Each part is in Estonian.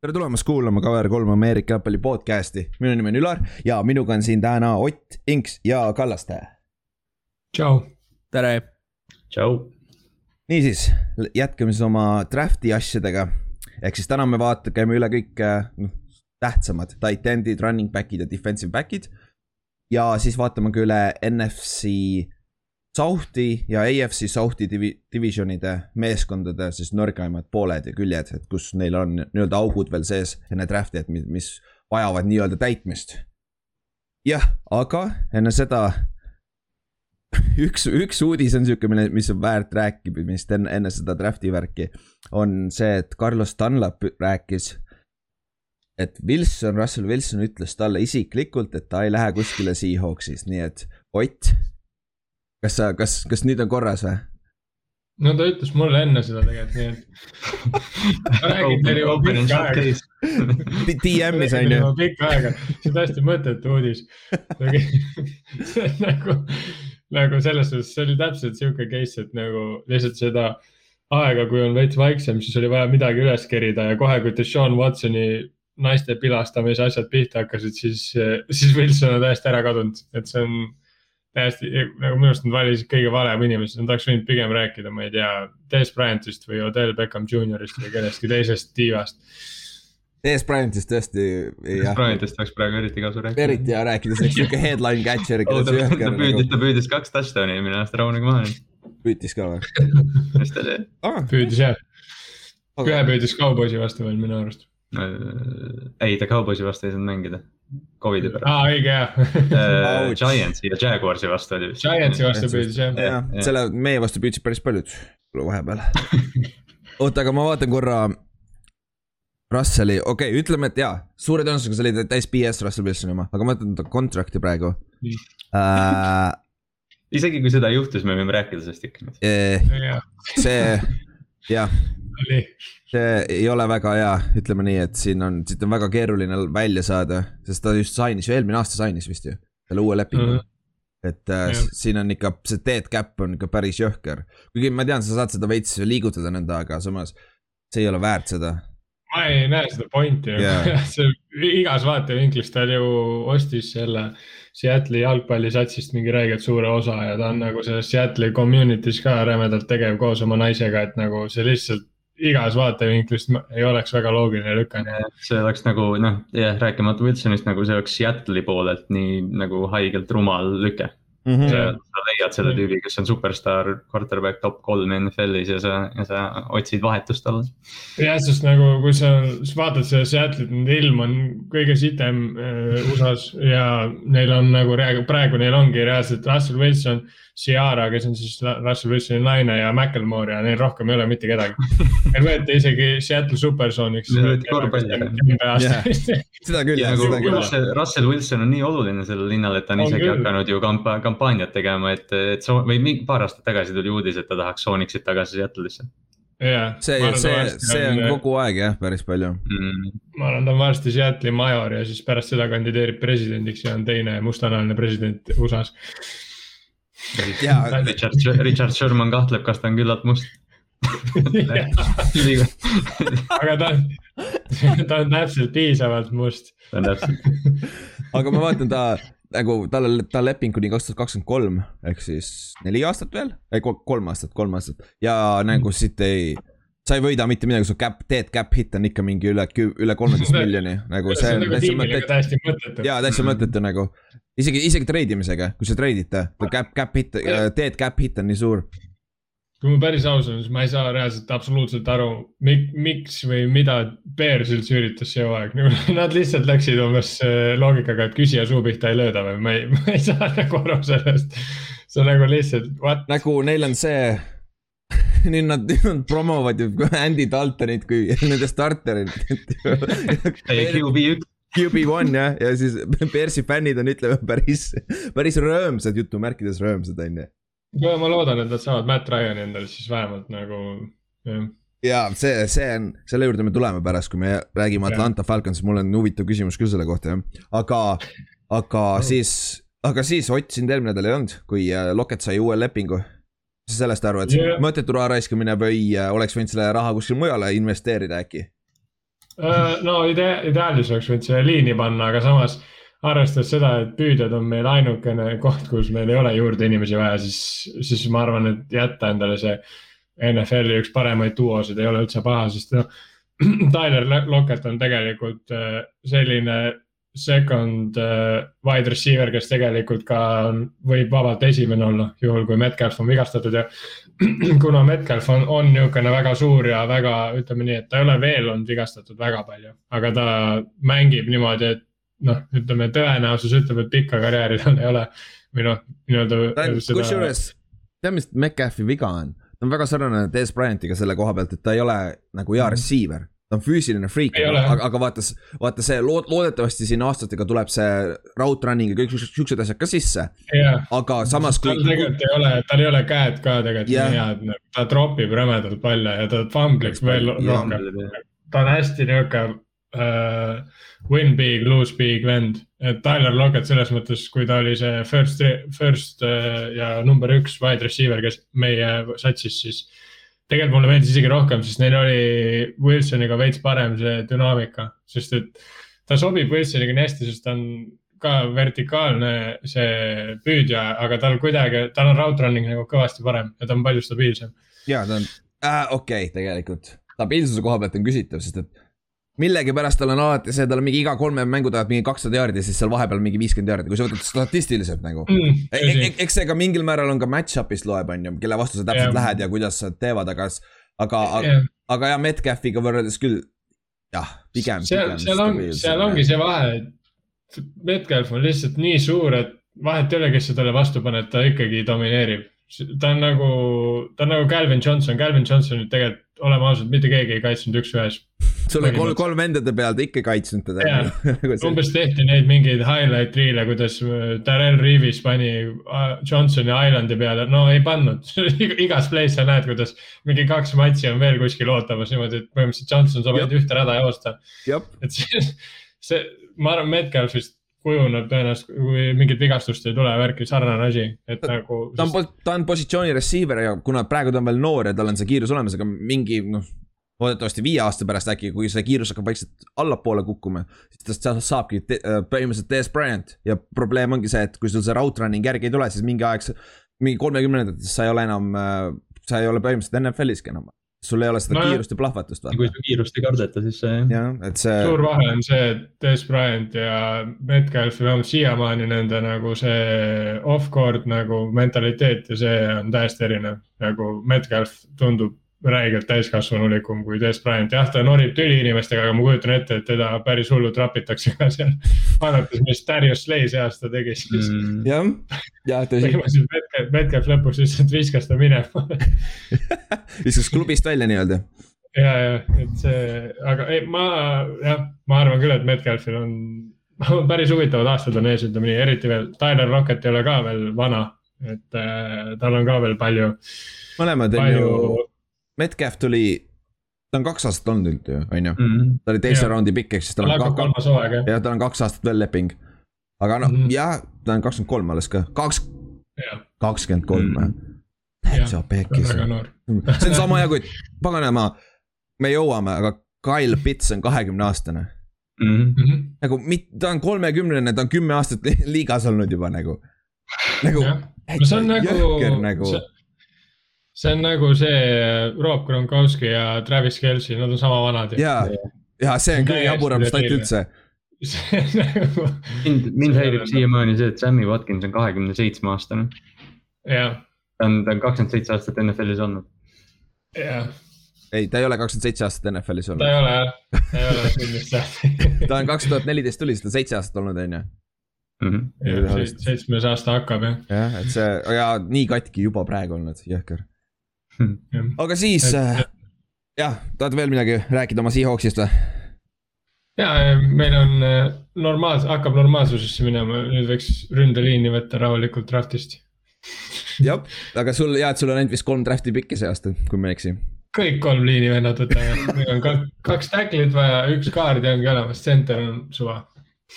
tere tulemast kuulama Cover3 Ameerika jalgpalli podcast'i, minu nimi on Ülar ja minuga on siin täna Ott, Inks ja Kallaste. tšau. tere. tšau. niisiis, jätkame siis oma draft'i asjadega. ehk siis täna me vaata-, käime üle kõik noh, tähtsamad tight end'id, running back'id ja defensive back'id. ja siis vaatame ka üle NFC South'i ja AFC South'i divi-, divisionide meeskondade siis nõrgemad pooled ja küljed, et kus neil on nii-öelda augud veel sees enne draft'i, et mis, mis vajavad nii-öelda täitmist. jah, aga enne seda üks, üks uudis on sihuke, mille, mis on väärt rääkimist enne, enne seda draft'i värki. on see, et Carlos Dunlap rääkis, et Wilson, Russell Wilson ütles talle isiklikult, et ta ei lähe kuskile Seahawksis, nii et Ott kas sa, kas, kas nüüd on korras või? no ta ütles mulle enne seda tegelikult, nii et. ma räägin teile juba pikka aega. DM-is on ju. pikka aega, see on täiesti mõttetu uudis nagu, nagu selles suhtes, see oli täpselt sihuke case, et nagu lihtsalt seda aega, kui on veits vaiksem, siis oli vaja midagi üles kerida ja kohe, kui Deshaun Watsoni naiste pilastamise asjad pihta hakkasid, siis, siis Wilson on täiesti ära kadunud, et see on täiesti nagu minu arust nad valisid kõige valem inimesed, nad oleks võinud pigem rääkida, ma ei tea, Des Bryantist või Odell Beckham Juniorist või kellestki teisest tiivast. Des Bryantist tõesti. Des Bryantist oleks praegu eriti kasu rääkida. eriti hea rääkida, see oleks siuke headline catcher. ta püüdis, ta püüdis kaks touchdown'i eelmine aasta rahunega maha. püüdis ka või? mis ta teeb? püüdis jah. ühe püüdis Cowboysi vastu veel minu arust. ei, ta Cowboysi vastu ei saanud mängida Covidi pärast. aa, õige jah uh, Giantsi ja Jaguarsi vastu oli vist. Giantsi vastu püüdis jah. jah, selle meie vastu püüdsid päris paljud vahepeal. oota, aga ma vaatan korra. Russell'i, okei okay,, ütleme, et jaa, suure tõenäosusega see oli täis BS Russell Wilsoni oma, aga ma vaatan ta contract'i praegu uh,. isegi kui seda juhtus, me võime rääkida sellest ikka see, jah see ei ole väga hea, ütleme nii, et siin on, siit on väga keeruline välja saada, sest ta just sainis ju, eelmine aasta sainis vist ju, selle uue lepingu mm. -hmm et äh, yeah. siin on ikka, see dead cap on ikka päris jõhker. kuigi ma tean, sa saad seda veits liigutada nõnda, aga samas see ei ole väärt seda. ma ei näe seda pointi yeah. see igas vaatevinklis ta ju ostis selle Seattle'i jalgpallisatsist mingi räigelt suure osa ja ta on nagu selles Seattle'i community's ka rämedalt tegev koos oma naisega, et nagu see lihtsalt igas vaatevinklist ei oleks väga loogiline lükkamine. see oleks nagu noh, jah, rääkimata Wilsonist nagu see oleks Seattle'i poolelt nii nagu haigelt rumal lüke mm. -hmm. sa, sa leiad selle tüübi, kes on superstaar, quarterback top kolm NFL-is ja sa, ja sa otsid vahetust talle. jah, sest nagu kui sa vaatad seda Seattle'it, nende ilm on kõige sitem äh, USA-s ja neil on nagu praegu neil ongi reaalselt Russell Wilson Ciara, kes on siis Russell Wilsoni naine ja Macklemore ja neil rohkem ei ole mitte kedagi. Neil võeti isegi Seattle Supersonics. seda küll. Russell Wilson on nii oluline sellele linnale, et ta on, on isegi küll. hakanud ju kampa-, kampaaniat tegema, et, et so, või mingi paar aastat tagasi tuli uudis, et ta tahaks Sonicsit tagasi Seattle'isse yeah,. see, see, see on kogu aeg jah, päris palju mm.. ma arvan, ta on varsti Seattle'i major ja siis pärast seda kandideerib presidendiks ja on teine mustanahaline president USA-s Richard, Richard Sherman kahtleb, kas ta on küllalt must aga ta on, ta on täpselt piisavalt must. ta on täpselt. aga ma vaatan ta nagu tal, ta leping kuni kaks tuhat kakskümmend kolm ehk siis neli aastat veel, ei kolm aastat, kolm aastat ja nagu siit ei sa ei võida mitte midagi, su cap, teed cap hit on ikka mingi üle, üle kolmeteist miljoni, nagu see on täitsa mõttetu. täiesti mõttetu. jaa, täitsa mõttetu nagu, isegi, isegi treidimisega, kui sa treidite, cap, cap hit, teed cap hit on nii suur. kui ma päris aus olen, siis ma ei saa reaalselt absoluutselt aru, miks või mida Bears üldse üritas see hooaeg, nagu nad lihtsalt läksid umbes äh, loogikaga, et küsija suu pihta ei lööda või ma ei, ma ei saa nagu aru sellest. see on nagu lihtsalt, what. nagu neil on see nüüd nad, nüüd nad promovad ju Andy Daltonit kui nende starterit QB üks. QB one jah, ja siis Bearsi fännid on, ütleme päris, päris rõõmsad jutumärkides rõõmsad on ju. no ma loodan, et nad saavad Matt Ryan'i endale siis vähemalt nagu, jah ja see, see on, selle juurde me tuleme pärast, kui me räägime Atlanta Falcons, mul on huvitav küsimus küll selle kohta jah, aga, aga oh. siis, aga siis Ott sind eelmine nädal ei olnud, kui äh, Locket sai uue lepingu sa sellest et yeah. mõttetu raha raiskamine või äh, oleks võinud selle raha kuskile mujale investeerida äkki? No idee, ideaalis oleks võinud selle liini panna, aga samas arvestades seda, et püüdjad on meil ainukene koht, kus meil ei ole juurde inimesi vaja, siis, siis ma arvan, et jätta endale see NFL-i üks paremaid duosid ei ole üldse paha, sest noh. Tyler Lockett on tegelikult äh, selline second uh, wide receiver, kes tegelikult ka võib vabalt esimene olla, juhul kui Metcalf on vigastatud ja kuna Metcalf on, on niisugune väga suur ja väga, ütleme nii, et ta ei ole veel olnud vigastatud väga palju, aga ta mängib niimoodi, et noh, ütleme tõenäosus ütleb, et pikka karjääri tal ei ole või noh, nii-öelda. kusjuures, tead, mis Metcalfi viga on? ta on väga sarnane Des Bryantiga selle koha pealt, et ta ei ole nagu hea mhm. receiver ta on füüsiline freak, aga, aga vaata, vaata see lood, loodetavasti siin aastatega tuleb see route running ja kõik siuksed asjad ka sisse yeah.. aga samas. tal tegelikult ei ole, tal ei ole käed ka tegelikult yeah. nii head, nagu ta tropib rämedalt palle ja ta famblib veel rohkem. ta on hästi nihuke uh, win big, lose big vend, et Tyler Lockett selles mõttes, kui ta oli see first, first uh, ja number üks wide receiver, kes meie satsis, siis tegelikult mulle meeldis isegi rohkem, sest neil oli Wilsoniga veits parem see dünaamika, sest et ta sobib Wilsoniga nii hästi, sest ta on ka vertikaalne see püüdja, aga tal kuidagi, tal on route running nagu kõvasti parem ja ta on palju stabiilsem. ja ta on äh,, okei okay,, tegelikult stabiilsuse koha pealt on küsitav, sest et millegipärast tal on alati see, tal on mingi iga kolme mängu tagant mingi kakssada jaardi ja siis seal vahepeal mingi viiskümmend jaardi, kui sa võtad statistiliselt nagu mm,. E-, e e eks see ka mingil määral on ka match-up'ist loeb, on ju, kelle vastu sa täpselt yeah. lähed ja kuidas sa teevad, aga, aga yeah., aga jah, Metcalfiga võrreldes küll jah, pigem. seal, seal on, seal ongi see vahe, et Metcalf on lihtsalt nii suur, et vahet ei ole, kes sa talle vastu paned, ta ikkagi domineerib. Ta on nagu, ta on nagu Calvin Johnson, Calvin Johnsonit tegelikult oleme ausad, mitte keegi ei kaitsnud üks-ühes. sul oli kolm, kolm vendade peal, ta ikka kaitsnud teda. Nagu umbes tehti neid mingeid highlight reel'e, kuidas äh, Darrell Reavis pani äh, Johnsoni Islandi peale, no ei pannud igas play's sa näed, kuidas mingi kaks matši on veel kuskil ootamas niimoodi, et põhimõtteliselt Johnson saab ainult ühte rada joosta. et see, see, ma arvan, Metcalfist kujuneb tõenäoliselt, kui mingit vigastust ei tule, värki sarnane asi, et nagu. ta on, ta on positsiooni receiver ja kuna praegu ta on veel noor ja tal on see kiirus olemas, aga mingi noh. loodetavasti viie aasta pärast äkki, kui see kiirus hakkab vaikselt allapoole kukkuma, siis tast saabki äh, põhimõtteliselt Des Bryant ja probleem ongi see, et kui sul see route running järgi ei tule, siis mingi aeg, mingi kolmekümnendates sa ei ole enam, äh, sa ei ole põhimõtteliselt NFL-iski enam sul ei ole seda no, kiirust ja plahvatust. kui sul kiirust ei kardeta, siis see jah. et see. suur vahe on see, et Des Bryant ja Metcalf, vähemalt siiamaani nende nagu see off-court nagu mentaliteet ja see on täiesti erinev. nagu Metcalf tundub räigelt täiskasvanulikum kui Des Bryant, jah, ta norib tüli inimestega, aga ma kujutan ette, et teda päris hullult rapitakse ka seal. vaadates, mis Darius Slay see aasta tegi, siis mm.. jah, jah tõsi. põhimõtteliselt Metcalf, Metcalf lõpuks lihtsalt viskas ta minema viskas klubist välja nii-öelda. ja, ja, et see, aga ei, ma jah, ma arvan küll, et Metcalfil on, on päris huvitavad aastad on ees, ütleme nii, eriti veel Tyler Rocket ei ole ka veel vana, et äh, tal on ka veel palju. mõlemad on ju Metcalf tuli, ta on kaks aastat olnud nüüd ju, on ju. Mhm. ta oli teise raundi pikk, ehk siis tal on kaks, jah, tal on kaks aastat veel leping. aga noh mm -hmm., jah, ta on kakskümmend kolm alles ka, kaks, kakskümmend kolm või? Täitsa pekkis. see on sama hea, kui paganama, me jõuame, aga Kyle Pitts on kahekümne aastane mm. -hmm. nagu mit-, ta on kolmekümnene, ta on kümme aastat liigas olnud juba nagu, nagu. no see on nagu, nagu... See see on nagu see Rob Gronkowski ja Travis Kelci, nad on sama vanad. ja, ja see on kõige jaburam stat üldse Nagu... mind, mind häirib siiamaani see, et Sammy Watkins on kahekümne seitsme aastane. jah. ta on, ta on kakskümmend seitse aastat NFL-is olnud. jah. ei, ta ei ole kakskümmend seitse aastat NFL-is olnud. ta ei ole jah, ta ei ole sünnist saati ta on kaks tuhat neliteist tuli, siis ta seitse aastat olnud, on ju. Mhm. seitsmes aasta hakkab jah. jah, et see, ja nii katki juba praegu olnud, jõhker aga siis äh, jah, tahad veel midagi rääkida oma Seahawksist või? ja, meil on äh, normaalse, hakkab normaalsusesse minema, nüüd võiks ründeliini võtta rahulikult draftist. jah, aga sul, ja, et sul on ainult vist kolm draft'i pikki see aasta, kui ma ei eksi. kõik kolm liini vennad võtame, meil on kaks, kaks tacklit vaja, üks kaardi ongi olemas, center on suva.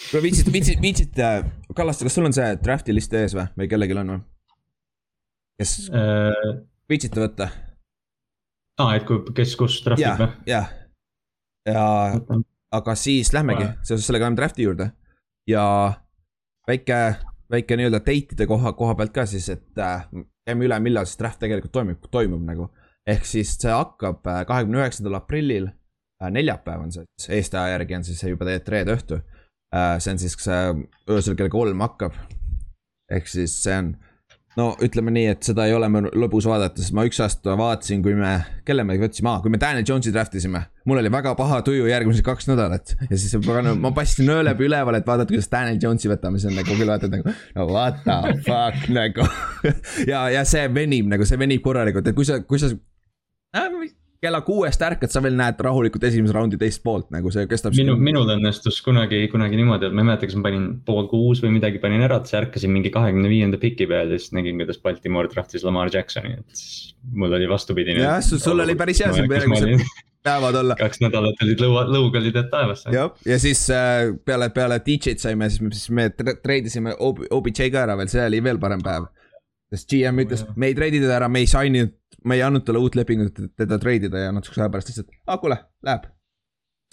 kuule viitsid, viitsid, viitsid, Kallaste, kas sul on see draft'i list ees või, või kellelgi on või? kes äh,? Viitsite võtta? aa, et kui, kes kus trahvib või? jah, ja aga siis lähmegi seoses sellega lähme draft'i juurde ja väike, väike nii-öelda date'ide koha, koha pealt ka siis, et äh, käime üle, millal siis draft tegelikult toimub, toimub nagu. ehk siis see hakkab äh, kahekümne üheksandal aprillil äh,, neljapäev on see, Eesti aja järgi on siis see juba tegelikult reede õhtu äh,. see on siis öösel kell kolm hakkab. ehk siis see on no ütleme nii, et seda ei ole lõbus vaadata, sest ma üks aasta vaatasin, kui me, kelle me võtsime ah,, kui me Daniel Jones'i draft isime. mul oli väga paha tuju järgmised kaks nädalat. Ja siis ma paistsin öö läbi üleval, et vaadata, kuidas Daniel Jones'i võtame, see on nagu küll vaatad nagu, no what the fuck nagu. Ja, ja see venib nagu, see venib korralikult, et kui sa, kui sa äh, kella kuuest ärkad, sa veel näed rahulikult esimese raundi teist poolt, nagu see kestab. minu, minul õnnestus kunagi, kunagi niimoodi, et ma ei mäleta, kas ma panin pool kuus või midagi panin ära, et siis ärkasin mingi kahekümne viienda piki peal ja siis nägin, kuidas Baltimore draftis Lamar Jacksoni, et mul oli vastupidine. jah, sul oli päris hea siin järgmised päevad olla. kaks nädalat olid lõua, lõug olid taevasse. jah, ja siis äh, peale, peale DJ-d saime, siis me, siis me treidisime OBJ ka ära veel, see oli veel parem päev. sest GM ütles, me ei treidi teda ära, me ei sign inud me ei andnud talle uut lepingut, et teda treidida ja natukese aja pärast lihtsalt, aa kuule, läheb.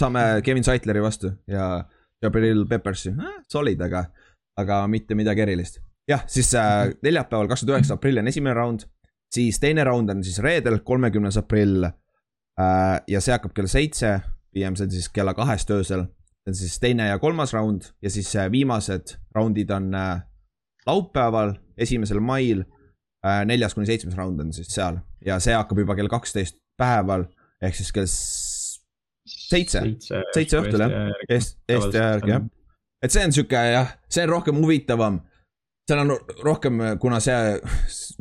saame Kevin Saitleri vastu ja Gabriel Peppersi eh,, solid, aga, aga mitte midagi erilist. jah, siis äh, neljapäeval, kakskümmend üheksa aprill on esimene round, siis teine round on siis reedel, kolmekümnes aprill äh,. ja see hakkab kell seitse, PM see on siis kella kahest öösel. see on siis teine ja kolmas round ja siis äh, viimased roundid on äh, laupäeval, esimesel mail Äh, neljas kuni seitsmes round on siis seal ja see hakkab juba kell kaksteist päeval ehk siis kell seitse, seitse õhtul jah, Eesti, Eesti järgi jah. et see on sihuke jah, see on rohkem huvitavam. seal on rohkem, kuna see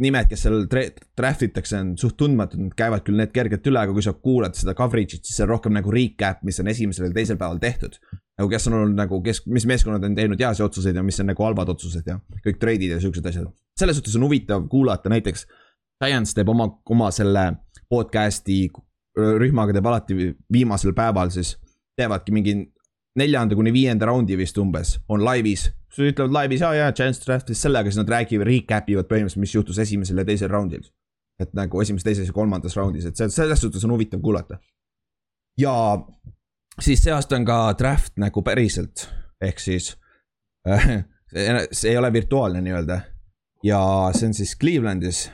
nimed, kes seal draft itakse, on suht tundmatud, nad käivad küll need kergelt üle, aga kui sa kuulad seda coverage'it, siis see on rohkem nagu recap, mis on esimesel ja teisel päeval tehtud. nagu kes on olnud nagu, kes, mis meeskonnad on teinud heasi otsuseid ja mis on nagu halvad otsused ja kõik trade'id ja siuksed asjad selles suhtes on huvitav kuulata, näiteks Science teeb oma, oma selle podcast'i rühmaga teeb alati viimasel päeval siis, teevadki mingi neljanda kuni viienda raundi vist umbes, on laivis. siis ütlevad laivis, aa jaa, Chance draftis sellega, siis nad räägivad, recap ivad põhimõtteliselt, mis juhtus esimesel ja teisel raundil. et nagu esimeses, teises ja kolmandas raundis, et selles suhtes on huvitav kuulata. ja siis see aasta on ka draft nagu päriselt, ehk siis äh, see ei ole virtuaalne nii-öelda ja see on siis Clevelandis,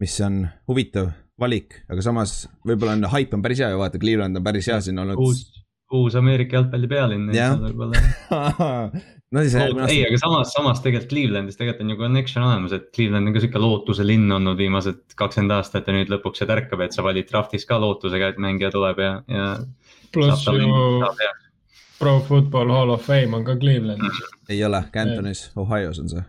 mis on huvitav valik, aga samas võib-olla on, haip on päris hea ju vaata, Cleveland on päris hea siin olnud. uus, uus Ameerika jalgpalli pealinn. no siis järgmine aasta. ei, aga samas, samas tegelikult Clevelandis tegelikult on ju connection olemas, et Cleveland on ka sihuke lootuse linn olnud viimased kakskümmend aastat ja nüüd lõpuks see tärkab, et sa valid draft'is ka lootusega, et mängija tuleb ja, ja. pluss ju Pro Football Hall of Fame on ka Clevelandis. ei ole, Cantonis, Ohio's on see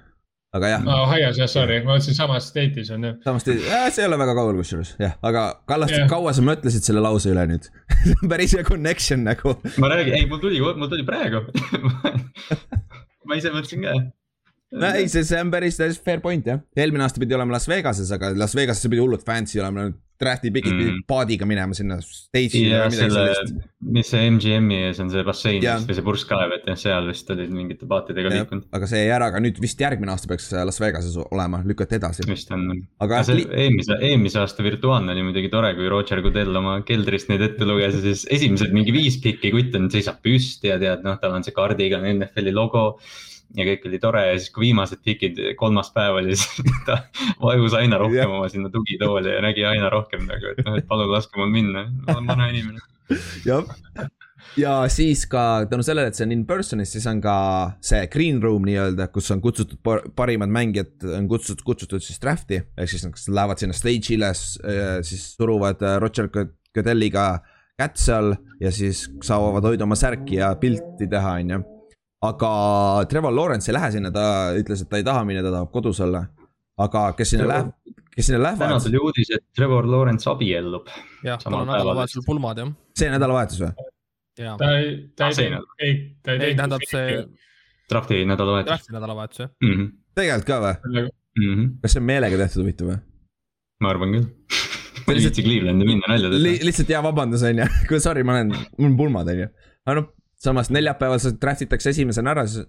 aga jah no,. Ohio's jah, sorry, ma mõtlesin samas state'is on ju. samas state'is, see ei ole väga kaugel kusjuures, jah, aga Kallaste yeah., kaua sa mõtlesid selle lause üle nüüd see on päris hea connection nagu. ma räägin, ei, mul tuli, mul tuli praegu ma ise mõtlesin ka no ei, see, see on päris, päris fair point jah, eelmine aasta pidi olema Las Vegases, aga Las Vegases pidi hullult fancy olema, draft'i pidid mm. paadiga minema sinna stage'i ja selle, mis see MGM-i ees on see bassein või see purskkaev, et jah, seal vist olid mingite paatidega liikunud. aga see jäi ära, aga nüüd vist järgmine aasta peaks Las Vegases olema, lükati edasi. vist on, aga see eelmise, eelmise aasta virtuaalne oli muidugi tore, kui Roger Goodell oma keldrist neid ette luges ja siis esimesed mingi viis pikki kutt on, seisab püsti ja tead, noh, tal on see kaardiga on NFL-i logo ja kõik oli tore ja siis, kui viimased pikid, kolmas päev oli, siis ta vajus aina rohkem yeah. oma sinna tugitooli ja nägi aina rohkem nagu, et noh, et palun laske mul minna, ma olen vana inimene. jah, ja siis ka tänu sellele, et see on in person'is, siis on ka see green room nii-öelda, kus on kutsutud parimad mängijad, on kutsutud, kutsutud siis draft'i. ehk siis nad lähevad sinna stage'ile, siis suruvad äh, Roger Godelliga kätt seal ja siis saavad hoida oma särki ja pilti teha, on ju aga Trevor Lawrence ei lähe sinna, ta ütles, et ta ei taha minna, ta tahab kodus olla. aga kes sinna läheb, kes sinna lähevad. täna tuli uudis, et Trevor Lawrence abiellub. jah, tal on nädalavahetusel pulmad jah. see nädalavahetus või? ta ei, ta ei teinud, ei, ta ei teinud. tähendab see. Drafti nädalavahetus. Drafti nädalavahetus jah mm -hmm.. tegelikult ka või mm? -hmm. kas see on meelega tehtud huvitav või? ma arvan küll ma ei viitsi Clevelandi minna nalja teha li. lihtsalt hea vabandus on ju, sorry, ma olen, mul on pulmad on ju. aga noh, samas neljapäeval see draft itakse esimesena ära, siis.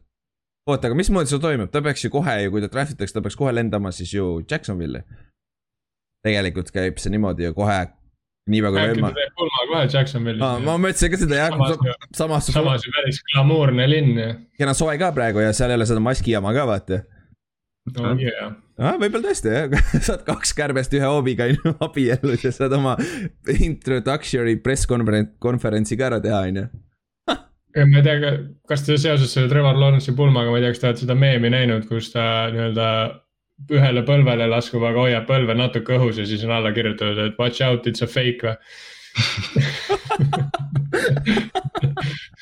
oota, aga mismoodi see toimub, ta peaks ju kohe ju, kui ta draft itakse, ta peaks kohe lendama siis ju Jacksonville'i. tegelikult käib see niimoodi ju kohe, niipea kui äkki ta võimalik. teeb pulma kohe Jacksonvilis ma mõtlesin ka seda jah Samas, samas samas ju päris glamuurne linn ju. kena soe ka praegu ja seal ei ole seda maski jama ka vaata. no yeah. ah, võib-olla tõesti jah, saad kaks kärbest ühe hoobiga abiellus ja saad oma introductory press konverentsi ka ära teha on ju. Ma ei tea, kas te seoses selle Trevor Lawrence'i pulmaga, ma ei tea, kas te olete seda meemi näinud, kus ta nii-öelda ühele põlvele laskub, aga hoiab põlve natuke õhus ja siis on alla kirjutatud, et watch out, it's a fake või.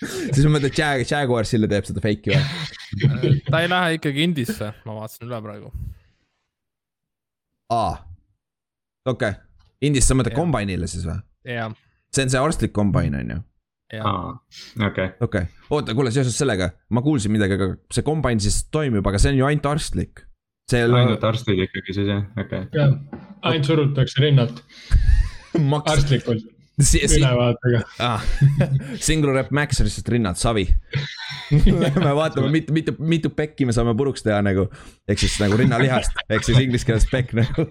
siis ma mõtlen, et Jag-, Jaguarsile teeb seda fake'i või? ta ei lähe ikkagi Indisse, ma vaatasin üle praegu. aa, okei okay., Indis sa mõtled kombainile siis või? see on see arstlik kombain on ju? okei, okei okay., oota, kuule seoses sellega, ma kuulsin midagi, aga see kombain siis toimub, aga see on ju ainult arstlik. see ainult arstid ikkagi siis jah, okei. jah, ainult surutakse rinnalt maks, arstlikult ülevaatega. ah, single rep max lihtsalt rinnad, savi. Lähme vaatame, mitu, mitu, mitu pekki me saame puruks teha nagu, ehk siis nagu rinnalihast, ehk siis inglise keeles pekk nagu.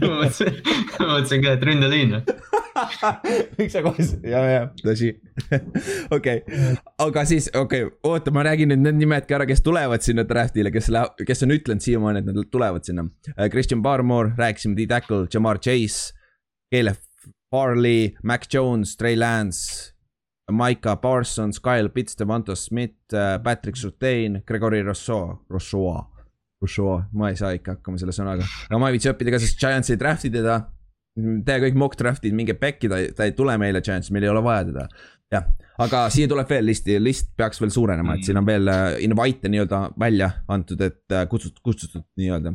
ma mõtlesin, ma mõtlesin ka, et ründeliin. miks sa kohe, ja, ja tõsi. okei, aga siis okei okay,, oota, ma räägin nüüd need nimed ka ära, kes tulevad sinna draft'ile, kes läheb, kes on ütlenud siiamaani, et nad tulevad sinna. Christian Barmore, rääkisime, D-Tackle, Jamar Chase, Caleb Farley, Mac Jones, Trey Lance. Micah Parsons, Kyle Pitts, Devonta Smith, Patrick Surtain, Gregory Rousseau, Rousseau, Rousseau, ma ei saa ikka hakkama selle sõnaga, aga ma ei viitsi õppida ka, sest Giants ei draft'i teda tee kõik mock draft'id, minge pekki, ta, ta ei tule meile Giants, meil ei ole vaja teda. jah, aga siia tuleb veel listi, list peaks veel suurenema, et siin on veel äh, invite'e nii-öelda välja antud, et äh, kutsutud, kutsutud nii-öelda.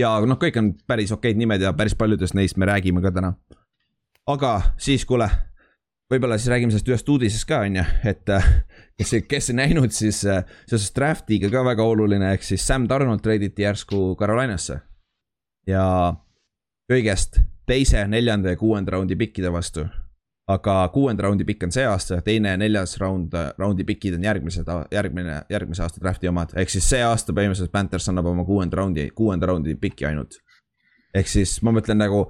ja noh, kõik on päris okeid nimed ja päris paljudest neist me räägime ka täna. Aga siis, kuule, võib-olla siis räägime sellest ühest uudisest ka, on ju, et äh, kes, kes ei näinud, siis äh, seoses draft'iga ka väga oluline, ehk siis Sam Donald treiditi järsku Carolinasse. ja kõigest teise, neljanda ja kuuenda raundi pikkide vastu. aga kuuenda raundi pikk on see aasta, teine ja neljas raund, raundi pikid on järgmised, järgmine, järgmise aasta draft'i omad, ehk siis see aasta põhimõtteliselt Panthers annab oma kuuenda raundi, kuuenda raundi pikki ainult. ehk siis ma mõtlen nagu,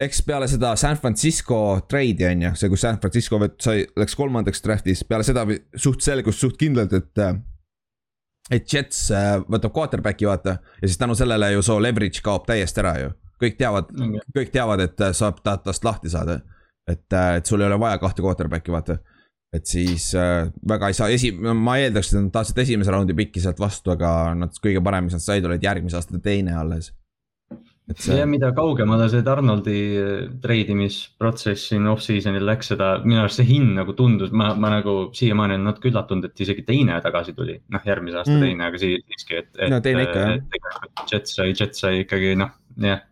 eks peale seda San Francisco trade'i on ju, see, kus San Francisco sai, läks kolmandaks draft'is, peale seda suht selgus suht kindlalt, et äh, et Jets äh, võtab quarterback'i vaata ja siis tänu sellele ju soo leverage kaob täiesti ära ju. kõik teavad, kõik teavad, et äh, saab ta- tast lahti saada. et, et sul ei ole vaja kahte quarterback'i vaata. et siis äh, väga ei saa, esi-, ma eeldaks, et nad tahtsid esimese raundi pikki sealt vastu, aga nad kõige parem, mis nad said, olid järgmise aasta teine alles. See ja, mida kaugemale see Arnoldi treidimisprotsess siin off-season'il läks, seda minu arust see hind nagu tundus, ma, ma nagu siiamaani olen natuke üllatunud, et isegi teine tagasi tuli. noh, järgmise aasta Mm. teine, aga sii- siiski, et, et. No teine ikka, jah. tegelikult Jets sai, Jets sai ikkagi noh, jah,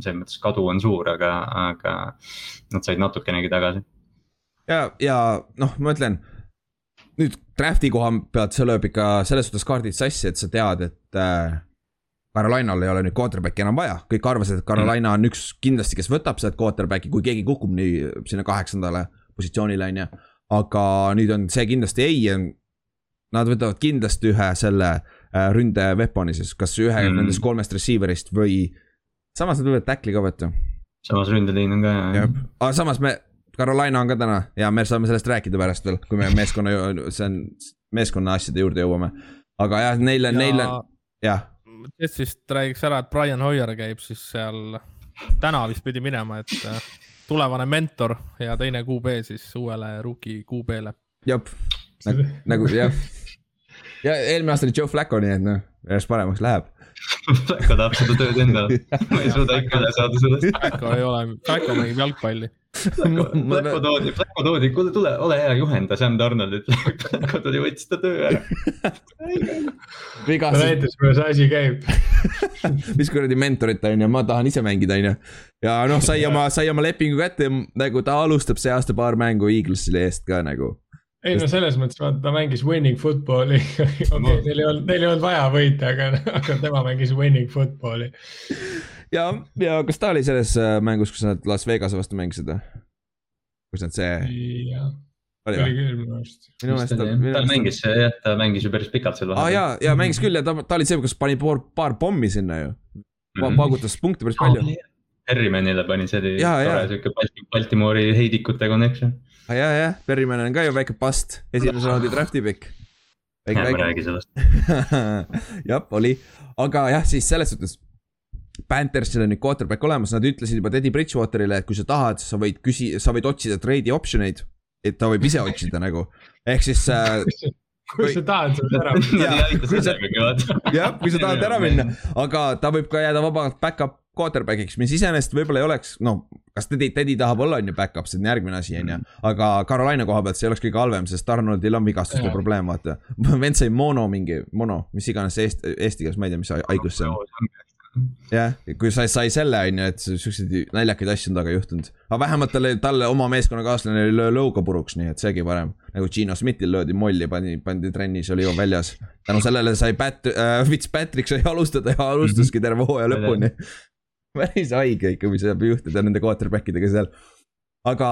selles mõttes kadu on suur, aga, aga nad said natukenegi tagasi. ja, ja noh, ma ütlen. nüüd draft'i koha pealt see lööb ikka selles suhtes kaardid sassi, et sa tead, et äh,. Carolinal ei ole nüüd quarterback'i enam vaja, kõik arvasid, et Carolina on üks kindlasti, kes võtab sealt quarterback'i, kui keegi kukub nii sinna kaheksandale positsioonile, on ju. aga nüüd on see kindlasti ei, nad võtavad kindlasti ühe selle äh, ründe weapon'i siis, kas ühe mm. Mm. nendest kolmest receiver'ist või. samas nad võivad tackle'i ka võtta samas ründeliin on ka. jah, aga samas me, Carolina on ka täna ja me saame sellest rääkida pärast veel, kui me meeskonna, see on meeskonna asjade juurde jõuame. aga jah, neil on, neil on, jah, Jetsist räägiks ära, et Brian Hoier käib siis seal, täna vist pidi minema, et äh, tulevane mentor ja teine QB siis uuele rookie QB-le. jep, nagu, nagu jah. ja eelmine aasta oli Joe Flacco, nii et noh, järjest paremaks läheb. Flacco tahab seda tööd endale, ma ei suuda ikka üle saada sellest. Flacco ei ole, Flacco mängib jalgpalli. Flacco toodi, Flacco toodi, kuule tule, ole hea, juhenda Sam Donaldit. Flacco tuli, võttis ta töö ära. ta näitas, kuidas asi käib. mis kuradi mentorit on ju, ma tahan ise mängida, on ju. ja noh, sai oma, sai oma lepingu kätte ja nagu ta alustab see aasta paar mängu Eaglesile eest ka nagu. ei no selles mõttes, vaata ta mängis winning football'i. okei, neil ei olnud, neil ei olnud vaja võita, aga, aga tema mängis winning football'i. ja, ja kas ta oli selles äh, mängus, kus nad Las Vegase vastu mängisid või? kus nad see, jah, oli küll minu arust. minu meelest ta, ta meelest mängis, jah, ta mängis ju päris pikalt seal aa ah,. jaa, jaa mängis küll ja ta, ta oli see, kes pani paar, paar pommi sinna ju. paugutas punkte päris palju. Harrymanile pani, see oli tore siuke Balti- Baltimore'i heidikute connection. Ah, ja, jah, Berryman on ka ju väike past, esimese raundi draft'i pikk. ärme räägi sellest. jah, oli, aga jah, siis selles suhtes. Panthersil on nüüd quarterback olemas, nad ütlesid juba Teddy Bridgewaterile, et kui sa tahad, sa võid küsi-, sa võid otsida trade'i option eid. et ta võib ise otsida nagu, ehk siis äh, kui sa tahad, saad ära. Vaata. jah, kui sa tahad ära minna, aga ta võib ka jääda vabalt back-up quarterback'iks, mis iseenesest võib-olla ei oleks, no kas Teddy, Teddy tahab olla, on ju back-up, see on järgmine asi, on ju. aga Carolina koha pealt see ei oleks kõige halvem, sest Arnoldil on vigastuste probleem, vaata. vend sai mono mingi, mono, mis iganes see eesti, eesti keeles, ma ei tea, mis haigus see on. jah, kui sa sai selle, on ju, et siukseid naljakaid asju on temaga juhtunud. aga vähemalt talle, talle oma meeskonnakaaslane ei löö lõuga puruks, nii et seegi parem. nagu Gino Smithil löödi molli, pandi, pandi trennis, oli ju väljas. tänu sellele sai Pat- äh,, Fitzpatrick sai alustada ja alustaski terve hooaja lõpuni. päris haige ikka, mis saab juhtuda nende quarterback idega seal. aga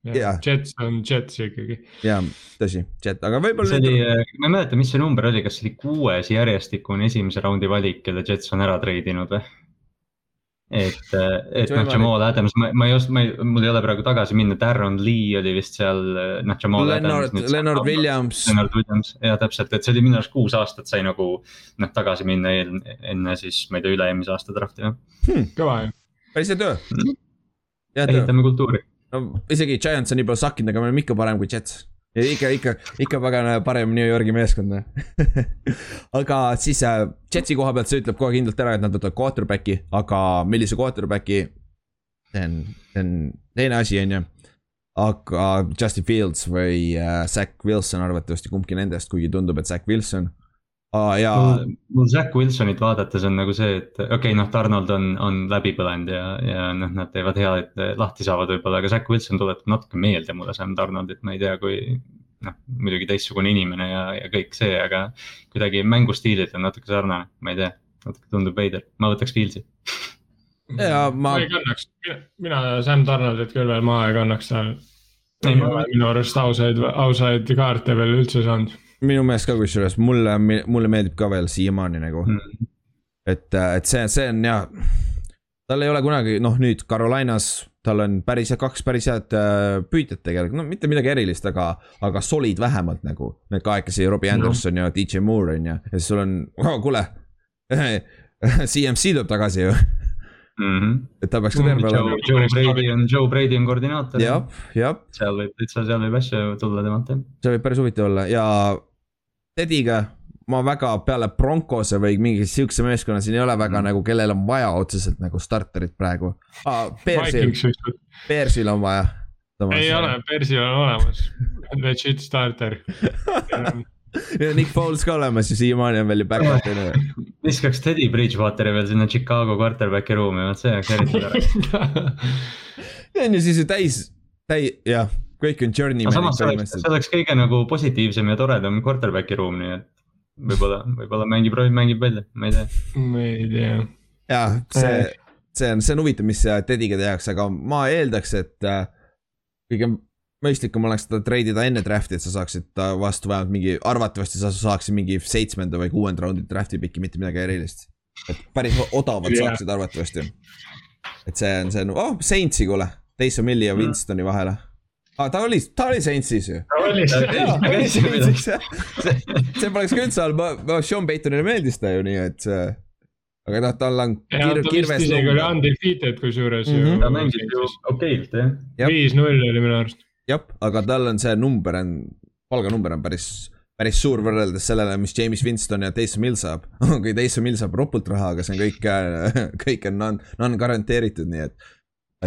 Jaa. Jets on Jets ikkagi. jaa, tõsi, Jet, aga võib-olla see oli nüüd,, ma ei mäleta, mis see number oli, kas see oli kuues järjestikune esimese raundi valik, kelle Jets on ära treidinud või? et, et See noh. Jamal Adams, ma, ma ei oska, ma ei, mul ei ole praegu tagasi minna, Darren Lee oli vist seal, noh, Jamal Leonard, Adams. Leonard. Williams, Leonard Williams, ja täpselt, et see oli minu arust kuus aastat sai nagu noh, tagasi minna eel, enne siis, ma ei tea, üle-eelmise aasta drafti või. kõva ju. päris töö. hea töö, ehitame kultuuri. No isegi Giants on palju sakkinud, aga me oleme ikka parem kui Jets. ikka, ikka, ikka pagana parem New Yorgi meeskond. aga siis äh, Jetsi koha pealt see ütleb kohe kindlalt ära, et nad võtavad quarterback'i, aga millise quarterback'i. see on, see on teine asi, on ju. aga Justin Fields või äh, Zack Wilson arvatavasti kumbki nendest, kuigi tundub, et Zack Wilson ah,. ja mul Zack Wilsonit vaadates on nagu see, et okei okay,, noh, Donald on, on läbi põlenud ja, ja noh, nad teevad hea, et lahti saavad võib-olla, aga Zack Wilson tuletab natuke meelde mulle Sam Donaldit, ma ei tea, kui. noh, muidugi teistsugune inimene ja, ja kõik see, aga kuidagi mängustiilid on natuke sarnane, ma ei tea, natuke tundub veider, ma võtaks Fieldsi. ja ma ma ei kannaks, mina Sam Donaldit küll veel maha ei kannaks seal. Ei, ei minu arust ausaid, ausaid kaarte veel üldse saanud. Minu meelest ka kusjuures mulle, mulle meeldib ka veel siiamaani nagu Mm. et, et see, see on ja, tal ei ole kunagi, noh nüüd Carolinas, tal on päris kaks päris head äh, püüdjat tegelikult, no mitte midagi erilist, aga, aga solid vähemalt nagu. Need kahekesi, Robbie No. Anderson ja DJ Moore on ju, ja siis sul on oh,, kuule. CMC tuleb tagasi ju, Mm -hmm. et ta peaks ka terve olema. Joe, Joe Brady on, Joe Brady on koordinaator. jah, jah, seal võib täitsa, seal võib asju tulla temalt jah. see võib päris huvitav olla ja Tediga ma väga peale Broncose või mingi siukse meeskonna siin ei ole väga Mm. nagu, kellel on vaja otseselt nagu starterit praegu ah,. Bearsil, Bearsil on vaja. ei ole, Persil on olemas, legit starter. ja Nick Foles ka olemas ja siiamaani on veel ju back-up on ju. viskaks Teddy Bridgewateri veel sinna Chicago quarterback'i ruumi, vot see oleks eriti tore. see on ju siis ju täis, täi-, jah, kõik on journeyman'id see oleks, see põhimõtteliselt. oleks kõige nagu positiivsem ja toredam quarterback'i ruum, nii et võib-olla, võib-olla mängib, mängib välja, ma ei tea. ma ei tea. jah, see, see on, see on huvitav, mis Tediga tehakse, aga ma eeldaks, et äh, kõige mõistlikum oleks teda treidida enne draft'i, et sa saaksid ta vastu vähemalt mingi, arvatavasti sa saaksid mingi seitsmenda või kuuenda raundi draft'i piki, mitte midagi erilist. et päris odavad Jah. saaksid arvatavasti. et see on, see on, oh, Saintsi kuule, Taysom Hilli ja Winstoni vahele ah,. ta oli, ta oli Saintsis ju. jaa, oli Saintsis jah. see, poleks ka üldse halb, ma, ma, Sean Paytonile meeldis ta ju nii, et see. aga noh, tal on ta vist kirves isegi oli undefeated kusjuures Mhm. ju. ta mängis ju okeilt jah. Viis-null oli minu arust. jah, aga tal on see number on, palganumber on päris, päris suur võrreldes sellele, mis James Winston ja Taysom Hill saab. kui Taysom Hill saab ropult raha, aga see on kõik, kõik on non, non-garanteeritud, nii et,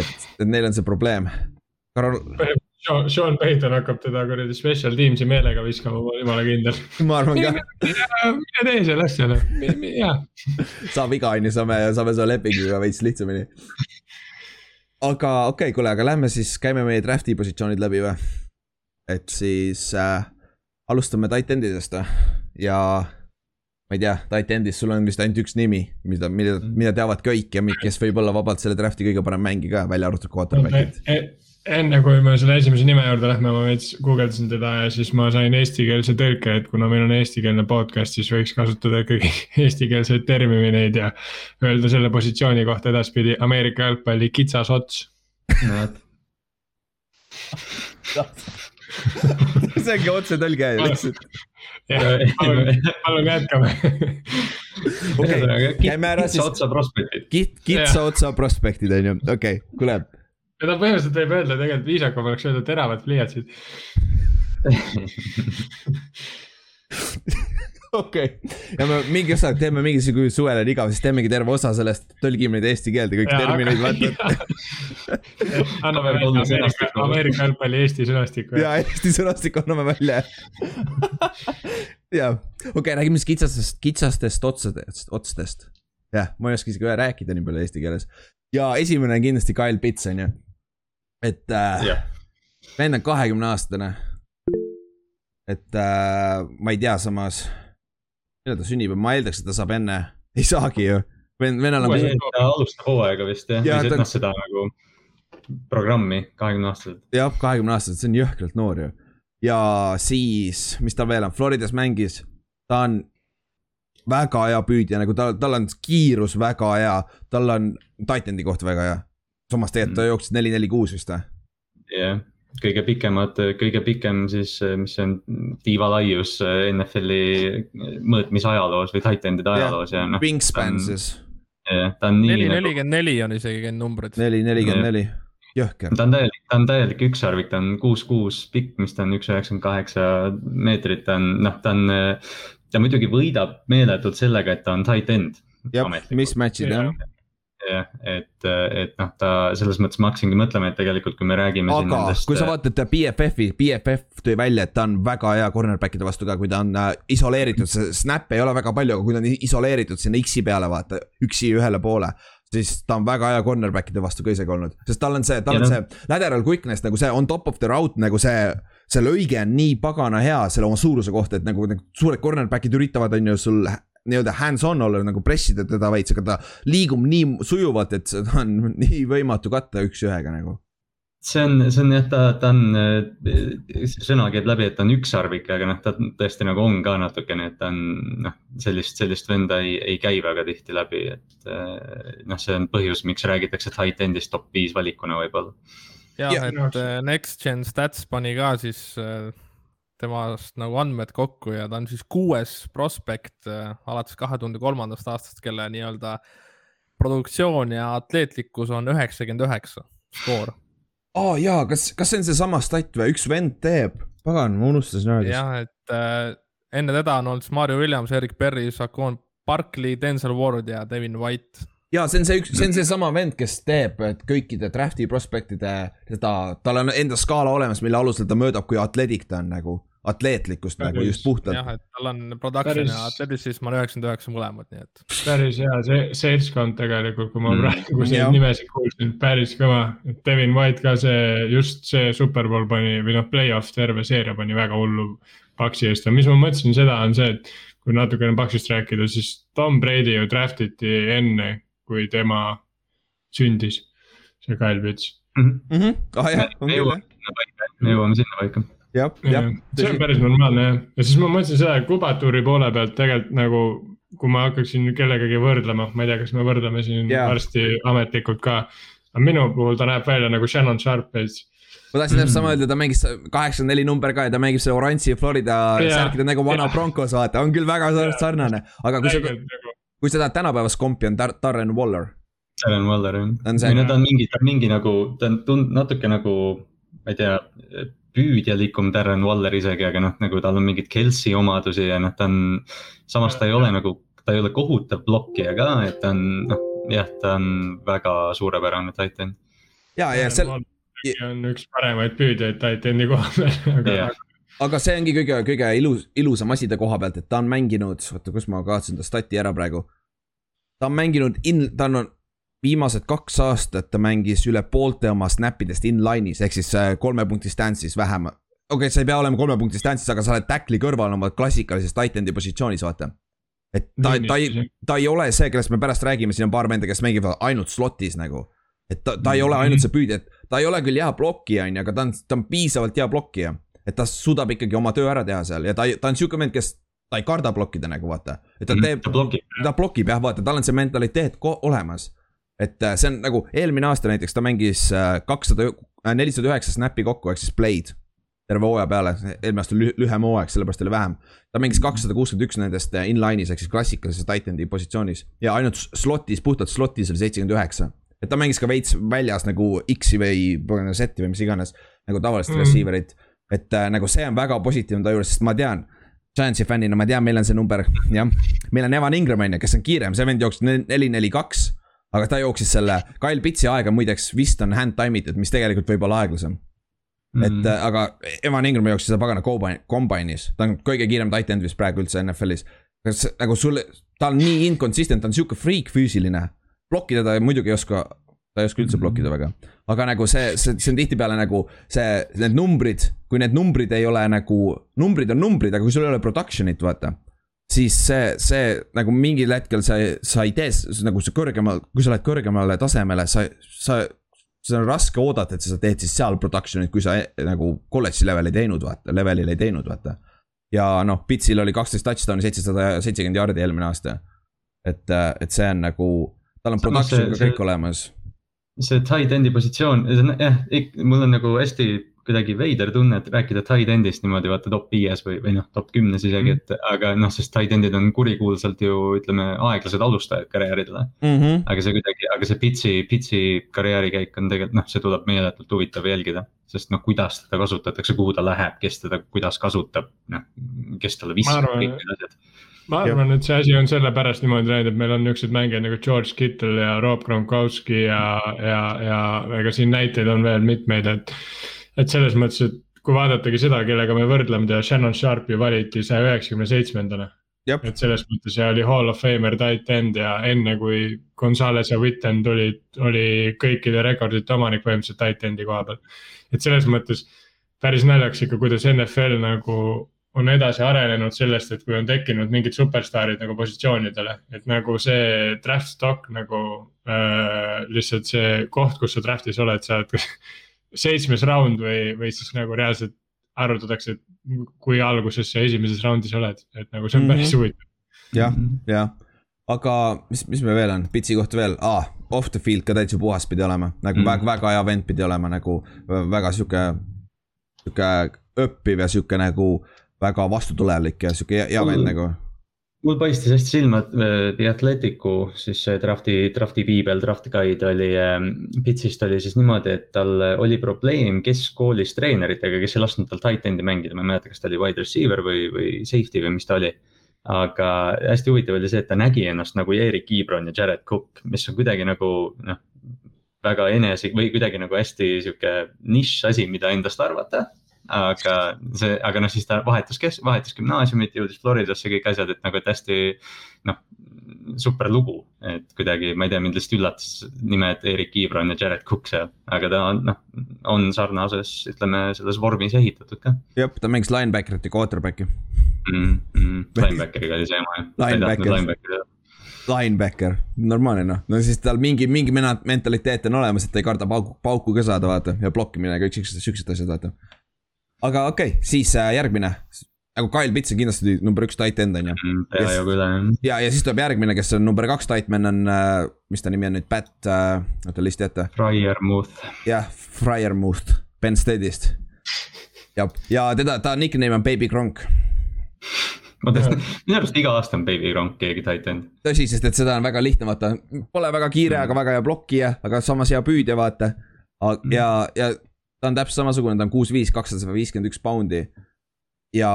et, et neil on see probleem. Karol, Sean Payton hakkab teda kuradi special teams'i meelega viskama, ma olen jumala kindel. ma arvan ka, mine tee selle asjale, jaa. saab iga on ju, saame, saame selle lepinguga veits lihtsamini. aga okei okay,, kuule, aga lähme siis, käime meie draft'i positsioonid läbi või? et siis äh, alustame tight end'idest või? ja ma ei tea, tight end'is sul on vist ainult üks nimi, mida, mida, mida teavad kõik ja kes võib olla vabalt selle draft'i kõige parem mängija välja arvatud quarterback'id. Enne kui me selle esimese nime juurde lähme, ma veits guugeldasin teda ja siis ma sain eestikeelse tõlke, et kuna meil on eestikeelne podcast, siis võiks kasutada ikkagi eestikeelseid termineid ja öelda selle positsiooni kohta edaspidi Ameerika jalgpalli kitsas ots. see ongi otsetõlge lihtsalt. palun jätkame. okei, käime ära siis. kitsa otsa prospektid. kitsa otsa prospektid on ju, okei okay,, kuule seda põhimõtteliselt võib öelda, tegelikult viisakam oleks öelda teravad pliiatsid okei okay., ja me mingi osa teeme mingisugune suvele on igav, siis teemegi terve osa sellest, tõlgime neid eesti keelde, kõik terminid vaata. anname välja Ameerika jalgpalli Eesti sõnastiku. ja Eesti sõnastiku anname välja ja, okei okay,, räägime siis kitsastest, kitsastest otsadest, otstest. jah, ma ei oska isegi rääkida nii palju eesti keeles. Ja esimene on kindlasti Kyle Pitts on ju et äh, yeah. vend on kahekümne aastane. et äh, ma ei tea, samas, millal ta sünnib, ma eeldaks, et ta saab enne, ei saagi ju. vend, vennal on. ta alustab hooaega vist jah ja, või ta... noh, seda nagu programmi kahekümne aastaselt. jah, kahekümne aastaselt, see on jõhkralt noor ju. ja siis, mis tal veel on, Floridas mängis, ta on väga hea püüdja, nagu tal, tal on kiirus väga hea, tal on Titan'i kohta väga hea samas tegelikult ta mm. jooksis neli, neli, kuus vist või? jah yeah., kõige pikemad, kõige pikem siis, mis on tiivalaius NFL-i mõõtmise ajaloos või titan'ide ajaloos ja noh. Wingspan siis. jah, ta on nii. neli, nagu- nelikümmend neli on isegi käinud numbrid. neli, nelikümmend neli, jõhker. ta on täielik, ta on täielik ükssarvik, ta on kuus, kuus pikk, mis ta on üks üheksakümmend kaheksa meetrit, ta on noh, ta on. Ta muidugi võidab meeletult sellega, et ta on tight end. jah, mismatch'id jah ja jah, et, et noh, ta selles mõttes ma hakkasingi mõtlema, et tegelikult, kui me räägime. aga nendest... kui sa vaatad BFF-i, BFF tõi välja, et ta on väga hea cornerback'ide vastu ka, kui ta on äh, isoleeritud, see snap ei ole väga palju, aga kui ta on isoleeritud sinna X-i peale, vaata, üksi ühele poole siis ta on väga hea cornerback'ide vastu ka isegi olnud, sest tal on see, tal ja on no. see lateral quickness nagu see on top of the route nagu see. See lõige on nii pagana hea selle oma suuruse kohta, et nagu, suured cornerback'id üritavad, on ju, sul nii-öelda hands-on olla nagu pressida teda veits, aga ta liigub nii sujuvalt, et seda on nii võimatu katta üks-ühega nagu see on, see on jah, ta, ta on, see sõna käib läbi, et ta on ükssarvik, aga noh, ta tõesti nagu on ka natukene, et ta on noh, sellist, sellist venda ei, ei käi väga tihti läbi, et noh, see on põhjus, miks räägitakse tight end'ist top viis valikuna võib-olla. Jah ja,, et äh, Next Gen Stats pani ka siis äh, temast nagu andmed kokku ja ta on siis kuues prospekt äh, alates kahe tuhande kolmandast aastast, kelle nii-öelda produktsioon ja atleetlikkus on üheksakümmend üheksa skoor. aa oh, jaa, kas, kas see on seesama stat või, üks vend teeb, pagan, ma unustasin öelda. jah, et äh, enne teda on olnud siis Mario Williams, Erik Berry, Sakon Barkley, Denzel Ward ja Devin White ja see on see üks, see on seesama vend, kes teeb kõikide draft'i prospektide seda, tal on enda skaala olemas, mille alusel ta mõõdab, kui atleedik ta on nagu atleetlikkust nagu just puhtalt. jah, et tal on production päris, ja atletism on üheksakümmend üheksa mõlemad, nii et. päris hea see seltskond tegelikult, kui ma mm. praegu neid nimesid kuulsin, päris kõva. Devin White ka see, just see Superbowl pani või noh, play-off terve seeria pani väga hullu Paksi eest ja mis ma mõtlesin seda on see, et kui natukene Paksist rääkida, siis Tom Brady ju draft iti enne kui tema sündis, see Kyle Pitts mm. -hmm. ah jah, on küll jah. me jõuame sinna paika. jah, jah. see on päris normaalne jah, ja siis ma mõtlesin seda, kubatuuri poole pealt tegelikult nagu, kui ma hakkaksin kellegagi võrdlema, ma ei tea, kas me võrdleme siin yeah. varsti ametlikult ka. aga minu puhul ta näeb välja nagu Shannon Sharp veits ma tahtsin täpselt sama öelda, ta mängis kaheksakümmend neli number ka ja ta mängib selle oranži Florida särkide nagu vana Broncos, vaata, on küll väga sarnane, aga kui sa, kui sa tahad tänapäevast kompi, on Dar-, Darren Waller. Darren Waller jah, või no ta on mingi, ta on mingi nagu, ta on tund-, natuke nagu, ma ei tea, püüdjalikum Darren Waller isegi, aga noh, nagu tal on mingeid Kelsey omadusi ja noh, ta on, samas ta ei ole nagu, ta ei ole kohutav blokkija ka, et ta on, noh, jah, ta on väga suurepärane titan. ja, ja seal. on üks paremaid püüdjaid titan'i koha peal, aga aga see ongi kõige, kõige ilus, ilusam asi ta koha pealt, et ta on mänginud, oota, kus ma kaotasin ta stati ära praegu. ta on mänginud in, ta on viimased kaks aastat ta mängis üle poolte oma snap idest inline'is ehk siis äh, kolme punkti stance'is vähem. okei okay,, sa ei pea olema kolme punkti stance'is, aga sa oled tackli kõrval oma klassikalises tight end'i positsioonis, vaata. et ta, ta ei, ta ei ole see, kellest me pärast räägime, siin on paar venda, kes mängivad ainult slot'is nagu. et ta, ta ei ole ainult see püüdja, et ta ei ole küll hea blokkija, on ju, aga ta on, ta on piisavalt hea blokkija. Et ta suudab ikkagi oma töö ära teha seal ja ta, ta on sihuke vend, kes, ta ei karda blokkida nagu vaata. et ta Mhm, teeb, ta blokib. jah, vaata, tal on see mentaliteet olemas. et äh, see on nagu eelmine aasta näiteks ta mängis äh, kakssada, nelisada üheksa snap'i kokku, ehk siis play'd. terve hooaja peale, eelmine aasta oli lüh- lühem hooaeg, sellepärast oli vähem. ta mängis kakssada kuuskümmend üks nendest äh, inline'is ehk siis klassikalises titan'i positsioonis ja ainult slot'is, puhtalt slot'is oli seitsekümmend üheksa. et ta mängis ka veits väljas nagu X-i või set'i või mis iganes nagu tavalist mm receiver'it. Et äh, nagu see on väga positiivne ta juures, sest ma tean Giantsi fännina ma tean, meil on see number, jah. meil on Evan Ingram on ju, kes on kiirem, see vend jooksis neli, neli, kaks. aga ta jooksis selle, Kyle Pitsi aega muideks vist on hand time itud, mis tegelikult võib olla aeglasem. et Mhm. äh, aga Evan Ingram jooksis seda pagana combine'is, ta on kõige kiirem tight end vist praegu üldse NFL-is. kas nagu sul, ta on nii inconsistent, ta on sihuke freak füüsiline. blokkida ta muidugi ei oska, ta ei oska üldse blokkida väga. Aga nagu see, see, see on tihtipeale nagu see, need numbrid, kui need numbrid ei ole nagu, numbrid on numbrid, aga kui sul ei ole production'it, vaata siis see, see nagu mingil hetkel sa, sa ei tee nagu see kõrgemal, kui sa oled kõrgemale tasemele, sa, sa. see on raske oodata, et sa teed siis seal production'it, kui sa e- nagu kolledži level ei teinud, vaata, levelil ei teinud, vaata. ja noh, Pitsil oli kaksteist touchdown'i, seitsesada seitsekümmend jaardi eelmine aasta. et, et see on nagu, tal on Samas production see- kõik olemas. See tight end'i positsioon, jah, mul on nagu hästi kuidagi veider tunne, et rääkida tight end'ist niimoodi vaata top viies või, või noh, top kümnes isegi, et aga noh, sest tight end'id on kurikuulsalt ju ütleme, aeglased alustajad karjääridele. Mm -hmm. aga see kuidagi, aga see Pitsi, Pitsi karjäärikäik on tegelikult noh, see tuleb meeletult huvitav jälgida. sest noh, kuidas teda kasutatakse, kuhu ta läheb, kes teda, kuidas kasutab, noh, kes talle viskab, kõik need asjad. Ma arvan, et see asi on sellepärast niimoodi läinud, et meil on niuksed mängijad nagu George Kittle ja Rob Gronkowski ja, ja, ja ega siin näiteid on veel mitmeid, et. et selles mõttes, et kui vaadatagi seda, kellega me võrdleme teda, Shannon Sharpi valiti saja üheksakümne seitsmendana. Et selles mõttes ja oli hall of famer tight end ja enne kui Gonzalez ja Witten tulid, oli kõikide rekordite omanik põhimõtteliselt tight end'i koha peal. et selles mõttes päris naljakas ikka, kuidas NFL nagu on edasi arenenud sellest, et kui on tekkinud mingid superstaarid nagu positsioonidele, et nagu see draft stock nagu äh, lihtsalt see koht, kus sa draft'is oled, sa oled kas seitsmes round või, või siis nagu reaalselt arvutatakse, et kui alguses sa esimeses round'is oled, et nagu see on päris Mhm. huvitav. jah, jah, aga mis, mis meil veel on, Pitsi kohta veel ah,, off the field ka täitsa puhas pidi olema, nagu mm. Mm. väga, väga hea vend pidi olema nagu vä- väga sihuke. sihuke õppiv ja sihuke nagu väga vastutulelik ja sihuke hea, vend nagu. mul paistis hästi silma, et äh, The Athleticu siis see drafti, drafti piibel, draft guide oli äh,, Pitsist oli siis niimoodi, et tal oli probleem keskkoolis treeneritega, kes ei lasknud tal tight end'i mängida, ma ei mäleta, kas ta oli wide receiver või, või safety või mis ta oli. aga hästi huvitav oli see, et ta nägi ennast nagu Erik Ibron ja Jared Cook, mis on kuidagi nagu noh. väga enese või kuidagi nagu hästi sihuke nišš asi, mida endast arvata aga see, aga noh, siis ta vahetus kes-, vahetus gümnaasiumit, jõudis Floridasse kõik asjad, et nagu, et hästi noh. super lugu, et kuidagi, ma ei tea, mind lihtsalt üllatas nimed Erik Ibron ja Jared Cook seal, aga ta on noh, on sarnases, ütleme selles vormis ehitatud ka jah, ta mängis linebacker'it ja quarterback'i. mm,. Mm, linebackeriga oli see jama jah. Linebacker. Linebacker, normaalne noh, no siis tal mingi, mingi mentaliteet on olemas, et ta ei karda pauku, pauku ka saada, vaata ja blokkimine ja kõik siuksed, siuksed asjad, vaata. Aga okei okay,, siis äh, järgmine, nagu Kyle Pitts on kindlasti number üks tight end on ju. pea Kes- ju üle jah. ja, ja siis tuleb järgmine, kes on number kaks tight man on äh,, mis ta nimi on nüüd, Pat äh,, oota listi ette, Fryermuth, jah, Fryermuth, Penn State'ist. ja, ja teda, ta nickname on Baby Gronk. ma tean, minu arust iga aasta on Baby Gronk keegi tight end. tõsi, sest et seda on väga lihtne vaata, pole väga kiire, aga väga hea blokkija, aga samas hea püüdja, vaata. ja, ja ta on täpselt samasugune, ta on kuus, viis, kakssada viiskümmend üks poundi. ja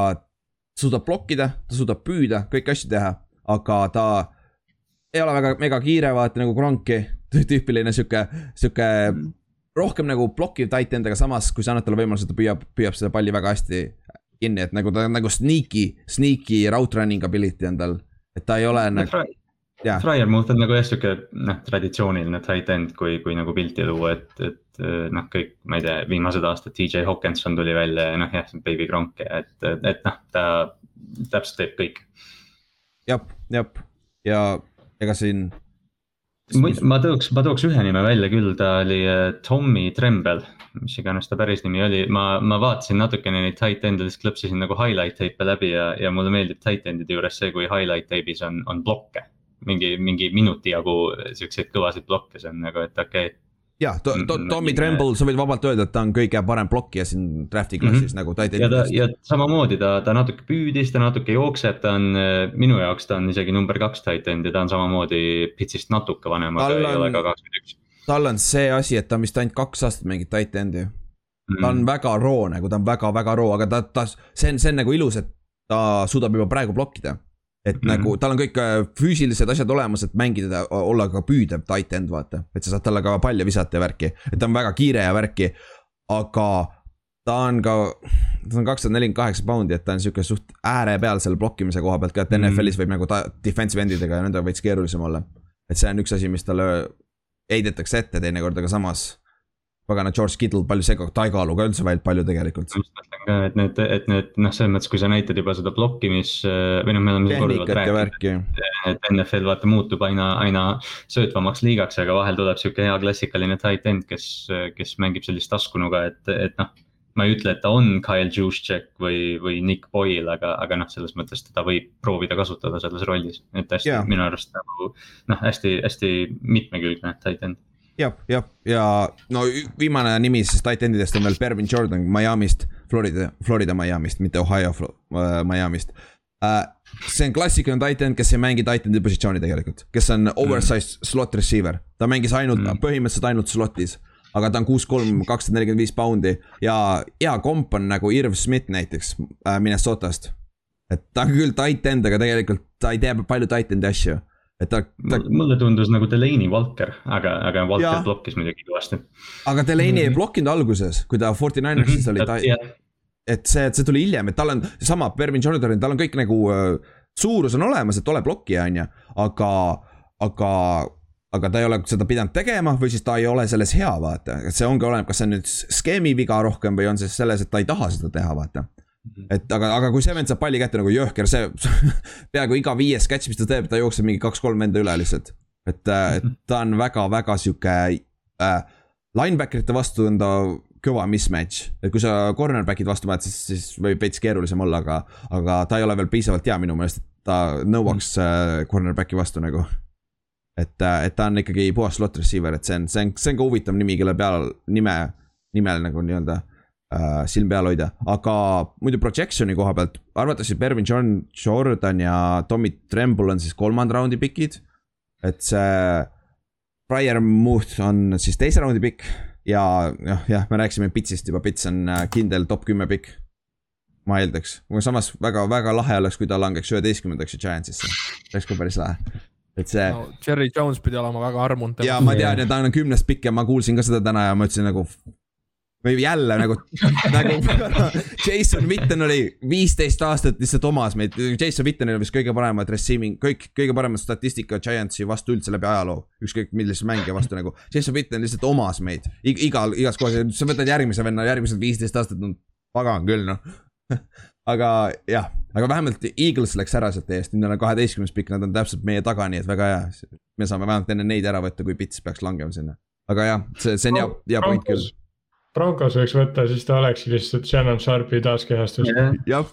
suudab blokkida, ta suudab püüda, kõiki asju teha, aga ta ei ole väga mega kiire, vaata nagu Gronki, tüüpiline sihuke, sihuke rohkem nagu blokkiv tight end, aga samas, kui sa annad talle võimaluse, ta püüab, püüab seda palli väga hästi kinni, et nagu ta on nagu sneaky, sneaky route running ability on tal. et ta ei ole nagu, jaa, Fryermuth on nagu jah sihuke noh, traditsiooniline tight end, kui, kui nagu pilti luua, et, et noh, kõik, ma ei tea, viimased aastad DJ Hawkinson tuli välja ja noh, jah, Baby Gronk, et, et noh, ta täpselt teeb kõik. jah, jah, ja ega siin ma tooks, ma tooks ühe nime välja küll, ta oli äh, Tommy Tremble, mis iganes ta päris nimi oli, ma, ma vaatasin natukene neid tight end'e, lihtsalt klõpsisin nagu highlight tape'e läbi ja, ja mulle meeldib tight end'ide juures see, kui highlight tape'is on, on blokke. Mingi, mingi minuti jagu siukseid kõvasid blokke, see on nagu, et okei okay jah, to, Tommy Tremble, sa võid vabalt öelda, et ta on kõige parem blokkija siin draft'i klassis mm -hmm. nagu ta ei. ja ta, ja samamoodi ta, ta natuke püüdis, ta natuke jookseb, ta on, minu jaoks ta on isegi number kaks titan ja ta on samamoodi Pitsist natuke vanem, aga ei ole ka kakskümmend üks. tal on see asi, et ta on vist ainult kaks aastat mängib titan'i mm. -hmm. ta on väga roo nagu, ta on väga-väga roo, aga ta, ta, see on, see on nagu ilus, et ta suudab juba praegu blokkida et mm -hmm. nagu tal on kõik äh, füüsilised asjad olemas, et mängida, olla ka püüdev tight end, vaata. et sa saad talle ka palli visata ja värki, et ta on väga kiire ja värki. aga ta on ka, ta on kakssada nelikümmend kaheksa poundi, et ta on sihuke suht ääre peal selle blokkimise koha pealt ka, et NFL-is mm -hmm. võib nagu ta defensive endidega ja nendega veits keerulisem olla. et see on üks asi, mis talle heidetakse ette teinekord, aga samas pagana George Kittle palju segab, ta ei kaalu ka üldse välja palju tegelikult. just mõtlen ka, et need, et need noh, selles mõttes, kui sa näitad juba seda blokkimis või noh, me oleme korduvalt rääkinud, et NFL vaata muutub aina, aina söötvamaks liigaks, aga vahel tuleb sihuke hea klassikaline tight end, kes, kes mängib sellist taskunuga, et, et noh ma ei ütle, et ta on Kyle Juszczyk või, või Nick Boyle, aga, aga noh, selles mõttes teda võib proovida kasutada selles rollis, et hästi yeah. minu arust nagu noh, hästi, hästi mitmekülgne tight end jah, jah, ja no viimane nimi siis tight endidest on veel Bervin Jordan Miami'st, Florida, Florida Miami'st, mitte Ohio uh, Miami'st uh,. see on klassikaline tight end, kes ei mängi tight end'i positsiooni tegelikult, kes on oversized mm. slot receiver, ta mängis ainult mm., põhimõtteliselt ainult slot'is aga ta on kuus, kolm, kakssada nelikümmend viis poundi ja hea komp on nagu Irv Smith näiteks äh, Minnesotast. et ta on küll tight end, aga tegelikult ta ei tea palju tight end'i asju et ta, ta. mulle tundus nagu Delaney Walker, aga, aga Walker ja. blokkis muidugi kõvasti. aga Delaney mm -hmm. ei blokkinud alguses, kui ta Forty Ninersis mm -hmm. oli, ta yeah., et see, see tuli hiljem, et tal on sama, Bervin Jordan, tal on kõik nagu uh, suurus on olemas, et ole blokkija, on ju, aga, aga aga ta ei ole seda pidanud tegema või siis ta ei ole selles hea, vaata, et see ongi oleneb, kas see on nüüd skeemi viga rohkem või on see selles, et ta ei taha seda teha, vaata. Mhm. et aga, aga kui see vend saab palli kätte nagu jõhker, see peaaegu iga viies catch, mis ta teeb, ta jookseb mingi kaks-kolm venda üle lihtsalt. et, äh, et mhm. ta on väga-väga sihuke äh,, linebacker'ite vastu on ta kõva mismatch. et kui sa cornerback'id vastu paned, siis, siis võib veits keerulisem olla, aga, aga ta ei ole veel piisavalt hea minu meelest, et ta nõuaks mhm. äh, cornerback'i vastu nagu. et, äh, et ta on ikkagi puhas slot receiver, et see on, see on, see on ka huvitav nimi, kelle peal, nime, nimel nagu nii-öelda äh, silm peal hoida, aga muidu projection'i koha pealt arvatakse Bervin John Jordan ja Tommy Tremble on siis kolmanda raundi pikid. et see Briar Muth on siis teise raundi pikk ja noh, jah, me rääkisime Pitsist juba, Pits on äh, kindel top kümme pikk. ma eeldaks, samas väga-väga lahe oleks, kui ta langeks üheteistkümnendaks Giantsisse, oleks ka päris lahe et see no,. Jerry Jones pidi olema väga armunud. ja ma tean ja ta on kümnest pikk ja ma kuulsin ka seda täna ja ma ütlesin nagu või jälle nagu, nagu Jason Witten oli viisteist aastat lihtsalt omas meid, Jason Wittenil on vist kõige paremad receiving, kõik, kõige paremat statistika Giantsi vastu üldse läbi ajaloo. ükskõik millise mängija vastu nagu, Jason Witten lihtsalt omas meid igal, igas kohas, sa võtad järgmise venna, järgmised viisteist aastat, no pagan küll noh aga jah, aga vähemalt Eagles läks ära sealt eest, nüüd nad on kaheteistkümnes pikk, nad on täpselt meie taga, nii et väga hea. me saame vähemalt enne neid ära võtta, kui Pits peaks langema sinna. aga jah, see, see on hea, hea point küll Broncos võiks võtta, siis ta olekski lihtsalt Shannon Sharpi taaskehastus yeah.. jah,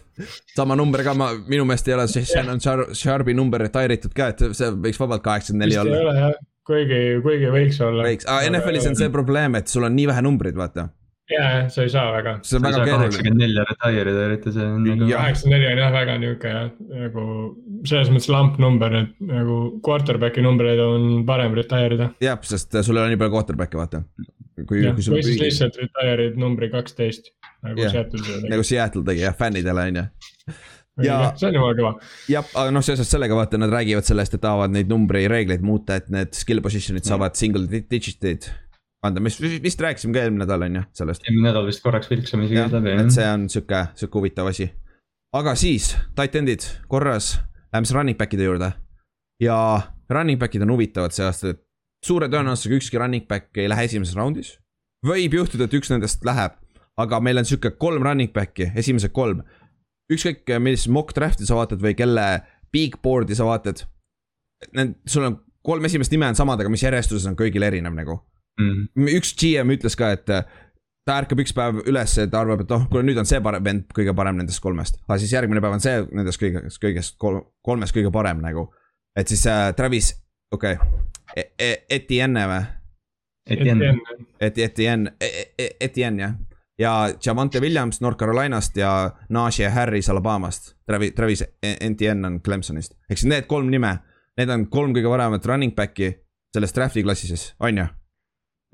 sama number ka, ma, minu meelest ei ole see Shannon Sharpi number retire itud ka, et see võiks vabalt kaheksakümmend neli olla. jah, kuigi, kuigi võiks olla. võiks, aga NFL-is on see probleem, et sul on nii vähe numbreid, vaata ja, ja sa ei saa väga. see on väga keeruline. kaheksakümmend neli retire ida, eriti see on nagu. kaheksakümmend neli on jah väga nihuke jah, nagu selles mõttes lamp number, et nagu quarterback'i numbreid on parem retire ida. jah, sest sul ei ole nii palju quarterback'e, vaata kui, kui või siis lihtsalt retire'id numbri kaksteist nagu yeah. Seattle tegi. nagu Seattle tegi jah, fännidele on ju. ja see on jumala kõva. jah, aga noh, seoses sellega vaata, nad räägivad sellest, et tahavad neid numbrireegleid muuta, et need skill position'id mm. saavad single digit'id anda, mis vist rääkisime ka eelmine nädal on ju sellest. eelmine nädal vist korraks vilksame isegi läbi. et see on sihuke, sihuke huvitav asi. aga siis, titan'id korras, läheme siis running back'ide juurde. ja running back'id on huvitavad see aasta, et suure tõenäosusega ükski running back ei lähe esimeses raundis. võib juhtuda, et üks nendest läheb, aga meil on sihuke kolm running back'i, esimesed kolm. ükskõik, millist mock draft'i sa vaatad või kelle big board'i sa vaatad. Need, sul on kolm esimest nime on samad, aga mis järjestuses on kõigil erinev nagu mm.. üks GM ütles ka, et ta ärkab üks päev üles ta arvab, et oh, kuule nüüd on see parem vend kõige parem nendest kolmest. aga siis järgmine päev on see nendest kõigest, kõigest kolm, kolmest kõige parem nagu. et siis äh, Travis, okei okay. E, Etienne või? Etienne, Et-, Etienne e,, e, Etienne jah. ja Javante Williams North Carolinast ja Najee Harris Alabamast. Travis, Travis E- Etienne on Clemsonist. ehk siis need kolm nime, need on kolm kõige paremat running back'i selles draft'i klassises, on ju?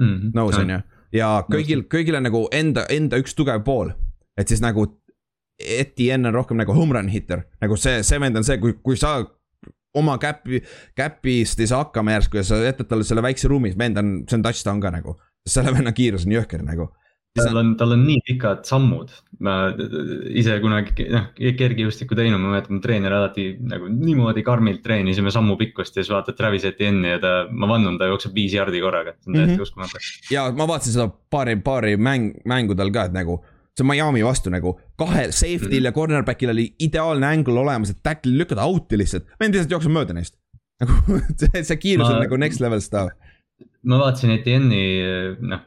Mhm. nõus on ju, ja kõigil, kõigil on nagu enda, enda üks tugev pool. et siis nagu Etienne on rohkem nagu home run hitter, nagu see, see vend on see, kui, kui sa oma käpi, käpist ei saa hakkama järsku ja sa jätad talle selle väikse ruumi, vend on, see on touchdown ka nagu. selle venna kiirus on jõhker nagu. tal on, tal on nii pikad sammud, ma ise kunagi noh kergejõustikku teinud, ma mäletan, mu treener alati nagu niimoodi karmilt treenisime sammu pikkust ja siis vaatad Travis Etienne'i ja ta, ma vannun, ta jookseb viis jardi korraga, see on täiesti Mhm. uskumatu. ja ma vaatasin seda paari, paari mäng, mängudel ka, et nagu see Miami vastu nagu kahel safety'l Mhm. ja cornerback'il oli ideaalne angle olemas, et tackle'i lükata out'i lihtsalt, vend lihtsalt jookseb mööda neist. nagu see, see kiirus Ma- on nagu next level stuff. ma vaatasin Etienne'i noh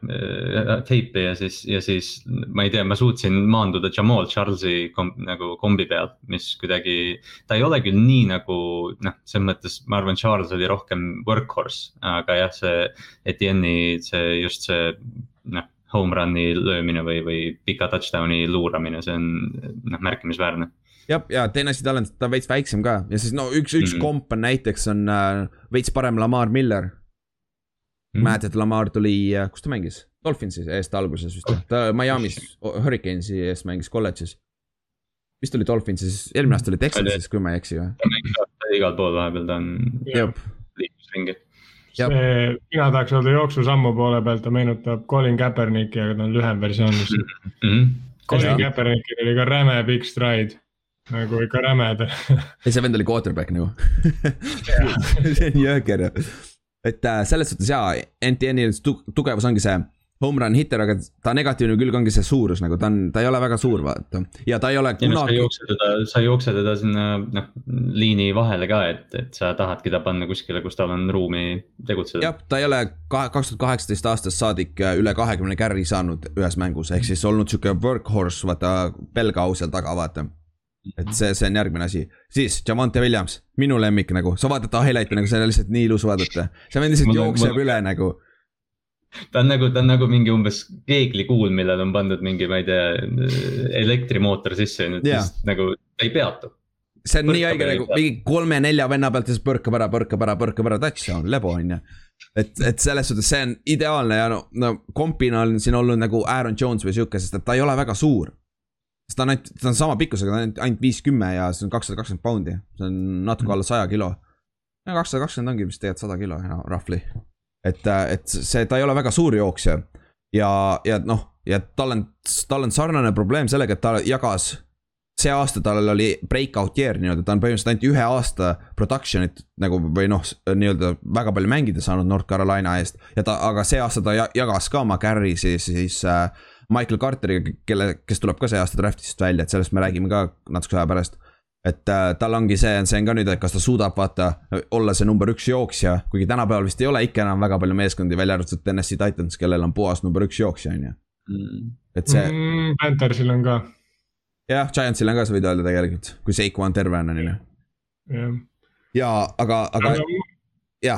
teipi ja siis, ja siis ma ei tea, ma suutsin maanduda Jamal Charles'i kom, nagu kombi peal, mis kuidagi. ta ei ole küll nii nagu noh, selles mõttes ma arvan, Charles oli rohkem workhorse, aga jah, see Etienne'i see just see noh, home run'i löömine või, või pika touchdown'i luuramine, see on noh märkimisväärne. jah, ja teine asi, tal on, ta on veits väiksem ka ja siis no üks, üks mm. -hmm. komp on näiteks on äh, veits parem Lamar Miller. Mhm. mäletad, Lamar tuli, kus ta mängis? Dolphinsi eest alguses vist, ta Miami's Hurricanesi eest mängis kolledžis. vist oli Dolphinsis, eelmine aasta oli Texasis, kui ma ei eksi või? igal pool vahepeal ta on jah, liikus ringi. See, mina tahaks öelda jooksusammu poole pealt, ta meenutab Colin Kaepernicki, aga ta on lühem versioon lihtsalt. Mhm. Colin Jah. Kaepernickil oli ka räme big stride, nagu ikka räme. ei see vend oli quarterback nagu. see on jõhker ju. et äh, selles suhtes jaa, NTN-i tu- tugevus ongi see home run hitter, aga ta negatiivne külg ongi see suurus nagu ta on, ta ei ole väga suur, vaata. ja ta ei ole noh, sa ei kunagi, jookse teda, sa ei jookse teda sinna noh liini vahele ka, et, et sa tahadki ta panna kuskile, kus tal on ruumi tegutseda. jah, ta ei ole kahe, kaks tuhat kaheksateist aastast saadik äh, üle kahekümne carry saanud ühes mängus, ehk siis olnud sihuke workhorse, vaata, pelgau seal taga, vaata. et see, see on järgmine asi, siis Javante Williams, minu lemmik nagu, sa vaatad ta highlight'i nagu see on lihtsalt nii ilus vaadata. see vend lihtsalt jookseb mul- üle nagu ta on nagu, ta on nagu mingi umbes keeglikuul, millele on pandud mingi, ma ei tea, elektrimootor sisse nüüd Jaa. lihtsalt nagu ta ei peatu. see on nii Põrkab haige ja nagu mingi kolme-nelja venna pealt ja siis põrkab ära, põrkab ära, põrkab ära, touchdown, lebo on ju. et, et selles suhtes see on ideaalne ja no, no kompina on siin olnud nagu Aaron Jones või sihuke, sest et ta ei ole väga suur. sest ta on ainult, ta on sama pikkusega, ta on ainult, ainult viis kümme ja see on kakssada kakskümmend poundi, see on natuke alla saja kilo. kakssada kakskümmend ongi vist tegelikult sada kilo, roughly. et, et see, ta ei ole väga suur jooksja ja, ja noh, ja tal on, tal on sarnane probleem sellega, et ta jagas see aasta tal oli breakout year nii-öelda, ta on põhimõtteliselt ainult ühe aasta production'it nagu või noh, nii-öelda väga palju mängida saanud North Carolina eest. ja ta, aga see aasta ta ja- jagas ka oma carry siis, siis äh, Michael Carteriga, kelle, kes tuleb ka see aasta draft'ist välja, et sellest me räägime ka natukese aja pärast. Et äh, tal ongi see, see on ka nüüd, et kas ta suudab vaata olla see number üks jooksja, kuigi tänapäeval vist ei ole ikka enam väga palju meeskondi, välja arvatud Tennessee Titans, kellel on puhas number üks jooksja, on ju. et see mm,. Panthersil on ka, jah, Giantsil on ka, sa võid öelda tegelikult, kui Seiko on terve on, ju. jah. ja aga, aga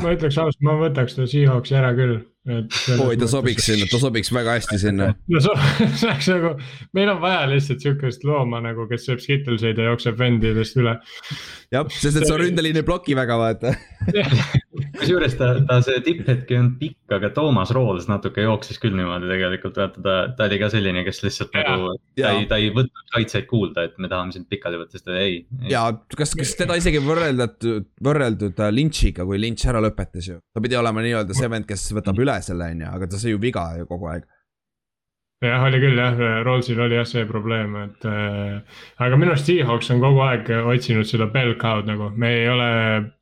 ma ütleks ausalt, ma võtaks ta Seahawksi ära küll, et. oi ta sobiks sinna, ta sobiks väga hästi sinna. no so- see oleks nagu, meil on vaja lihtsalt sihukest looma nagu, kes sööb skittelseid ja jookseb vendidest üle. jah, sest et see ründeliin ei ploki väga, vaata. kusjuures ta, ta see tipphetk ei olnud pikk, aga Toomas Rools natuke jooksis küll niimoodi tegelikult, vaata ta, ta oli ka selline, kes lihtsalt Jaa. nagu, ta ei, ta ei võtnud kaitseid kuulda, et me tahame sind pikali võtta, siis ta ei, ei.. ja kas, kas teda isegi võrreldud, võrreldud äh, Lynch'iga, kui Lynch ära lõpetas ju. ta pidi olema nii-öelda see vend, kes võtab üle selle, on ju, aga ta sai ju viga ju kogu aeg. jah, oli küll jah, Rollsil oli jah see probleem, et äh, aga minu arust Seahawks on kogu aeg otsinud seda bell cow'd nagu, me ei ole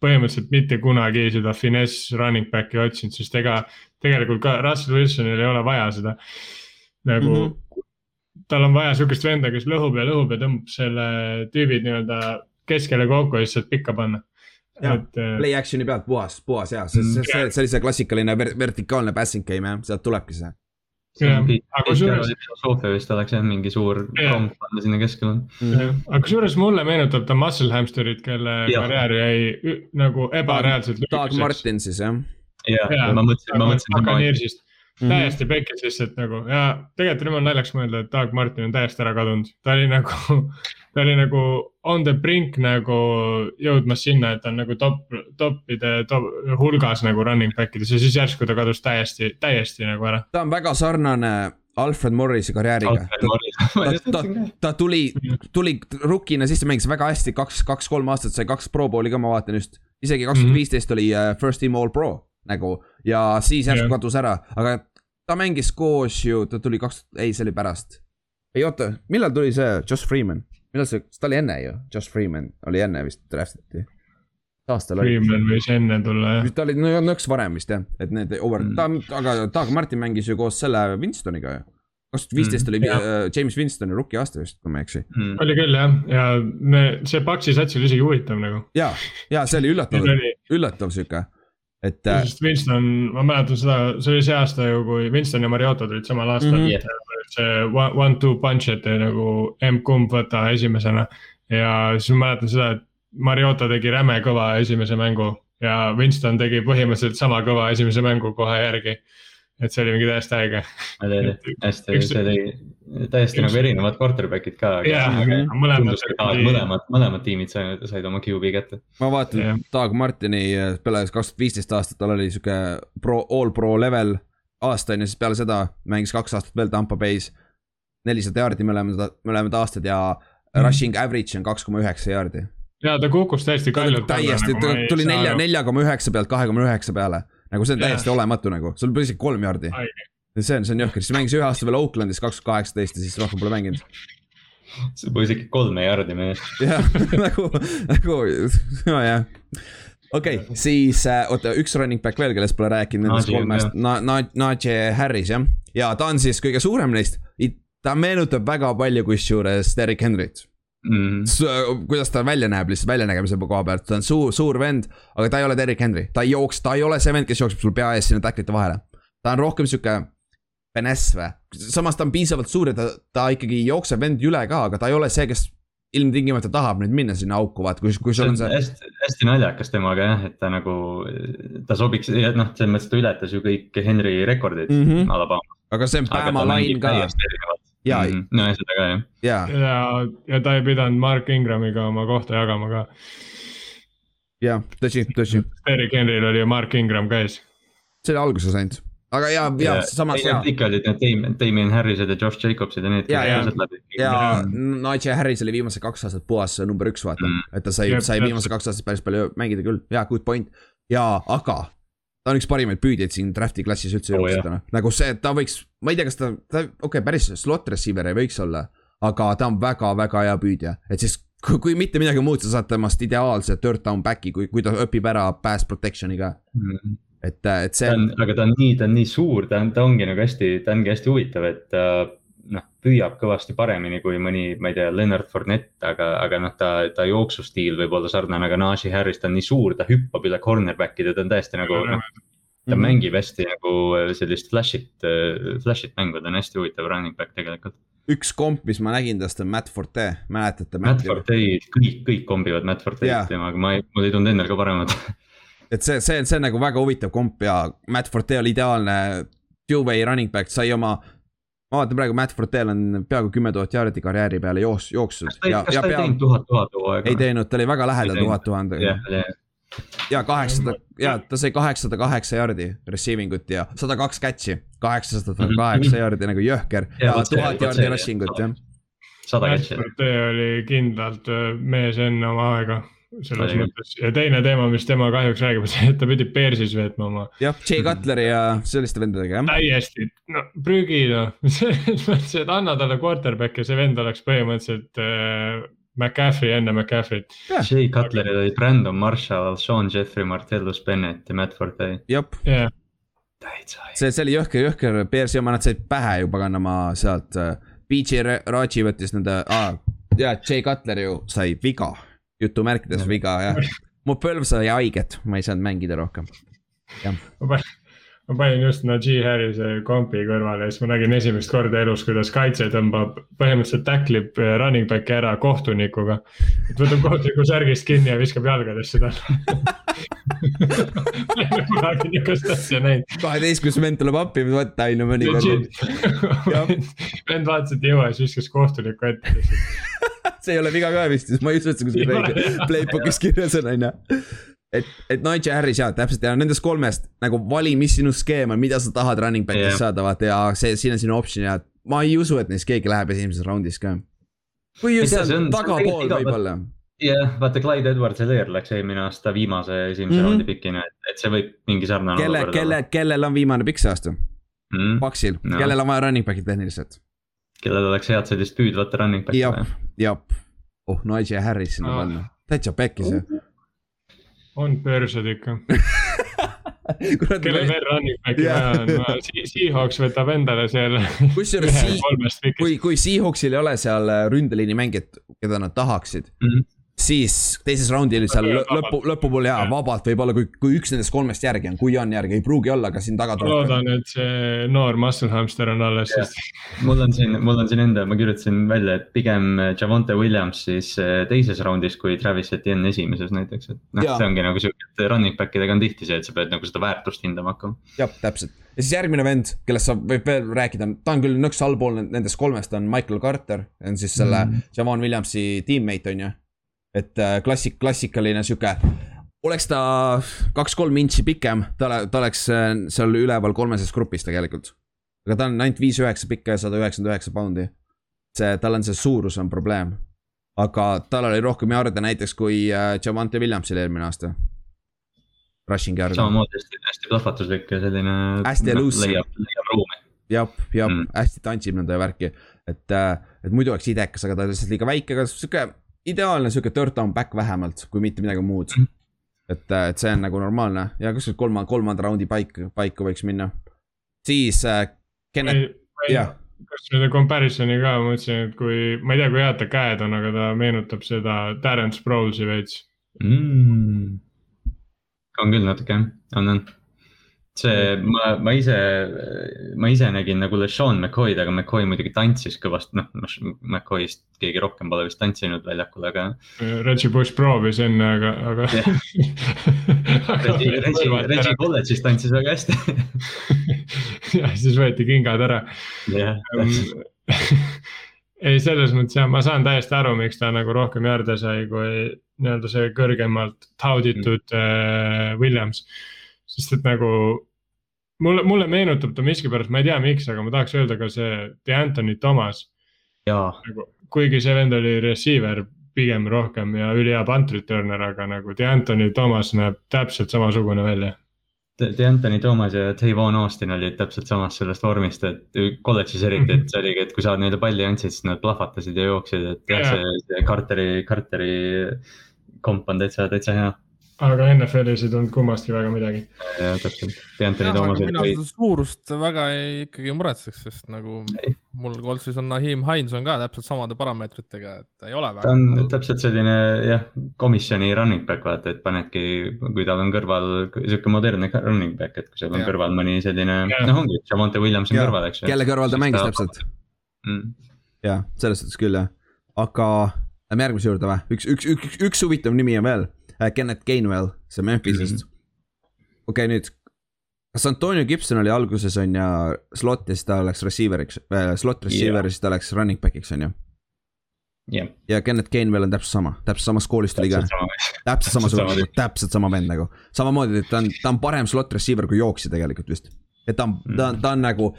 põhimõtteliselt mitte kunagi seda finess running back'i otsinud, sest ega tegelikult ka Russell Wilsonil ei ole vaja seda nagu mm. Mhm. -hmm. tal on vaja sihukest venda, kes lõhub ja lõhub ja tõmbab selle tüübid nii-öelda keskele kokku ja siis saad pikka panna. et äh, play action'i pealt puhas, puhas ja see, see, see, see oli see klassikaline ver vertikaalne passing game jah, sealt tulebki see filosoofia vist oleks jah, mingi suur rong panna sinna keskele. mm.. aga kusjuures mulle meenutab ta Muscle Hamsterit, kelle Jah. karjäär jäi nagu ebareaalselt Doug. Martin siis jah jah Jaa., ma mõtlesin, ma mõtlesin mm. -hmm. täiesti pekkis lihtsalt nagu ja tegelikult nüüd on naljakas mõelda, et Doug Martin on täiesti ära kadunud, ta oli nagu, ta oli nagu on the brink nagu jõudmas sinna, et ta on nagu top, top'ide top, hulgas nagu running back ides ja siis järsku ta kadus täiesti, täiesti nagu ära. ta on väga sarnane Alfred Morrise karjääriga. ta, ta, ta tuli, tuli rukina sisse, mängis väga hästi, kaks, kaks-kolm aastat sai kaks pro bowl'i ka, ma vaatan just. isegi kaks tuhat viisteist oli äh, first team all pro nagu ja siis järsku Jah. kadus ära, aga ta mängis koos ju, ta tuli kaks, ei, see oli pärast. ei oota, millal tuli see Josh Freeman, millal see, ta oli enne ju, Josh Freeman oli enne vist draft iti. mis aastal oli? Freeman võis enne tulla jah. ta oli no, nõks varem vist jah, et need over Mm. mm., ta, aga Doug Martin mängis ju koos selle Winstoniga ju. kaks tuhat viisteist oli jah. äh, James Winstoni rookie aasta vist, kui ma ei eksi. Mm. oli küll jah, ja me, see Paxi sats oli isegi huvitav nagu. ja, ja see oli üllatav üllatav sihuke, et äh, sest Winston, ma mäletan seda, see oli see aasta ju, kui Winston ja Mariota tulid samal aastal mm. -hmm. see one- one-two punch, et nagu emb-kumb võta esimesena ja siis ma mäletan seda, et Mariota tegi räme kõva esimese mängu ja Winston tegi põhimõtteliselt sama kõva esimese mängu kohe järgi. Et see oli mingi täiesti äge. hästi, see oli täiesti üks- nagu erinevad quarterback'id ka. Jaa, Mhm. mõlemad mõlemad, mõlemad, mõlemad tiimid said, said oma QB kätte. ma vaatan Jah. Doug Martini äh, peale kaks tuhat viisteist aastat, tal oli sihuke pro, all pro level aasta on ju, siis peale seda mängis kaks aastat veel Tampa Bay's. nelisada jaardi mõlemad, mõlemad aastad ja Mhm. rushing average on kaks koma üheksa jaardi. ja ta kukkus täiesti kaljult. täiesti, ta tuli nelja, nelja koma üheksa pealt kahe koma üheksa peale. Nagu see on täiesti olematu nagu, sul pole isegi kolm jaardi. see on, see on jõhker, siis mängis ühe aasta veel Oaklandis kaks tuhat kaheksateist ja siis rohkem pole mänginud. see pole isegi kolme jardi mees. jah, nagu, nagu, nojah. okei okay,, siis äh, oota, üks running back veel, kellest pole rääkinud nendest kolmest, Na-, Na-, Najee Harris jah. ja ta on siis kõige suurem neist, ta meenutab väga palju kusjuures Derek Henryt. Mm. kuidas ta välja näeb lihtsalt väljanägemise koha pealt, ta on suur, suur vend, aga ta ei ole Derek Henry, ta ei jookse, ta ei ole see vend, kes jookseb sul pea ees sinna tacklite vahele. ta on rohkem sihuke finess või, samas ta on piisavalt suur ja ta, ta ikkagi jookseb vendi üle ka, aga ta ei ole see, kes ilmtingimata tahab nüüd minna sinna auku, vaat kui, kui sul on see. hästi, hästi naljakas temaga jah, et ta nagu, ta sobiks, noh, selles mõttes ta ületas ju kõik Henry rekordid mm. -hmm. Alabama. aga see on Bama lain ka ja, Mhm. no ja seda ka jah. ja, ja, ja ta ei pidanud Mark Ingramiga oma kohta jagama ka. ja tõsi, tõsi, Derek Henryl oli ju Mark Ingram ka ees. see oli alguses ainult, aga ja, ja samas ja, ikka olid need Damien, Harrised ja Josh Jacobsid ja need. Ja, ja. ja Najee Harris oli viimased kaks aastat puhas number üks, vaata Mm. et ta sai sai viimased kaks aastat päris palju mängida küll, jaa, good point. ja, aga ta on üks parimaid püüdjaid siin draft'i klassis üldse oh,, nagu see, ta võiks, ma ei tea, kas ta, ta, okei okay,, päris slot receiver ei võiks olla, aga ta on väga-väga hea püüdja, et siis kui, kui mitte midagi muud, sa saad temast ideaalse third down back'i, kui, kui ta õpib ära pass protection'i ka, et, et see ta on, aga ta on nii, ta on nii suur, ta on, ta ongi nagu hästi, ta ongi hästi huvitav, et ta noh, püüab kõvasti paremini kui mõni, ma ei tea, Leonard Fournette, aga, aga noh, ta, ta jooksustiil võib olla sarnane, aga Najee Harris, ta on nii suur, ta hüppab üle cornerback'ide, ta on täiesti nagu noh, ta Mhm. mängib hästi nagu sellist flash'it, flash'it mängu, ta on hästi huvitav running back tegelikult. üks komp, mis ma nägin tast on Matt Forte, mäletate? Matt Forte'id, kõik, kõik kombivad Matt Forte'id Jaa. temaga, ma ei, mul ei tulnud endal ka paremat. et see, see, see on nagu väga huvitav komp ja Matt Forte oli ideaalne two-way running back, sai oma. ma vaatan praegu, Matt Fortel on peaaegu kümme tuhat jaardi karjääri peale jooks, jooksnud kas ta ei, kas ta ei pea teinud tuhat tuhat hoo aega? ei teinud, ta oli väga lähedal tuhat tuhande jah, jah, ja kaheksasada ja ta sai kaheksasada kaheksa jaardi receiving ut ja sada kaks catch'i, kaheksasada kaheksa jaardi nagu jõhker ja Mhm. see- tuhat jaardi rushing ut jah. sada catch'i. Forte oli kindlalt öö, mees enne oma aega selles küll. mõttes ja teine teema, mis tema kahjuks räägib, on see, et ta pidi Bearsis veetma oma jah, Jay Cutleri ja selliste vendadega jah. täiesti, no prügi noh, selles mõttes, et anna talle quarterback ja see vend oleks põhimõtteliselt äh, McCaffrey enne McCaffrey't. Jay Cutleril oli Brandon Marshall, Sean Jeffrey, Martellus Bennett ja Matt Forte. jah, jah, täitsa. see, see oli jõhker, jõhker Bearsi oma, nad said pähe ju paganama sealt. BJ Raji võttis nende ah,, ja Jay Cutler ju sai viga, jutumärkides viga jah. mu põlv sai haiget, ma ei saanud mängida rohkem. jah ma panin just Najee Harrise kompi kõrvale ja siis ma nägin esimest korda elus, kuidas kaitse tõmbab, põhimõtteliselt tacklib eh, running back'i ära kohtunikuga. et võtab kohtuniku särgist kinni ja viskab jalgadesse talle ma ei ole kunagi niisugust asja näinud. kaheteistkümnes vend tuleb appi on ju mõnikord. vend vaatas, et ei jõua, siis viskas kohtuniku ette see ei ole viga ka vist, ma ei usu, et see kuskil playbook'is kirjas on, on ju et, et Nigel Harris jaa, täpselt ja nendest kolmest nagu vali, mis sinu skeem on, mida sa tahad running back'ist yeah. saada, vaata ja see, siin on sinu optsioon ja ma ei usu, et neist keegi läheb esimeses raundis ka. või just seal tagapool võib-olla. jah vaata Clyde Edwards-Helaire läks eelmine aasta viimase esimese mm -hmm. raundi pikina, et, et see võib mingi sarnane kelle, kelle, kellel on viimane pikk see aasta mm? -hmm. Paksil no., kellel on vaja running back'i tehniliselt? kellel oleks head sellist püüdvat running back'i vaja. jah, oh, Nigel Harris sinna panna oh., täitsa pekkis ju uh on börsad ikka. Kellel veel running back'i vaja on, Seahawks võtab endale seal. kusjuures, kui, kui Seahawksil ei ole seal ründeliini mängijat, keda nad tahaksid mm, -hmm siis teises raundil seal lõpu, lõpupoole jaa, vabalt võib-olla, kui, kui üks nendest kolmest järgi on, kui on järgi, ei pruugi olla, aga siin taga tuleb. loodan, et see noor muscle hamster on alles, sest. mul on siin, mul on siin enda, ma kirjutasin välja, et pigem Javonte Williams siis eh, teises raundis kui Travis Etienne esimeses näiteks, et noh, see ongi nagu sihuke, et running back idega on tihti see, et sa pead nagu seda väärtust hindama hakkama. jah, täpselt ja siis järgmine vend, kellest saab, võib veel rääkida, ta on küll nõks allpool nendest kolmest on Michael Carter, on siis selle mm. Javon Williamsi teammate on ju et äh, klassik, klassikaline sihuke, oleks ta kaks-kolm intsi pikem, ta, ta oleks äh, seal üleval kolmeses grupis tegelikult. aga ta on ainult viis üheksa pikk ja sada üheksakümmend üheksa poundi. see, tal on see suurus on probleem. aga tal oli rohkem jarde näiteks kui äh, Javante Williamsil eelmine aasta. Rushing yard. samamoodi hästi, hästi plahvatuslik ja selline. hästi elusive. leiab, leiab ruumi. jah, jah mm., hästi tantsib nõnda värki, et, et muidu oleks idekas, aga ta on lihtsalt liiga väike, aga sihuke ideaalne sihuke third down back vähemalt, kui mitte midagi muud. Mhm. et, äh, et see on nagu normaalne ja kuskil kolma, kolmanda raundi paik, paiku võiks minna. siis äh, Kennet, jah. kas selle comparison'i ka mõtlesin, et kui, ma ei tea, kui head ta käed on, aga ta meenutab seda Terence Prowse'i veits mm.. on küll natuke jah, on, on see, ma, ma ise, ma ise nägin nagu LeSean McCoy'd, aga McCoy muidugi tantsis kõvasti, noh, McCoy'st keegi rohkem pole vist tantsinud väljakul, aga. Reggie Bush proovis enne, aga, aga. Reggie, Reggie, Reggie kolledžis tantsis väga hästi jah, siis võeti kingad ära yeah,. ei, selles mõttes jah, ma saan täiesti aru, miks ta nagu rohkem järde sai, kui nii-öelda see kõrgemalt tauditud mm. äh, Williams sest et nagu mulle, mulle meenutab ta miskipärast, ma ei tea, miks, aga ma tahaks öelda ka see D'Anthony Thomas. Nagu, kuigi see vend oli receiver pigem rohkem ja ülihea punt returner, aga nagu D'Anthony Thomas näeb täpselt samasugune välja. D'Anthony Thomas ja Tavon Austin olid täpselt samast sellest vormist, et kolledžis eriti, et see oligi, et kui sa neile palli andsid, siis nad plahvatasid ja jooksid, et jah see, see Carteri, Carteri komp on täitsa, täitsa hea aga NFL-is ei tulnud kummastki väga midagi. jah, täpselt. D'Anthony Thomas. mina seda suurust väga ei, ikkagi ei muretseks, sest nagu ei. mul Coltsis on Naheem Hines on ka täpselt samade parameetritega, et ei ole väga. ta on täpselt selline jah, komisjoni running back vaata, et panedki, kui tal on kõrval sihuke modernne running back, et kui seal on ja. kõrval mõni selline, noh ongi, Javante Williams on ja. kõrval, eks ju. kelle kõrval ta mängis ta... täpselt mm.? jah, selles suhtes küll jah, aga lähme järgmise juurde või, üks, üks, üks, üks, üks huvitav nimi on veel äh,, Kenneth Gainwell, see Memphisest mm -hmm.. okei okay,, nüüd, kas Antonio Gibson oli alguses on ju slot ja siis ta läks receiver'iks äh,, slot receiver ja siis ta läks running back'iks on ju yeah.. ja Kenneth Gainwell on täpselt sama, täpselt samast koolist tuli ka. täpselt samasugune, täpselt sama vend nagu, samamoodi, et ta on, ta on parem slot receiver kui jooksja tegelikult vist. et ta on mm., ta on, ta on nagu,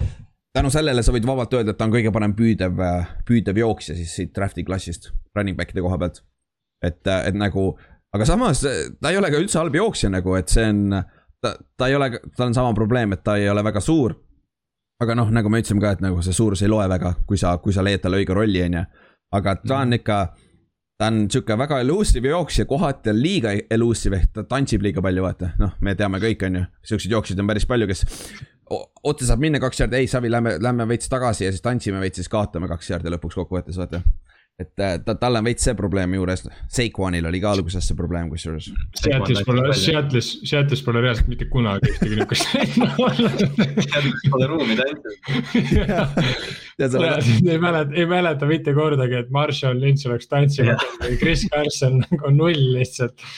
tänu sellele sa võid vabalt öelda, et ta on kõige parem püüdev, püüdev jooksja siis siit draft'i klassist, running back'ide koha pealt. et, et nagu aga samas ta ei ole ka üldse halb jooksja nagu, et see on, ta, ta ei ole, tal on sama probleem, et ta ei ole väga suur. aga noh, nagu me ütlesime ka, et nagu see suurus ei loe väga, kui sa, kui sa leiad talle õige rolli, on ju. aga ta on ikka, ta on sihuke väga elusive jooksja, kohati on liiga elusive, ehk ta tantsib liiga palju, vaata, noh, me teame kõik, on ju. Siukseid jooksjaid on päris palju, kes otse saab minna kaks jaardi, ei Savi, lähme, lähme veits tagasi ja siis tantsime veits, siis kaotame kaks jaardi lõpuks kokkuvõttes, vaata et äh, ta, tal on veits see probleem juures, Sequanil oli ka alguses see probleem kusjuures. Seattle'is pole, Seattle'is, Seattle'is pole reaalselt mitte kunagi ühtegi niukest lennu olnud. Seattle'is pole ruumi tantsida. ei mäleta, ei mäleta mitte kordagi, et Marshall Lynch oleks tantsinud või Chris Carson nagu null lihtsalt,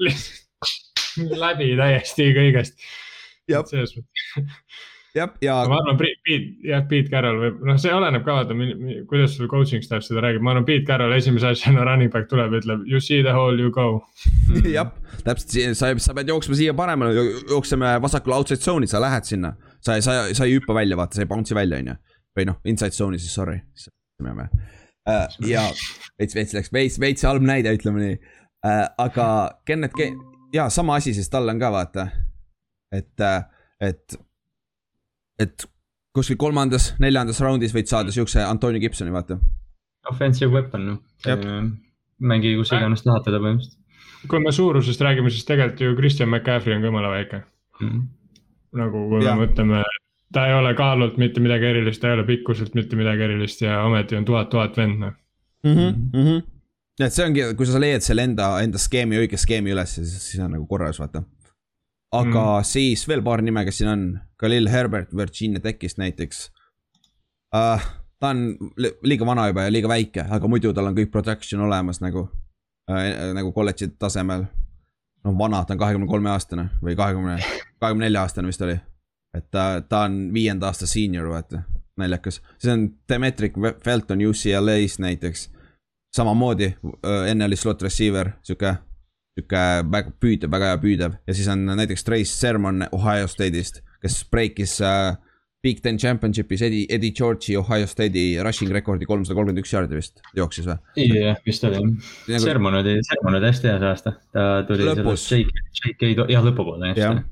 lihtsalt läbi täiesti kõigest. selles mõttes jah, ja. ma arvan, Pete, jah, Pete Carroll võib, noh, see oleneb ka vaata, kuidas sul coaching staff seda räägib, ma arvan, Pete Carroll esimese asjana running back tuleb, ütleb you see the hole, you go jah, täpselt, sa, sa pead jooksma siia paremale, jookseme vasakule outside zone'i, sa lähed sinna. sa, sa, sa ei hüppa välja, vaata, sa ei bounce'i välja, on ju. või noh, inside zone'i siis, sorry. Uh, ja veits, veits läks, veits, veits halb näide, ütleme nii uh,. aga Kennet, ja sama asi siis tal on ka vaata. et, uh, et et kuskil kolmandas, neljandas raundis võid saada siukse Antonio Gibsoni, vaata. Offensive weapon, noh. mängi kus iganes tahad teda põhimõtteliselt. kui me suurusest räägime, siis tegelikult ju Christian McCaffrey on ka jumala väike mm.. nagu kui ja. me mõtleme, ta ei ole kaalult mitte midagi erilist, ta ei ole pikkuselt mitte midagi erilist ja ometi on tuhat, tuhat vend, noh mm -hmm.. Mm -hmm. et see ongi, kui sa leiad selle enda, enda skeemi, õige skeemi üles, siis, siis on nagu korras, vaata aga mm. siis veel paar nime, kes siin on, Khalil Herbert Virginia Techist näiteks uh,. ta on liiga vana juba ja liiga väike, aga muidu tal on kõik production olemas nagu uh,, nagu kolledži tasemel. noh, vana, ta on kahekümne kolme aastane või kahekümne, kahekümne nelja aastane vist oli. et ta, ta on viienda aasta senior, vaata, naljakas. siis on Demetric Felton UCLA-st näiteks. samamoodi enne oli slot receiver, sihuke sihuke väga püüdev, väga hea püüdev ja siis on näiteks Trace Sermon Ohio State'ist, kes breikis äh, Big Ten Championship'is Eddie, Eddie George'i Ohio State'i rushing rekordi kolmsada kolmkümmend üks jaardi vist jooksis või? jah, vist oli jah. Sermon oli, Sermon oli hästi hea see aasta, ta tuli Lõpus. sellest JK, JK, jah lõpupoole just.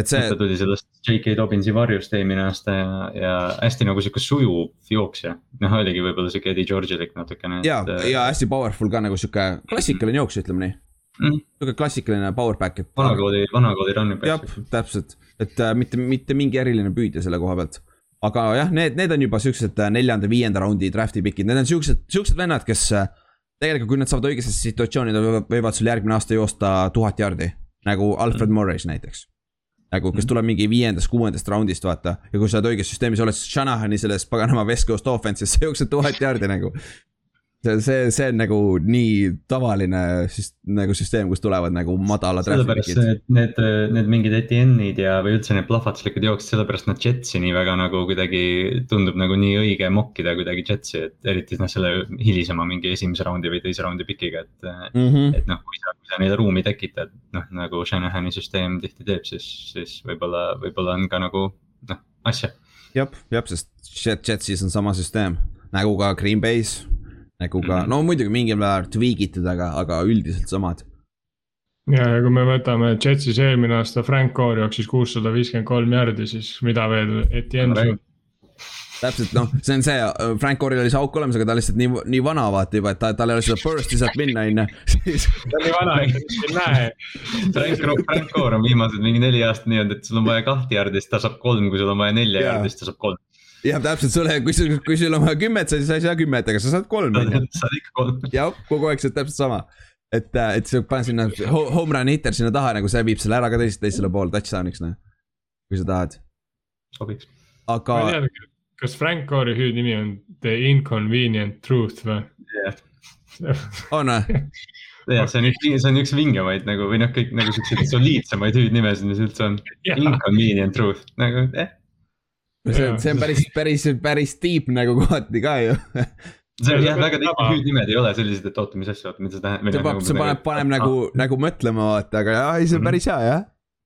et see. ta tuli sellest JK Dobbinsi varjust eelmine aasta ja, ja hästi nagu sihuke sujuv jooksja. noh, oligi võib-olla sihuke Eddie George'ilik natukene. ja, ja hästi powerful ka nagu sihuke klassikaline jooksja, ütleme nii mm.. niisugune klassikaline powerback, et. vanakooli, vanakooli running back. jah, täpselt, et äh, mitte, mitte mingi eriline püüdja selle koha pealt. aga jah, need, need on juba siuksed äh, neljanda-viienda raundi draft'i pikid, need on siuksed, siuksed vennad, kes äh, tegelikult, kui nad saavad õigesse situatsiooni, nad võivad, sul järgmine aasta joosta tuhat jardi. nagu Alfred mm. Morris näiteks. nagu, kes mm. tuleb mingi viiendast-kuuendast raundist, vaata. ja kui sa oled õiges süsteemis, oled Shanahani selles paganama West Coast offense'is, sa jooksed tuhat jardi nagu see, see, see on nagu nii tavaline süst, nagu süsteem, kus tulevad nagu madalad. sellepärast need, need, need mingid Etienne'id ja, või üldse need plahvatuslikud jooksed, sellepärast nad Jetsi nii väga nagu kuidagi tundub nagu nii õige mokkida kuidagi Jetsi, et eriti noh, selle hilisema mingi esimese raundi või teise raundi pikiga, et mm. -hmm. et noh, kui sa, kui sa neile ruumi tekitad, noh nagu Shanahani süsteem tihti teeb, siis, siis võib-olla, võib-olla on ka nagu noh, asja. jah, jah, sest Jetsis on sama süsteem nagu ka Green Bay's nagu ka, mhm. no muidugi mingil määral tweak itud, aga, aga üldiselt samad. ja, ja kui me võtame Jetsis eelmine aasta Frank Gore jooksis kuussada viiskümmend kolm jardi, siis mida veel Etienne no, täpselt noh, see on see, Frank Core'il oli see auk olemas, aga ta lihtsalt nii, nii vana vaata juba, et ta, tal ei ole seda burst'i sealt minna, on ju. ta on nii vana, et ta ei näe. Frank, Frank Core on viimased mingi neli aastat nii-öelda, et sul on vaja kahte jardist, ta saab kolm, kui sul on vaja nelja jardist, ta saab kolm jah, täpselt sulle, kui sul, kui sul on vaja kümmet, siis sa ei saa kümmet, aga sa saad kolm. saad ikka kolm. jah, kogu aeg see on täpselt sama. et, äh, et sa paned sinna home run hitter sinna taha nagu see viib selle ära ka teisest, teisele poole touchdown'iks noh. kui sa tahad. sobiks. aga. ma ei tea, kas Frank Core'i hüüdnimi on The Inconvenient Truth või? jah. on või? jah, see on üks, see on üks vingemaid nagu või noh, kõik nagu siukseid soliidsemaid hüüdnimesid, mis üldse on. Inconvenient truth nagu eh see on, see on päris, päris, päris deep nagu kohati ka ju see on jah, väga tihti hüüdnimed ei ole sellised, et oota, mis asja, oota, mida see tähendab. see paneb, see paneb, paneb nagu, nagu mõtlema vaata, aga jah, ei see on mhm. päris hea jah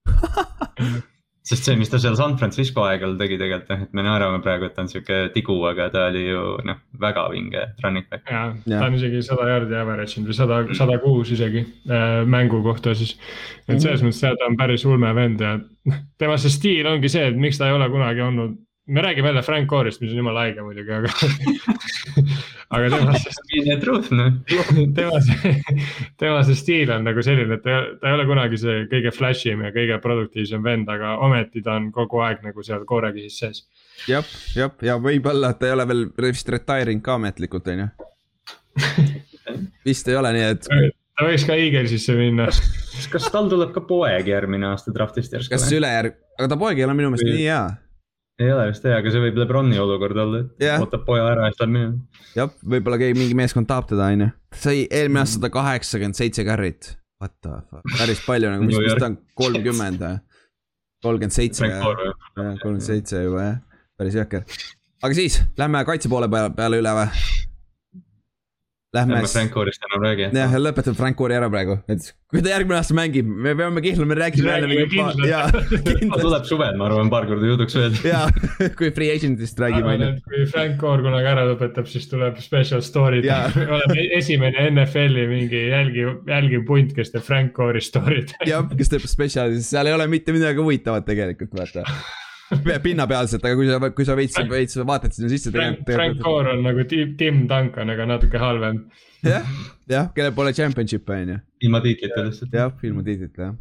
sest see, mis ta seal San Francisco aegal tegi tegelikult jah, et me naerame praegu, et ta on sihuke tigu, aga ta oli ju noh, väga vinge running back. ja, ta on isegi sada jaardi average inud või sada, sada kuus isegi äh, mängu kohta siis. et selles mõttes jah, ta on päris ulme vend ja noh, tema see stiil ongi see, et miks ta ei ole kunagi olnud me räägime jälle Frank Core'ist, mis on jumala haige muidugi, aga aga tema see. tema see, tema see stiil on nagu selline, et ta, ta ei ole kunagi see kõige flash im ja kõige produktiivsem vend, aga ometi ta on kogu aeg nagu seal koorekihis sees. jah, jah, ja võib-olla, et ta ei ole veel vist retire inud ka ametlikult, on ju. vist ei ole nii, et. ta võiks ka Eaglesisse minna. kas tal tuleb ka poeg järgmine aasta draft'ist järsku? kas ülejärg, aga ta poeg ei ole minu meelest nii hea. Ei ole vist hea, aga see võib Lebroni olukord olla, et yeah. ootab poja ära ja siis läheb minema. jah, võib-olla keegi, mingi meeskond tahab teda, on ju. sai eelmine aasta sada kaheksakümmend seitse carry't. What the fuck, päris palju nagu, mis, mis ta on, kolmkümmend või? kolmkümmend seitse, kolmkümmend seitse juba jah, päris jõhker. aga siis, lähme kaitse poole peale üle või? Lähme. Lähme Frank Core'ist enam räägi. jah, lõpetame Frank Core'i ära praegu, et kui ta järgmine aasta mängib, me peame kindlalt, me rääkisime jälle mingi paar, jaa. ta tuleb suvel, ma arvan, paar korda jutuks veel. jaa, kui free agent'ist räägime. kui Frank Core kunagi ära lõpetab, siis tuleb special story. oleme esimene NFL-i mingi jälgiv, jälgiv punt, kes teeb Frank Core'i story'd. jah, kes teeb special'i, seal ei ole mitte midagi huvitavat tegelikult, vaata pinnapealselt, aga kui sa, kui sa veits, veits vaatad sinna sisse. Frank, Frank Core on nagu Tim Duncan, aga natuke halvem. jah, jah, kellel pole championship'e on ju. ilma tiitlita lihtsalt. jah, ilma tiitlita jah.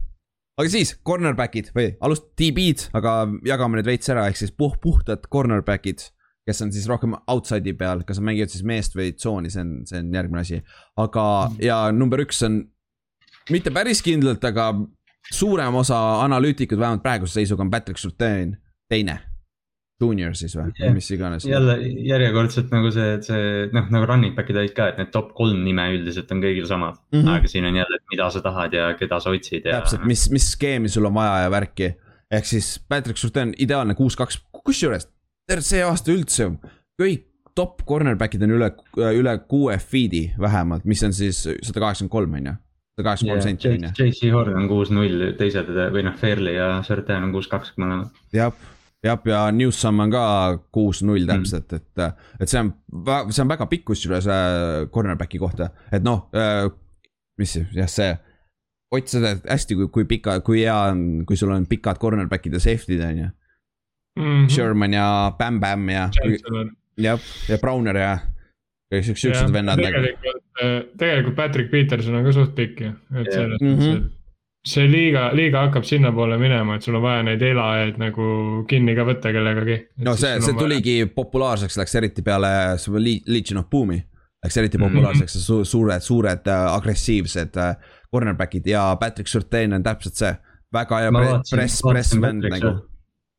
aga siis cornerback'id või alust DB-d, aga jagame need veits ära, ehk siis puh-, puhtad cornerback'id kes on siis rohkem outside'i peal, kas nad mängivad siis meest või tsooni, see on, see on järgmine asi. aga, ja number üks on mitte päris kindlalt, aga suurem osa analüütikud vähemalt praeguse seisuga on Patrick Surtain teine. Junior siis või yeah., mis iganes. jälle järjekordselt nagu see, see noh, nagu running back'id olid ka, et need top kolm nime üldiselt on kõigil samad mm. -hmm. aga siin on jälle, et mida sa tahad ja keda sa otsid ja. täpselt, mis, mis skeemi sul on vaja ja värki. ehk siis Patrick Surtain ideaalne kuus-kaks, kusjuures see aasta üldse kõik top cornerback'id on üle, üle kuue feed'i vähemalt, mis on siis sada kaheksakümmend kolm on ju sada kaheksakümmend kolm senti on ju. JC Horn on kuus-null, teised või noh, Fairley ja Surtain on kuus-kaks mõlemad. jah jah, ja Newsom on ka kuus-null täpselt mm., et, et see on, see on väga pikk kusjuures äh, cornerback'i kohta, et noh äh,. mis siis, jah, see. Ott seda hästi, kui, kui pika, kui hea on, kui sul on pikad cornerback'id ja safety'd on ju mm. -hmm. Sherman ja Bam Bam ja. jah, ja Browner ja. siuksed vennad nagu. tegelikult, äh, tegelikult Patrick Peterson on ka suht pikk ju, et selles mõttes mm -hmm., et see liiga, liiga hakkab sinnapoole minema, et sul on vaja neid elajaid nagu kinni ka võtta kellegagi. no see, see tuligi vaja... populaarseks, läks eriti peale Legion of Boom'i. Läks eriti populaarseks mm -hmm. suured, suured äh, agressiivsed äh, cornerback'id ja Patrick Surtain on täpselt see. väga hea press, press vend nagu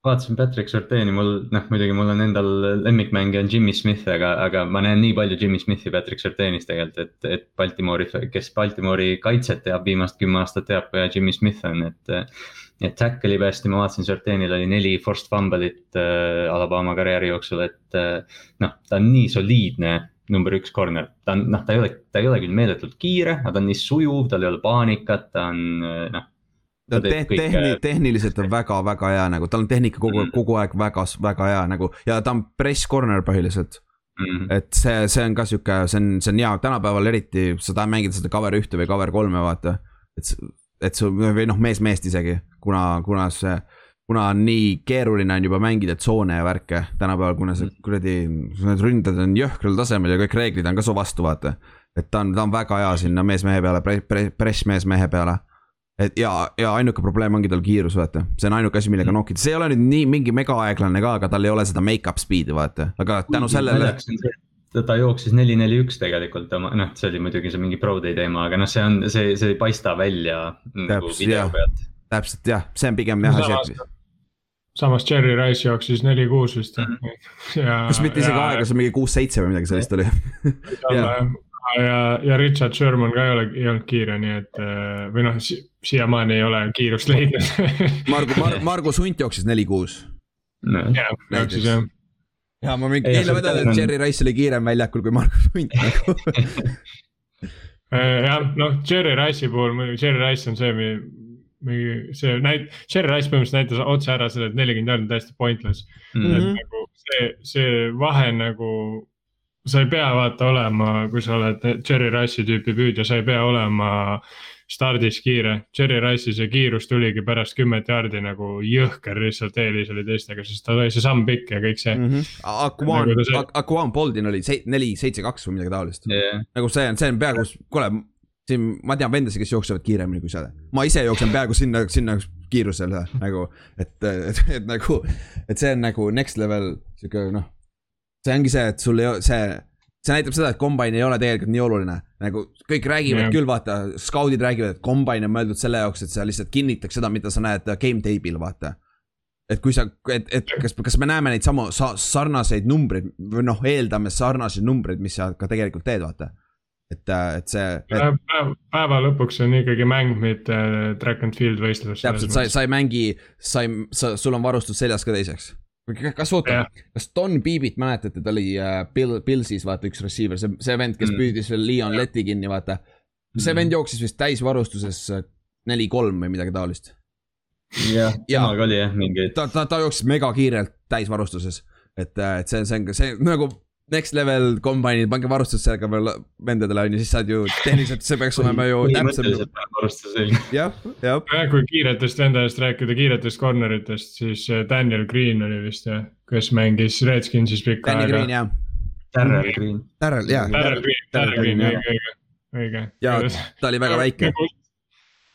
vaatasin Patrick Surtaini, mul noh, muidugi mul on endal lemmikmängija on Jimmy Smith, aga, aga ma näen nii palju Jimmy Smithi Patrick Surtainis tegelikult, et, et Baltimoori, kes Baltimoori kaitset teab viimast kümme aastat teab ja Jimmy Smith on, et. et tackle ib hästi, ma vaatasin, Surtainil oli neli forced fumble'it äh, Alabama karjääri jooksul, et äh, noh, ta on nii soliidne number üks corner, ta on noh, ta ei ole, ta ei ole küll meeletult kiire, aga ta on nii sujuv, tal ei ole paanikat, ta on noh ta te tehni-, tehniliselt on väga-väga hea nagu, tal on tehnika kogu mm., kogu aeg väga, väga hea nagu ja ta on press corner põhiliselt mm.. et see, see on ka sihuke, see on, see on hea, tänapäeval eriti, sa tahad mängida seda cover ühte või cover kolme, vaata. et, et su või noh, mees meest isegi, kuna, kuna see, kuna on nii keeruline on juba mängida tsoone ja värke tänapäeval, kuna see mm. kuradi, need ründed on jõhkral tasemel ja kõik reeglid on ka su vastu, vaata. et ta on, ta on väga hea sinna mees mehe peale, press mees mehe peale et ja, ja ainuke probleem ongi tal kiirus, vaata, see on ainuke asi, millega mm. nokkida, see ei ole nüüd nii mingi mega aeglane ka, aga tal ei ole seda make-up speed'i, vaata, aga tänu sellele. ta jooksis neli, neli, üks tegelikult oma, noh, see oli muidugi see mingi pro day teema, aga noh, see on, see, see ei paista välja nagu video pealt. täpselt jah, see on pigem jah asi, samas Cherry Rice jooksis neli kuus vist mm. -hmm. kas mitte isegi aega, see mingi kuus-seitse või midagi sellist oli ja, ja Richard Sherman ka ei ole, ei olnud kiire, nii et äh, või noh si, siiamaani ei ole kiirust leidnud Margu Mar, Margus Hunt jooksis neli-kuus no.. jah, jooksis jah. ja ma mingi eile vedan, et Cherry Rice oli kiirem väljakul kui Margus Hunt nagu äh, jah, noh, Cherry Rice'i puhul muidugi, Cherry Rice on see, mingi see näit-, Cherry Rice põhimõtteliselt näitas otse ära selle, et nelikümmend jaardi on täiesti pointless mm. -hmm. et nagu see, see vahe nagu sa ei pea vaata olema, kui sa oled Cherry Rice'i tüüpi püüdja, sa ei pea olema stardis kiire. Cherry Rice'i see kiirus tuligi pärast kümmet jaardi nagu jõhker lihtsalt eelis oli teistega, sest tal oli see samm pikk ja kõik see mm. -hmm. Aquan nagu, see... Aquan Boldin oli neli, seitse, kaks või midagi taolist yeah.. nagu see on, see on peaaegu, kuule, siin ma tean vendasid, kes jooksevad kiiremini kui sa. ma ise jooksen peaaegu sinna, sinna kiirusele nagu, et, et, et nagu, et see on nagu next level sihuke noh see ongi see, et sul ei ole see, see näitab seda, et combine ei ole tegelikult nii oluline, nagu kõik räägivad yeah. küll, vaata, skaudid räägivad, et combine on mõeldud selle jaoks, et sa lihtsalt kinnitaks seda, mida sa näed game tape'il, vaata. et kui sa, et, et kas, kas me näeme neid samu sa, sarnaseid numbreid või noh, eeldame sarnaseid numbreid, mis sa ka tegelikult teed, vaata et, et see et.... päeva, päeva lõpuks on ikkagi mäng, mitte track and field võistlus. täpselt, sa, sa ei mängi, sa ei, sa, sul on varustus seljas ka teiseks kas oota, kas Don Beebit mäletate, ta oli uh, Bill, Pillsis vaata üks receiver, see, see vend, kes mm. püüdis veel Leon Leti kinni, vaata. see mm. vend jooksis vist täisvarustuses äh, neli-kolm või midagi taolist. jah, temaga oli jah mingeid. ta, ta, ta jooksis megakiirelt täisvarustuses, et, äh, et see, see on ka see nagu next level kombainid, pange varustus sellega veel vendadele on ju, siis saad ju tehniliselt, see peaks olema ju täpsem. jah, jah. kui kiiretest vendadest rääkida, kiiretest corneritest, siis äh, Daniel Green oli vist jah, kes mängis Redskinsis pikka Danny aega. Green jah. Darrel Green. Darrel jah. Darrel Green, Darrel Green, õige, õige, õige. ja ta oli väga väike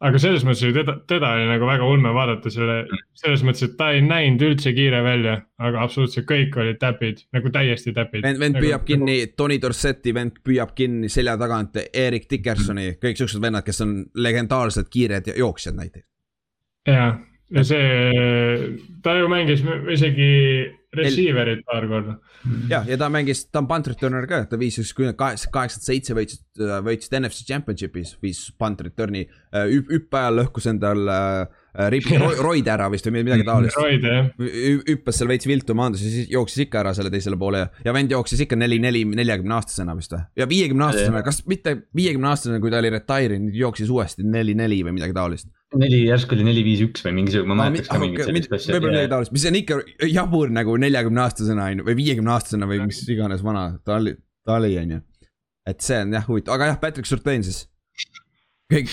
aga selles mõttes ju teda, teda oli nagu väga ulme vaadata selle, selles mõttes, et ta ei näinud üldse kiire välja, aga absoluutselt kõik olid täpid, nagu täiesti täpid. vend, vend nagu, püüab kinni nagu... Tony Dorsetti, vend püüab kinni selja tagant Erik Dickersoni, kõik siuksed vennad, kes on legendaarselt kiired jooksjad näiteks. ja, ja see, ta ju mängis isegi receiver'it paar korda. jah, ja ta mängis, ta on punt returner ka, ta viis üks kaheksa, kaheksakümmend seitse võitsid, võitsid NFC Championship'is, viis punt return'i äh, hüppe ajal lõhkus endal äh, ribi roid ära vist või midagi taolist. roid jah. hüppas seal veits viltu, maandus ja siis jooksis ikka ära selle teisele poole ja, ja vend jooksis ikka neli, neli, neljakümne aastasena vist või? ja viiekümne aastasena, kas mitte viiekümne aastasena, kui ta oli retire inud, jooksis uuesti neli, neli või midagi taolist neli, järsku oli neli, viis, üks või mingisugune, ma mäletaks ka mingit sellist asja. võib-olla midagi taolist, mis on ikka jabur nagu neljakümne aastasena on ju, või viiekümne aastasena või mis iganes vana ta oli, ta oli, on ju. et see on jah huvitav, aga jah, Patrick Surtain siis. kõik,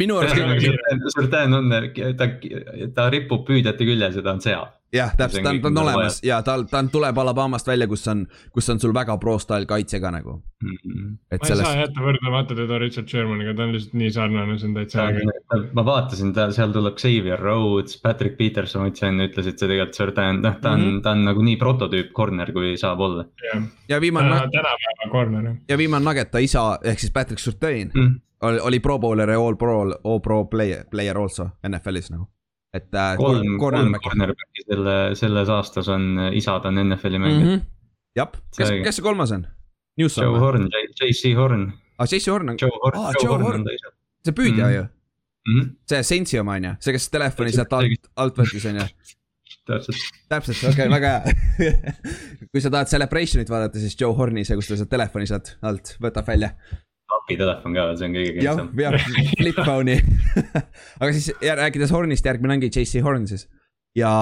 minu arust. Surtain on, ta, ta ripub püüdjate küljes ja ta on sea jah, täpselt, ta on, ta on olemas ja tal, ta on, tuleb Alabamast välja, kus on, kus on sul väga pro style kaitse ka nagu mm. -hmm. ma ei sellest... saa jätta võrdlemata teda Richard Shermaniga, ta on lihtsalt nii sarnane, see on täitsa äge. ma vaatasin, ta, seal tuleb Xavier Rhodes, Patrick Peterson, ma ütlesin, ütlesid sa tegelikult, Jordan, noh, ta on mm, -hmm. ta on nagu nii prototüüp corner, kui saab olla. ja viimane. tänapäeva corner. ja viimane nugget, ta isa ehk siis Patrick Surtain mm. -hmm. oli, oli pro bowler ja all pro, all pro player, player also NFL-is nagu et äh,. kolm, kolm cornerback'i selle, selles aastas on, isad on NFL-i mängijad mm. -hmm. jah, kes, kes see kolmas on? Joe Horn, JC Horn. aa, ah, JC Horn on. Joe Horn ah,, Joe Horn ta isa. see püüdja mm -hmm. ju mm. -hmm. see Sensi oma on ju, see, kes telefoni sealt alt, alt võttis on ju täpselt. täpselt, okei okay,, väga hea kui sa tahad Celebration'it vaadata, siis Joe Horni, see, kus ta sealt telefoni sealt alt võtab välja apitelefon ka see on kõige kihvtsam. jah, jah, flip phone'i. Aga siis rääkides Hornist, järgmine ongi JC Horn siis. Ja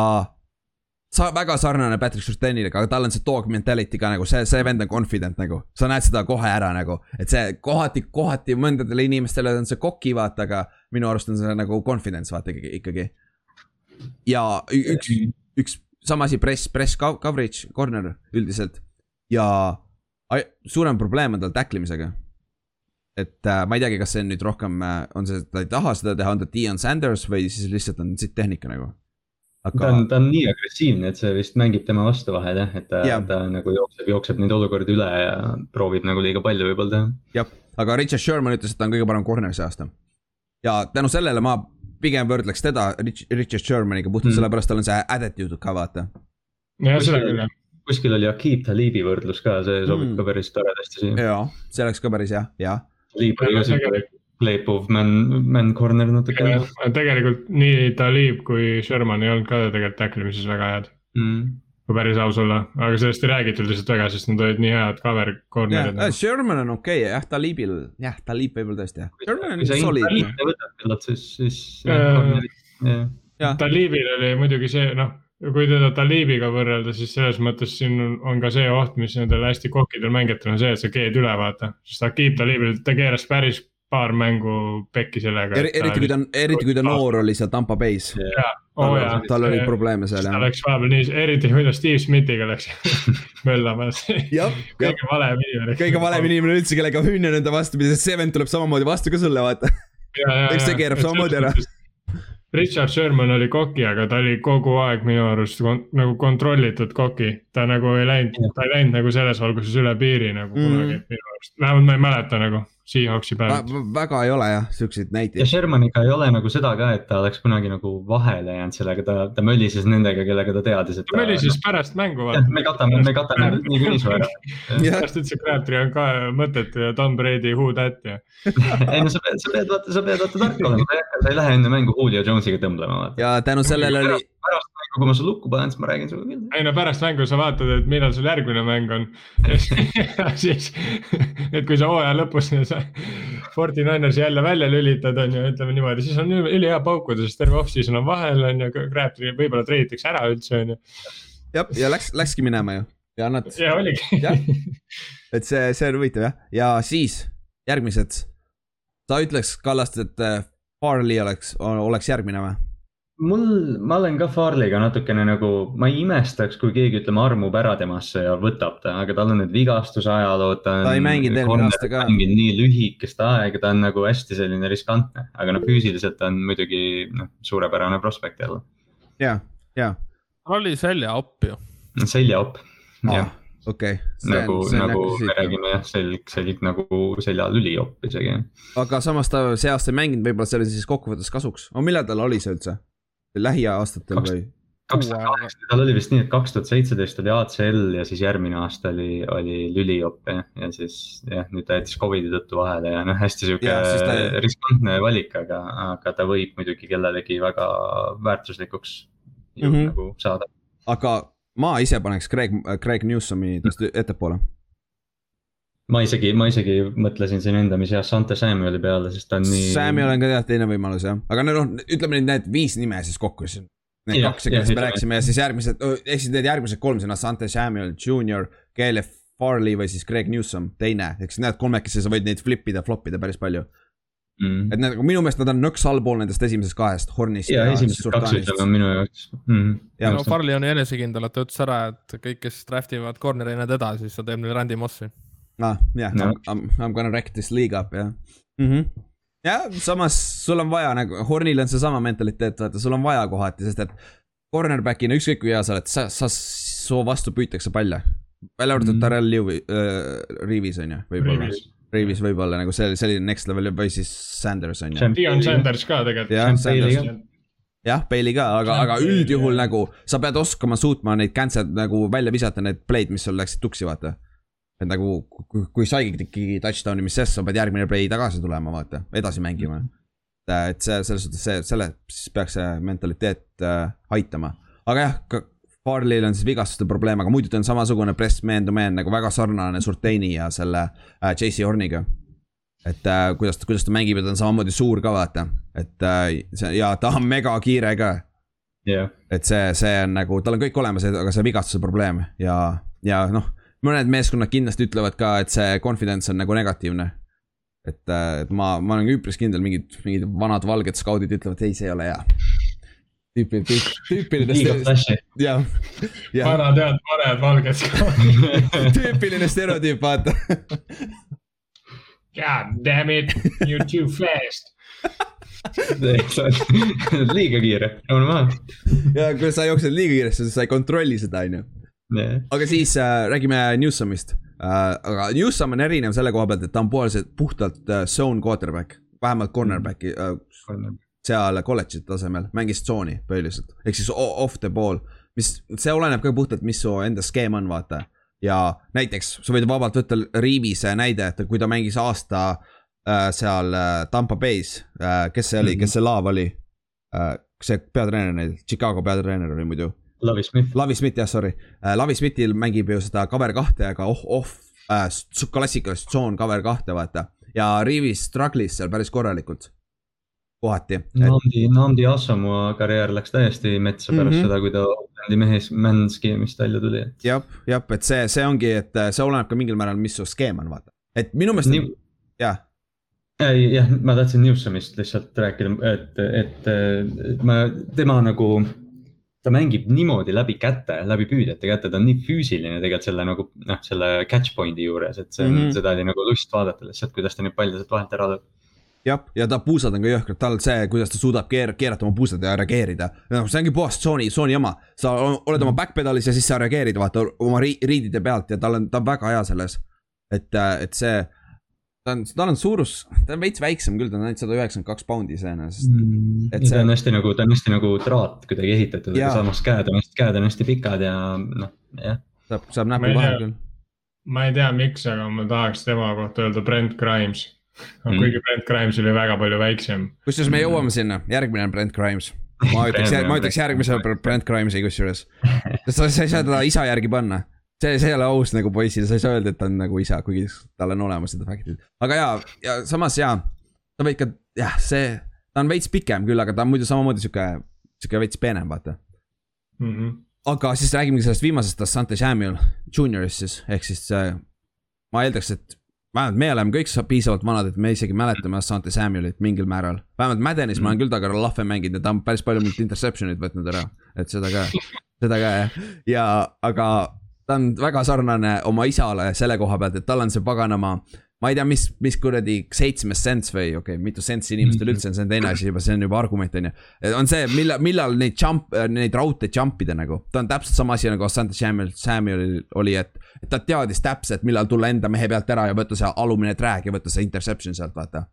sa väga sarnane Patrick Surtainile, aga tal on see dog mentality ka nagu see, see vend on confident nagu. sa näed seda kohe ära nagu, et see kohati, kohati mõndadele inimestele on see koki vaata, aga minu arust on see nagu confidence vaata ikkagi, ja üks, üks sama asi press, press coverage, corner üldiselt. Ja suurem probleem on tal tacklimisega et äh, ma ei teagi, kas see on nüüd rohkem äh,, on see, ta ei taha seda teha, on ta Dion Sanders või siis lihtsalt on siit tehnika nagu. Aga... ta on, ta on nii agressiivne, et see vist mängib tema vastu vahel jah, et ta, yeah. ta nagu jookseb, jookseb neid olukordi üle ja proovib nagu liiga palju võib-olla teha. jah, aga Richard Sherman ütles, et ta on kõige parem corner see aasta. ja tänu sellele ma pigem võrdleks teda Richard Shermaniga puhtalt mm. sellepärast, tal on see attitude ka vaata. jah, seda küll jah kuskil oli Akib Talibi võrdlus ka, see sobib mm. ka päris toredasti siia. jaa, see oleks ka päris hea, jah Talib oli ka siuke playproof man, man corner natuke. tegelikult nii Talib kui Sherman ei olnud ka tegelikult tackle imises väga head mm.. kui päris aus olla, aga sellest ei räägitud lihtsalt väga, sest nad olid nii head cover corner'id yeah,. Sherman on okei okay,, jah, Talibil, jah, Talib võib-olla tõesti jah. Sherman on solid. võtad küllalt, siis, siis äh,. Talibil oli muidugi see, noh kui teda Talibiga võrrelda, siis selles mõttes siin on, on ka see oht, mis nendel hästi kokkidel mängijatel on see, et sa keed üle vaata. sest Akib Talibil, ta keeras päris paar mängu pekki sellega er,. eriti kui ta, eriti kui ta noor oli seal Tampa Bay's. Oh, tal, tal oli probleeme seal jah. ta läks vahepeal nii, eriti kui ta Steve Smithiga läks möllama kõige valem inimene. kõige valem inimene üldse, kellega hüünen enda vastu, sest see vend tuleb samamoodi vastu ka sulle, vaata. eks see keerab samamoodi ära Richard Sherman oli koki, aga ta oli kogu aeg minu arust kon, nagu kontrollitud koki. ta nagu ei läinud, ta ei läinud nagu selles valguses üle piiri nagu mm. kunagi minu arust, vähemalt ma ei mäleta nagu Seahawksi päev. väga ei ole jah, siukseid näiteid. ja Shermaniga ei ole nagu seda ka, et ta oleks kunagi nagu vahele jäänud sellega, ta, ta mölises nendega, kellega ta teadis, et. ta mölises pärast mängu. me katame, me katame niikuinii su ära. pärast ütles, et Crabtree on ka mõttetu ja Tom Brady who that ja ei no sa pead, sa pead vaata, sa pead vaata tark olema, sa ei lähe enne mängu Julio Jonesiga tõmblema vaata. ja tänu sellele oli. pärast kui ma su lukku panen, siis ma räägin sinuga küll. ei no pärast mängu sa vaatad, et millal sul järgmine mäng on siis, et kui sa hooaja lõpus Forty Ninersi jälle välja lülitad, on ju, ütleme niimoodi, siis on ülihea paukuda, sest terve off-season on vahel, on ju, Crabtree võib-olla treiditakse ära üldse, on ju. jah, ja läks, läkski minema ju ja nad. ja oligi. et see, see on huvitav jah, ja siis järgmised. sa ütleks, Kallast, et äh, Farley oleks, oleks järgmine või? Mul, ma olen ka Farley'ga natukene nagu, ma ei imestaks, kui keegi ütleme armub ära temasse ja võtab ta, aga tal on need vigastuse ajalood. ta ei mänginud eelmine aasta ka. mänginud nii lühikest aega, ta on nagu hästi selline riskantne, aga noh, füüsiliselt on muidugi noh, suurepärane prospekt jälle. ja, ja. tal oli seljaopp ju. seljaopp ah,, jah okei okay.. nagu, nagu me räägime jah, selg, selg nagu seljalüliopp isegi. aga samas ta see aasta ei mänginud, võib-olla see oli siis kokkuvõttes kasuks. aga millal tal oli see üldse? Lähiaastatel või? kaks tuhat kaheksa, tal oli vist nii, et kaks tuhat seitseteist oli ACL ja siis järgmine aasta oli, oli lüliop ja, ja siis jah, nüüd ta jättis Covidi tõttu vahele ja noh, hästi sihuke ta... riskantne valik, aga, aga ta võib muidugi kellelegi väga väärtuslikuks mm -hmm. nagu saada. aga ma ise paneks Craig, Craig Newsomi tast ettepoole ma isegi, ma isegi mõtlesin siin endamisi jah, Sante Samueli peale, sest ta on nii. Samuel on ka jah teine võimalus jah, aga noh, ütleme nüüd need viis nime siis kokku siis. Need ja, kaks, kellest me rääkisime ja siis järgmised, ehk siis need järgmised kolm sõna, Sante Samuel, Junior, Caleb Farley või siis Greg Newsom, teine, ehk siis need kolmekesi sa võid neid flip ida, flop ida päris palju mm.. et need, minu meelest nad on nõks allpool nendest esimesest kahest, Hornist. ja, ja esimesed kaks ütleme on minu jaoks mm.. ja no Farley on enesekindel, et ta ütles ära, et kõik, kes draft ivad corner'ina teda, siis ta teeb neile Randy Mossi ah, jah yeah, no., I m gonna wreck this league up, jah mm -hmm.. jah, samas sul on vaja nagu, Hornil on seesama mentaliteet, vaata, sul on vaja kohati, sest et cornerback'ina ükskõik kui hea sa oled, sa, sa, su vastu püütakse palle. välja arvatud mm -hmm. Darrell Lewi- äh,, Riivis on ju, võib-olla. Riivis võib-olla nagu see, selline next level või siis Sanders on ju. Dion Sanders ka tegelikult. jah, Sanders jah, Bailey ka, aga, aga üldjuhul nagu sa pead oskama suutma neid cancel'd nagu välja visata, need play'd, mis sul läksid tuksi, vaata et nagu, kui, saigi tükki touchdown'i, mis sest, sa pead järgmine play tagasi tulema, vaata, edasi mängima. et see, selles suhtes see, selle, siis peaks see mentaliteet äh, aitama. aga jah, Farley'l on siis vigastuste probleem, aga muidu ta on samasugune press man to man nagu väga sarnane Surtaini ja selle äh, JC Horniga. et äh, kuidas, kuidas ta mängib ja ta on samamoodi suur ka vaata, et äh, see ja ta on megakiire ka yeah.. et see, see on nagu, tal on kõik olemas, aga see vigastuse probleem ja, ja noh mõned meeskonnad kindlasti ütlevad ka, et see confidence on nagu negatiivne. et, äh, et ma, ma olen üpris kindel, mingid, mingid vanad valged skaudid ütlevad, ei, see ei ole hea. tüüpi, tüüp, tüüpiline. jah, jah. vanad head paned valged skaudid tüüpiline stereotüüp, vaata God damn it, you are too fast liiga kiire, jõuame maha. ja kui sa jooksed liiga kiiresti, siis sa ei kontrolli seda, on yeah.. aga siis äh, räägime Newsomist äh,. aga Newsom on erinev selle koha pealt, et ta on poolselt puhtalt äh, zone quarterback, vähemalt cornerback'i äh, seal kolledži tasemel, mängis tsooni põhiliselt, ehk siis off the ball. mis, see oleneb ka puhtalt, mis su enda skeem on, vaata. ja näiteks sa võid vabalt võtta Riivise näide, et kui ta mängis aasta äh, seal äh, Tampa Bay's äh,, kes see oli mm, -hmm. kes see laav oli äh,? see peatreener neil, Chicago peatreener oli muidu Lavi Smith. Lavi Smith jah, sorry. Äh, Lavi Smithil mängib ju seda cover kahte, aga off, off äh,, klassikalist zone cover kahte, vaata. ja Rivis struggle'is seal päris korralikult. kohati. Namdi, Namdi Assamoa karjäär läks täiesti metsa pärast mm -hmm. seda, kui ta Oaklandi mehes, man skeemist välja tuli. jah, jah, et see, see ongi, et see oleneb ka mingil määral, mis su skeem on, vaata. et minu meelest Nii..., jah ei jah, ma tahtsin Newsomist lihtsalt rääkida, et, et, et ma, tema nagu ta mängib niimoodi läbi käte, läbi püüdjate käte, ta on nii füüsiline tegelikult selle nagu noh, selle catch point'i juures, et see on mm, -hmm. seda oli nagu lust vaadata lihtsalt, kuidas ta neid palle sealt vahelt ära lööb. jah, ja ta puusad on ka jõhkrad, tal see, kuidas ta suudab keer-, keerata oma puusad ja reageerida. noh, see ongi puhas tsooni, tsooni jama. sa oled oma backpedalis ja siis sa reageerid, vaata oma ri riidide pealt ja tal on, ta on väga hea selles. et, et see, ta on, tal on suurus, ta on veits väiksem küll, ta on ainult sada üheksakümmend kaks poundi iseenesest mm,. See... ta on hästi nagu, ta on hästi nagu traat kuidagi ehitatud, aga samas käed on hästi, käed on hästi pikad ja noh, jah. saab, saab näpu vahel küll. ma ei tea, miks, aga ma tahaks tema kohta öelda Brent Grimes mm.. kuigi Brent Grimes oli väga palju väiksem. kusjuures me jõuame sinna, järgmine on Brent Grimes. ma ütleks, ma ütleks järgmise Brent Grimesi kusjuures. sa, sa ei saa teda isa järgi panna see, see ei ole aus nagu poisile, sa ei saa öelda, et ta on nagu isa, kuigi tal on olemas need faktid. aga jaa, ja samas jaa, sa võid ka, jah, see, ta on veits pikem küll, aga ta on muidu samamoodi sihuke, sihuke veits peenem, vaata mm. -hmm. aga siis räägime sellest viimasest Asante Samuel Juniorist siis, ehk siis äh, ma eeldaks, et vähemalt me oleme kõik piisavalt vanad, et me isegi mäletame Asante Samuelit mingil määral. vähemalt Maddenis mm -hmm. ma olen küll temaga lahve mänginud ja ta on päris palju mult interception'id võtnud ära, et seda ka, seda ka jah. ja, aga ta on väga sarnane oma isale selle koha pealt, et tal on see paganama. ma ei tea, mis, mis kuradi seitsmes sents või okei okay,, mitu sentsi inimestel üldse on, see on teine asi juba, see on juba argument on ju. on see, millal, millal neid jump, neid raudteid jump ida nagu, ta on täpselt sama asi nagu Asante Samuel, Samuelil oli, et. et ta teadis täpselt, millal tulla enda mehe pealt ära ja võtta see alumine track ja võtta see interception sealt, vaata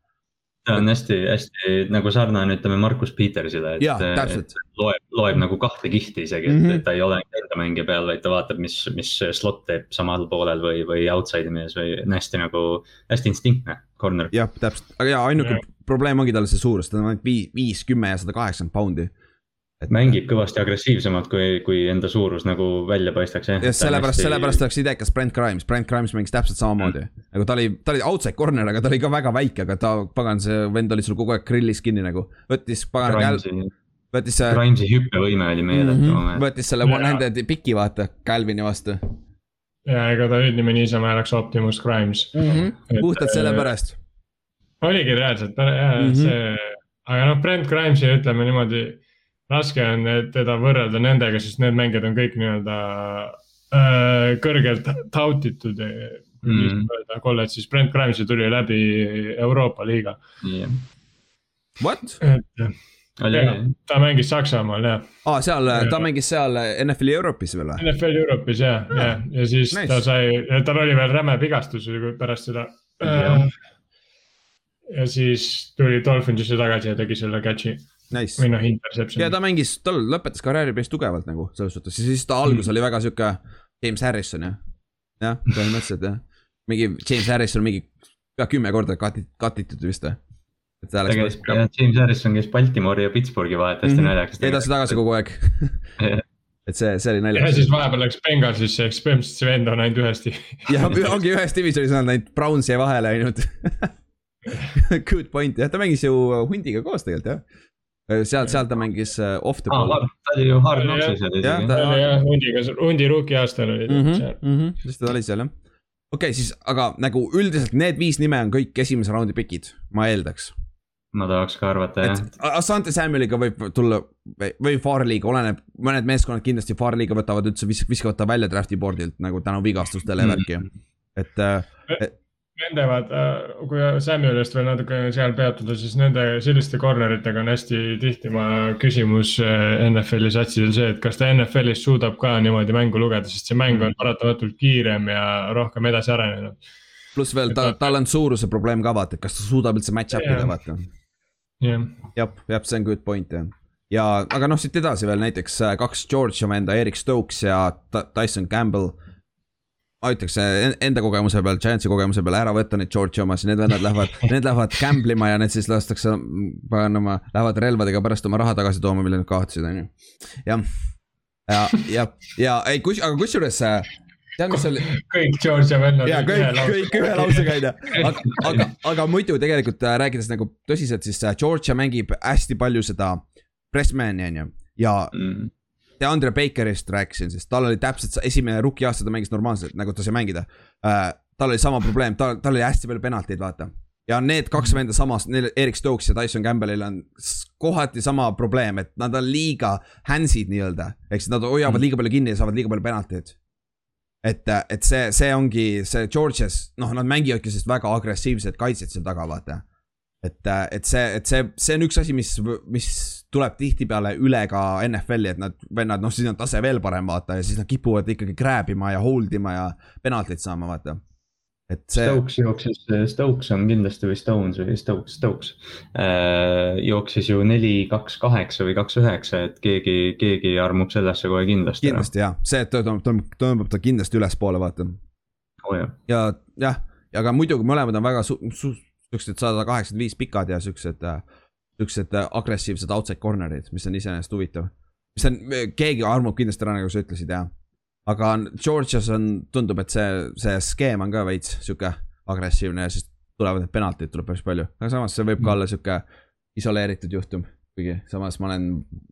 ta on hästi-hästi nagu sarnane, ütleme Markus Petersile, et, loeb, loeb nagu kahte kihti isegi, mm, -hmm. et ta ei ole enda mängija peal, vaid ta vaatab, mis, mis slot teeb samal poolel või, või outside'i mees või on hästi nagu, hästi instinktne corner. jah, täpselt, aga ja ainuke ja. probleem ongi tal see suurus, ta on ainult viis, viis, kümme ja sada kaheksakümmend poundi et mängib kõvasti agressiivsemalt, kui, kui enda suurus nagu välja paistaks, jah. jah, sellepärast hästi..., sellepärast oleks idekas Brent Grimes, Brent Grimes mängis täpselt samamoodi mm.. nagu ta oli, ta oli outside corner, aga ta oli ka väga väike, aga ta, pagan, see vend oli sul kogu aeg grillis kinni nagu. võttis, pagan, võttis see. Grimesi hüppevõime oli meeletu mm. -hmm. võttis selle one-handed piki, vaata, Calvini vastu. ja ega ta hüüdnimi niisama oleks Optimus Grimes mm. -hmm. puhtalt äh, sellepärast. oligi reaalselt, mm, -hmm. see, aga noh, Brent Grimesi ütleme niimoodi raske on teda võrrelda nendega, sest need mängijad on kõik nii-öelda äh, kõrgelt tautitud mm. kolledžis, Brent Grimes'i tuli läbi Euroopa liiga yeah.. What? et jah, ta mängis Saksamaal jah. aa, seal, ta mängis seal NFL-i Euroopis veel või? NFL Euroopis jah, ja, ja siis nice. ta sai, tal oli veel räme vigastus pärast seda yeah.. ja siis tuli Dolphinsisse tagasi ja tegi selle catch'i nice.. või noh, interception. ja ta mängis, tal lõpetas karjääri päris tugevalt nagu selles suhtes ja siis ta alguses mm. oli väga sihuke James Harrison jah. jah, põhimõtteliselt jah. mingi James Harrison mingi pea kümme korda katit-, katitud vist või? Et ta läks. James Harrison käis Baltimori ja Pittsburghi vahet hästi mm -hmm. naljakas. edasi-tagasi kogu aeg et see, see oli naljakas. ja siis vahepeal läks Bengalsisse, eks põhimõtteliselt see vend on ainult ühes ja ongi ühes divisionis on ainult Browns jäi vahele ainult Good point jah, ta mängis ju hundiga koos tegelikult jah seal, seal ta mängis äh, off the ball ah,. ta oli ju Hard Knocksis oli isegi. ta oli jah, hundiga, hundi rookie aastal oli ta mm -hmm, seal mm. -hmm, siis ta oli seal jah. okei okay,, siis aga nagu üldiselt need viis nime on kõik esimese raundi pikid, ma eeldaks. Ma tahaks ka arvata jah. Asante Samueliga võib tulla või Farley'ga, oleneb, mõned meeskonnad kindlasti Farley'ga võtavad üldse, viskavad ta välja draft'i board'ilt nagu tänu vigastustele ja mm. värki. et, äh, et Nende vaata, kui Samuelist veel natuke seal peatuda, siis nende selliste corner itega on hästi tihti ma küsimus eh, NFL-i satsidel see, et kas ta NFL-is suudab ka niimoodi mängu lugeda, sest see mäng on paratamatult kiirem ja rohkem edasi arenenud. pluss veel ta, tal on suuruse probleem ka vaata, et kas ta suudab üldse match up ida, vaata. Jah, jah, see on good point jah. Ja, aga noh, siit edasi veel näiteks äh, kaks Georgia venda, Erik Stokes ja Tyson Campbell. Ma ütleks enda kogemuse peal, Giantsi kogemuse peal ära võtta neid Georgia omasid, need vennad lähevad, need lähevad gamble ima ja need siis lastakse, paganama, lähevad relvadega pärast oma raha tagasi tooma, mille nad kaotasid, on ju. jah, ja, ja, ja ei, kus, aga kusjuures tead, mis oli? kõik Georgia vennad. ja kõik, kõik ühe lausega on ju, aga, aga, aga muidu tegelikult äh, rääkides nagu tõsiselt, siis äh, Georgia mängib hästi palju seda pressman'i on ju ja mm Andre Bakerist rääkisin, sest tal oli täpselt esimene rookie aasta ta mängis normaalselt, nagu ta sai mängida uh,. tal oli sama probleem, tal, tal oli hästi palju penaltid, vaata. ja need kaks venda samas, neil Erik Stokes ja Tyson Campbellil on kohati sama probleem, et nad on liiga handsid nii-öelda. ehk siis nad hoiavad liiga palju kinni ja saavad liiga palju penaltid. Et, et see, see ongi see Georgias, noh, nad mängivadki sellist väga agressiivset kaitset seal taga, vaata. et, et see, et see, see on üks asi, mis, mis tuleb tihtipeale üle ka NFL-i, et nad, vennad, noh, siis on tase veel parem, vaata, ja siis nad kipuvad ikkagi grab ima ja hold ima ja penaltid saama, vaata et see. Stokes jooksis, Stokes on kindlasti või Stones või Stokes, Stokes äh,. jooksis ju neli, kaks, kaheksa või kaks, üheksa, et keegi, keegi armub sellesse kohe kindlasti. kindlasti jah, see, et tõmbab, tõmbab, tõmbab ta kindlasti ülespoole, vaata oh,. ja, ja jah, ja ka muidugi mõlemad on väga su-, su-, siuksed sada kaheksakümmend viis pikad ja siuksed, siuksed agressiivsed outside corner'id, mis on iseenesest huvitav. mis on, keegi armub kindlasti ära, nagu sa ütlesid, jah aga Georgias on, tundub, et see, see skeem on ka veits sihuke agressiivne ja siis tulevad need penaltid tuleb päris palju, aga samas see võib ka mm. olla sihuke isoleeritud juhtum. kuigi samas ma olen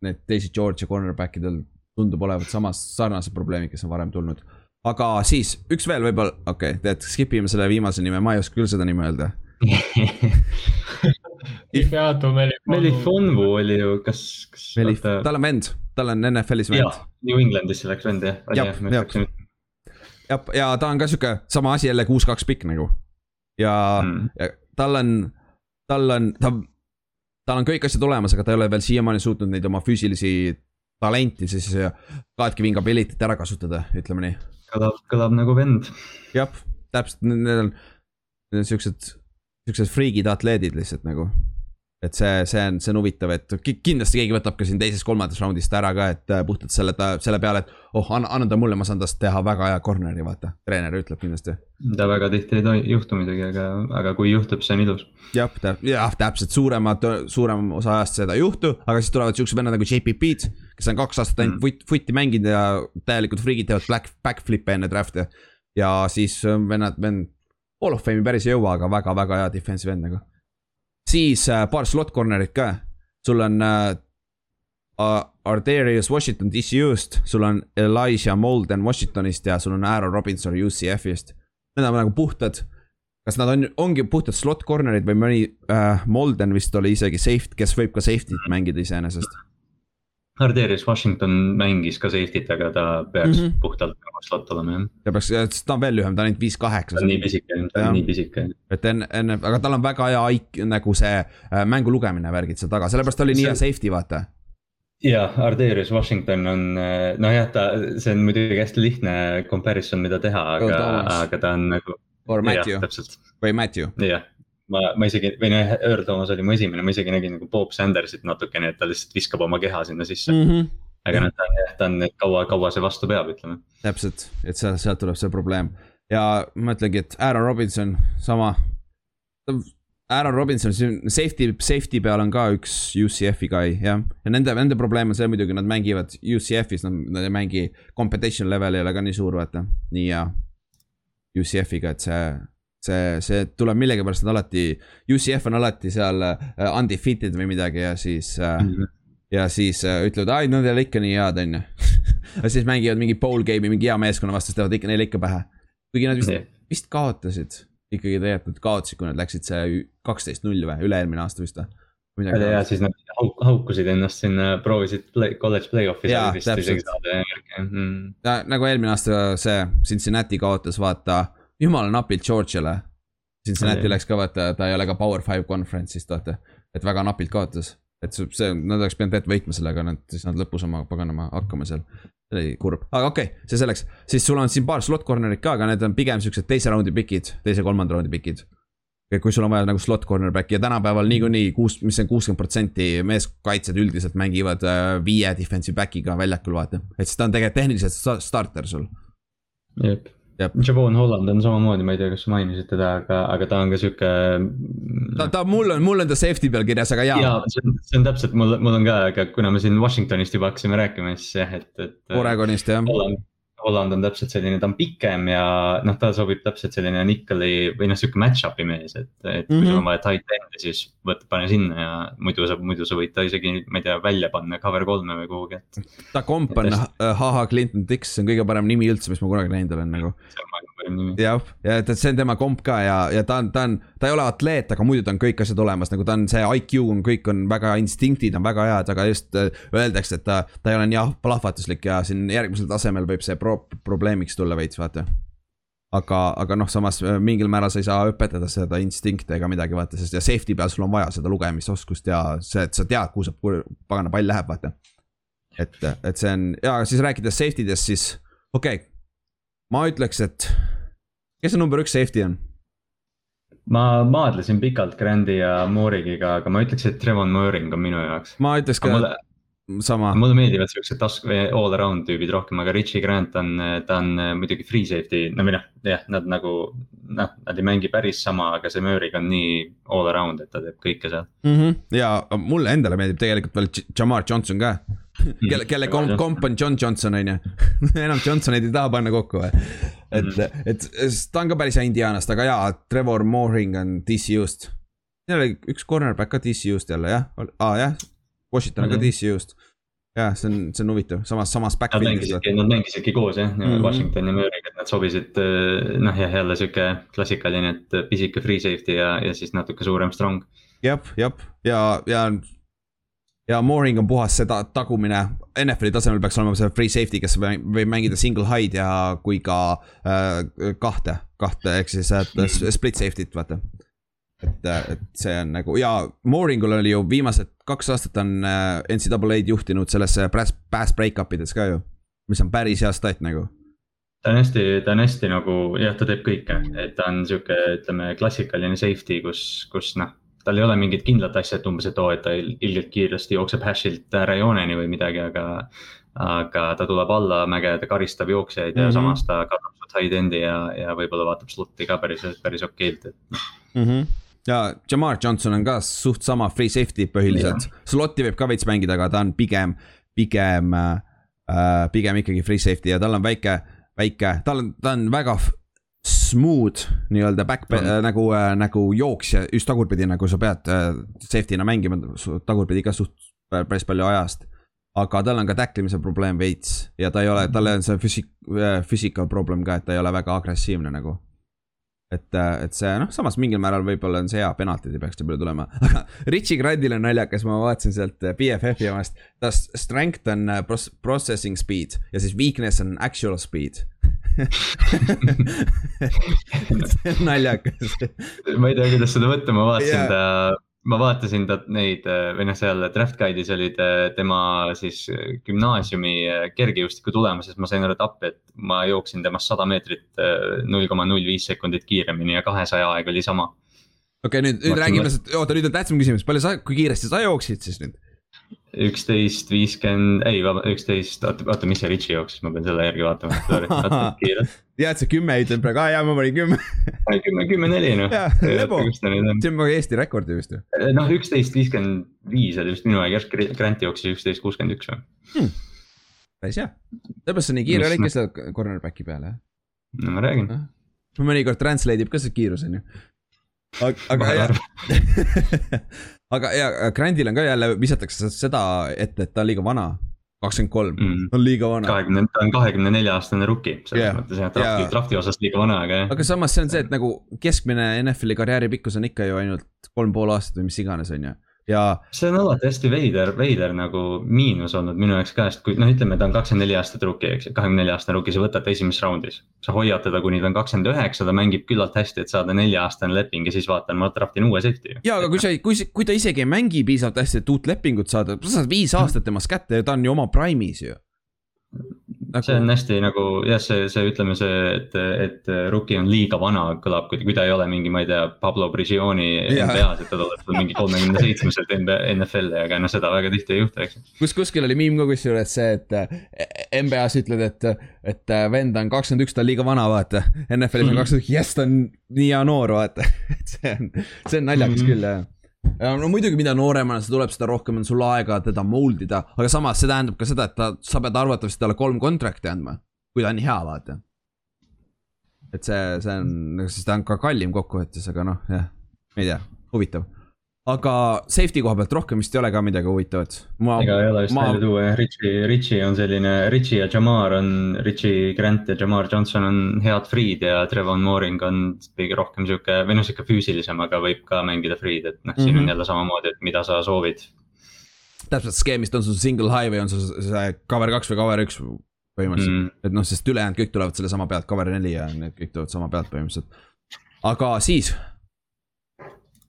need teised Georgia cornerback idel tundub olevat samas sarnased probleemid, kes on varem tulnud. aga siis üks veel võib-olla, okei okay,, tead, skip ime selle viimase nime, ma ei oska küll seda nime öelda Melifonvu oli ju, kas, kas. Tal on vend, tal on NFL-is vend New Englandisse läks vend jah? jah, jah. jah, ja ta on ka sihuke sama asi jälle kuus-kaks pikk nagu. ja mm., ja tal on, tal on, ta, tal on kõik asjad olemas, aga ta ei ole veel siiamaani suutnud neid oma füüsilisi talenti siis Kaatki Vinga ability't ära kasutada, ütleme nii. kõlab, kõlab nagu vend. jah, täpselt, need on, need on siuksed, siuksed friigid atleedid lihtsalt nagu et see, see on, see on huvitav, et kindlasti keegi võtab ka siin teises-kolmandas raundist ära ka, et äh, puhtalt selle, selle peale, et oh, anna, anna ta mulle, ma saan tast teha väga hea corner'i, vaata. treener ütleb kindlasti. ta väga tihti ei juhtu muidugi, aga, aga kui juhtub, see on ilus. jah, jah, täpselt, suuremad, suurem osa ajast seda ei juhtu, aga siis tulevad siuksed vennad nagu JPP-d, kes on kaks aastat ainult mm. footi mänginud ja täielikult friigid teevad back, backflip'e enne draft'i. ja siis äh, vennad, vend, Hall of Fame'i päris ei jõua, aga väga-väga hea defensive end nagu siis äh, paar slot corner'it ka, sul on äh, Ardarius Washington DCU-st, sul on Elijah Molden Washingtonist ja sul on Aaron Robinson UCF-ist. Need on nagu puhtad, kas nad on, ongi puhtad slot corner'id või mõni äh, Molden vist oli isegi safety, kes võib ka safety't mängida iseenesest Ardarius Washington mängis ka safety't, aga ta peaks mm -hmm. puhtalt nagu slot olema jah. ta peaks, sest ta on veel lühem, ta on ainult viis kaheksa. ta on nii pisike, ta on nii pisike. et enne, enne, aga tal on väga hea IQ, nagu see äh, mängu lugemine värgid seal taga, sellepärast ta oli see... nii hea safety, vaata jah, Ardarius Washington on, äh, nojah, ta, see on muidugi hästi lihtne comparison, mida teha, aga, aga ta on nagu. Or Matthew või Matthew. jah, ma, ma isegi, või noh, Earl Thomas oli mu esimene, ma isegi nägin nagu Bob Sandersit natukene, et ta lihtsalt viskab oma keha sinna sisse mm. -hmm. aga noh, ta on jah, ta on, kaua, kaua see vastu peab, ütleme. täpselt, et sealt, sealt tuleb see probleem ja ma ütlengi, et Aaron Robinson sama. Aaron Robinson, safety, safety peal on ka üks UCF-i guy, jah. ja nende, nende probleem on see muidugi, nad mängivad UCF-is, nad ei mängi competition level ei ole ka nii suur, vaata, nii hea. UCF-iga, et see see, see tuleb millegipärast alati, UCF on alati seal uh, undefeated või midagi ja siis mm. ja siis uh, ütlevad, ai, nad ei ole ikka nii head, on ju. ja siis mängivad mingi bowl game'i mingi hea meeskonna vastu, siis teevad ikka neile ikka pähe. kuigi nad vist, vist kaotasid ikkagi tegelikult kaotasid, kui nad läksid see kaksteist null või, üle-eelmine aasta vist või? ja, ja siis nad hauk, haukusid ennast sinna, proovisid play, college play-off'i. jaa, täpselt. Mm. nagu eelmine aasta see Cincinnati kaotas, vaata jumala napilt Georgia'le. Cincinnati läks ka vaata, ta ei ole ka Power Five conference'ist vaata, et väga napilt kaotas. et see, nad oleks pidanud ette võitma sellega, nad, siis nad lõpus oma paganama hakkama seal. see oli kurb, aga okei okay,, see selleks, siis sul on siin paar slot corner'it ka, aga need on pigem siuksed teise raundi pikid, teise-kolmanda raundi pikid kui sul on vaja nagu slot cornerback'i ja tänapäeval niikuinii kuus, mis on kuuskümmend protsenti meeskaitsjad üldiselt mängivad äh, viie defensive back'iga väljakul vaata. et siis ta on tegelikult tehniliselt starter sul. jep Javon Holland on samamoodi, ma ei tea, kas sa mainisid teda, aga, aga ta on ka sihuke. ta, ta, mul on, mul on ta safety peal kirjas, aga jaa. jaa, see on, see on täpselt, mul, mul on ka, aga kuna me siin Washingtonist juba hakkasime rääkima, siis jah, et, et. Oregonist jah. Holland, Holland on täpselt selline, ta on pikem ja noh, ta sobib täpselt selline Nicoli või noh, sihuke match-up'i mees, et, et kui mm -hmm. sul on vaja tight end'i, siis võta, pane sinna ja muidu sa, muidu sa võid ta isegi, ma ei tea, välja panna cover kolme või kuhugi, et. ta komp on HH Clinton Dix, see on kõige parem nimi üldse, mis ma kunagi näinud olen nagu. see on parim nimi. jah, ja et, et see on tema komp ka ja, ja ta on, ta on, ta ei ole atleet, aga muidu ta on kõik asjad olemas, nagu ta on see IQ on, kõik on väga, instinktid on väga head, aga just äh, öeldakse, et ta, ta ei ole nii ah, plahvatuslik ja siin järgmisel tasemel võib see pro-, probleemiks tulla veits, vaata. aga, aga noh, samas äh, mingil määral sa ei saa õpetada seda instinkte ega midagi, vaata, sest ja safety peal sul on vaja seda lugemisoskust ja see, et sa tead, kuhu see pagana pall läheb, vaata. et, et see on ja siis rääkides safety dest, siis okei okay,, ma ütleks, et kes see number üks safety on? ma maadlesin pikalt Grandi ja Moorigiga, aga ma ütleks, et Trevon Mooring on minu jaoks. ma ütleks ka sama. mulle meeldivad siuksed task või all around tüübid rohkem, aga Richie Grant on, ta on äh, muidugi free safety, no või noh, jah, nad nagu. noh, nad ei mängi päris sama, aga see Mooring on nii all around, et ta teeb kõike seal mm. -hmm. ja mulle endale meeldib tegelikult veel Jamar Johnson ka kelle, kelle komp, komp on John Johnson on ju enam Johnsoneid ei taha panna kokku või? et -hmm. et ta on ka päris hea Indianast, aga jaa, Trevor Mooring on DCU-st. seal oli üks cornerback ka DCU-st jälle jah, aa ah, jah, Washington on ka DCU-st jah, see on, see on huvitav, samas, samas. Nad mängisidki, nad mängisidki koos jah mm, -hmm. Washington ja Murry'ga, et nad sobisid eh, noh, jah, jälle sihuke klassikaline, et pisike free safety ja, ja siis natuke suurem strong. jah, jah, ja, ja, ja Mooring on puhas see ta, tagumine, NFL-i tasemel peaks olema see free safety, kes võib mängida single high'd ja kui ka äh, kahte, kahte ehk siis äh, split safety't vaata et, et see on nagu ja Mooringul oli ju viimased kaks aastat on äh, NCAA-d juhtinud sellesse pass, pass break-up ides ka ju. mis on päris hea stat nagu. ta on hästi, ta on hästi nagu jah, ta teeb kõike, et ta on sihuke, ütleme klassikaline safety, kus, kus noh. tal ei ole mingit kindlat asja, et umbes, et oo, et ta ilgelt kiiresti jookseb hash'ilt äärjooneni või midagi, aga. aga ta tuleb alla mäge, ta karistab jooksjaid mm -hmm. ja mhm. samas ta katab su tight end'i ja, ja võib-olla vaatab slot'i ka päris, päris okeilt, et noh mm -hmm ja Jamar Johnson on ka suht sama free safety põhiliselt slot'i võib ka veits mängida, aga ta on pigem, pigem äh,, pigem ikkagi free safety ja tal on väike, väike, tal on, ta on väga smooth nii-öelda back mm. äh, nagu äh,, nagu jooksja, just tagurpidi, nagu sa pead äh, safety'na mängima tagurpidi ka suht päris palju ajast. aga tal on ka tacklimise probleem veits ja ta ei ole, tal on see füüsik-, äh, physical problem ka, et ta ei ole väga agressiivne nagu et, äh, et see noh, samas mingil määral võib-olla on see hea, penaltid ei peaks nii palju tulema, aga Richie Grandil on naljakas, ma vaatasin sealt äh, BFF-i omast. ta strength on äh, processing speed ja siis weakness on actual speed see on naljakas. ma ei tea, kuidas seda võtta, ma vaatasin yeah. ta ma vaatasin ta neid või noh, seal draft guide'is olid tema siis gümnaasiumi kergejõustiku tulemuses, ma sain aru, et appi, et ma jooksin temast sada meetrit null koma null viis sekundit kiiremini ja kahesaja aeg oli sama. okei okay,, nüüd, nüüd räägime, oota, nüüd on tähtsam küsimus, palju sa, kui kiiresti sa jooksid siis nüüd? Üksteist, viiskümmend, ei, üksteist, oota, oota, mis see Richie jooksis, ma pean selle järgi vaatama, sorry, natuke kiirelt. tead, see kümme ütleb praegu, aa jaa, ma panin kümme. kümme, kümme, neli noh. see on nagu Eesti rekord ju vist ju. Eh, noh, üksteist, viiskümmend viis oli vist minu aeg, järsku Grant jooksis üksteist, kuuskümmend üks või hmm.? päris hea, sellepärast sa nii kiire olidki seal cornerback'i peal jah? no ma räägin. mõnikord translate ib ka see kiirus on ju aga, aga jah aga ja Grandil on ka jälle visatakse seda ette, et ta on liiga vana. kakskümmend kolm, mm. on liiga vana. kahekümne, ta on kahekümne nelja aastane rookie, selles yeah. mõttes jah, drafti, drafti osas liiga vana, aga jah. aga samas see on see, et nagu keskmine NFL-i karjääri pikkus on ikka ju ainult kolm pool aastat või mis iganes, on ju ja. see on alati hästi veider, veider nagu miinus olnud minu jaoks ka, sest kui noh, ütleme, ta on kakskümmend neli aastat rookie, eks ju, kahekümne nelja aastane rookie, sa võtad ta esimeses raundis. sa hoiad teda, kuni ta on kakskümmend üheksa, ta mängib küllalt hästi, et saada nelja aastane leping ja siis vaatan, ma draft in uue safety. ja, aga kui sa, kui, kui ta isegi ei mängi piisavalt hästi, et uut lepingut saada, sa saad viis aastat temast kätte ja ta on ju oma prime'is ju nagu.... see on hästi nagu jah, see, see ütleme see, et, et rookie on liiga vana, kõlab, kui ta ei ole mingi, ma ei tea, Pablo Prigioni NBA-s, et ta tuleb mingi kolmekümne seitsmeselt NFL-i, aga noh, seda väga tihti ei juhtu, eks. kus kuskil oli miim ka kusjuures see, et NBA-s ütled, et, et vend on kakskümmend üks, ta on liiga vana, vaata. NFL-is on mhm. kakskümmend üks, jess, ta on nii hea noor, vaata et see on, see on naljakas mm -hmm. küll, jah no muidugi, mida nooremana see tuleb, seda rohkem on sul aega teda mold ida, aga samas see tähendab ka seda, et ta, sa pead arvatavasti talle kolm contract'i andma, kui ta on hea, vaata. et see, see on, siis ta on ka kallim kokkuvõttes, aga noh, jah, ei tea, huvitav aga safety koha pealt rohkem vist ei ole ka midagi huvitavat. ega ei ole vist ma... välja tuua jah, Richie, Richie on selline, Richie ja Jamar on, Richie Grant ja Jamar Johnson on head free'd ja Trevon Mooring on kõige rohkem sihuke või noh, sihuke füüsilisem, aga võib ka mängida free'd, et noh mm -hmm., siin on mhm. jälle samamoodi, et mida sa soovid. täpselt skeemist on sul single high või on sul see cover kaks või cover üks põhimõtteliselt mm., et noh, sest ülejäänud kõik tulevad sellesama pealt, cover neli ja need kõik tulevad sama pealt põhimõtteliselt. aga siis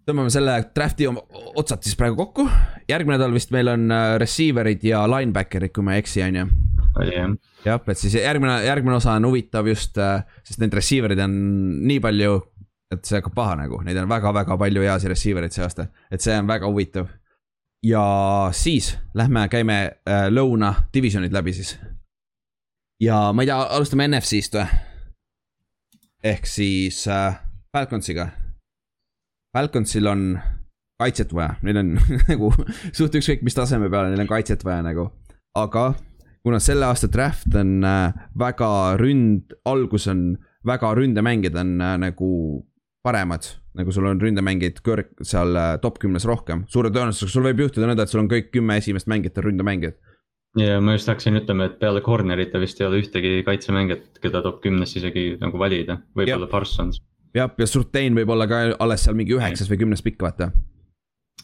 tõmbame selle draft'i otsad siis praegu kokku. järgmine nädal vist meil on äh, receiver'id ja linebacker'id, kui ma ei eksi, on ju. jah. et siis järgmine, järgmine osa on huvitav just, äh, sest neid receiver eid on nii palju, et see hakkab paha nagu, neid on väga-väga palju heasi receiver eid see aasta, et see on väga huvitav. ja siis lähme, käime äh, lõuna divisionid läbi siis. ja ma ei tea, alustame NFC-st või? ehk siis äh, Falconsiga Falconsil on kaitset vaja, neil on nagu suht ükskõik mis taseme peale, neil on kaitset vaja nagu. aga kuna selle aasta draft on äh, väga ründ, algus on väga ründemängijad on äh, nagu paremad. nagu sul on ründemängijaid kõrg, seal äh, top kümnes rohkem, suure tõenäosusega sul võib juhtuda nõnda, et sul on kõik kümme esimest mängijat on ründemängijad. ja ma just hakkasin ütlema, et peale corner'ite vist ei ole ühtegi kaitsemängijat, keda top kümnes isegi nagu valida, võib-olla Parsons jah, ja Surtain võib olla ka alles seal mingi üheksas või kümnes pikk, vaata.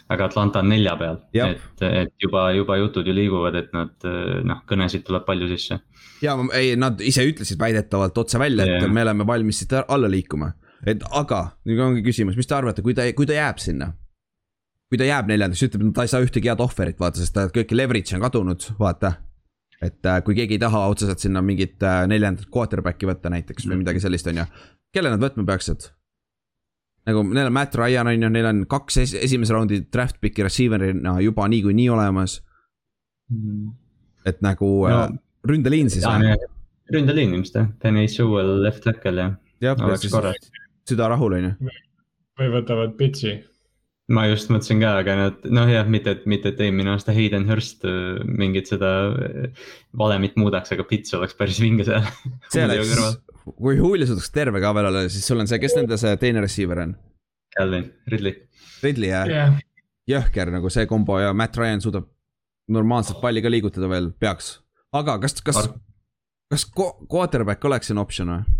aga Atlanta on nelja peal, et, et juba, juba jutud ju liiguvad, et nad noh, kõnesid tuleb palju sisse. ja ei, nad ise ütlesid väidetavalt otse välja, et yeah. me oleme valmis siit alla liikuma. et aga nüüd ongi küsimus, mis te arvate, kui ta, kui ta jääb sinna? kui ta jääb neljandaks, ütleb, et ta ei saa ühtegi head ohverit, vaata, sest ta kõik leverage on kadunud, vaata et äh, kui keegi ei taha otseselt sinna mingit äh, neljandat quarterback'i võtta näiteks või mhm. midagi sellist, on ju kelle nad võtma peaksid? nagu neil on Matt Ryan on ju, neil on kaks es esimese raundi draft pick'i receiver'ina juba niikuinii olemas mm.. et nagu no, äh, ründeliin siis ründeliin ilmselt jah, Penny Sewell left tackle ja. jah, süda rahul on ju. või võtavad pitch'i ma just mõtlesin ka, aga nad noh, jah, mitte, et mitte, et eelmine aasta Hayden Hurst äh, mingit seda äh, valemit muudaks, aga Pits oleks päris vinge seal. see oleks, kui Julio suudaks terve ka veel olla, siis sul on see, kes nende see teine receiver on? Calvin, Ridley. Ridley jah yeah., jõhker nagu see kombo ja Matt Ryan suudab normaalselt palli ka liigutada veel, peaks. aga kas, kas, kas quarterback oleks siin optsioon või?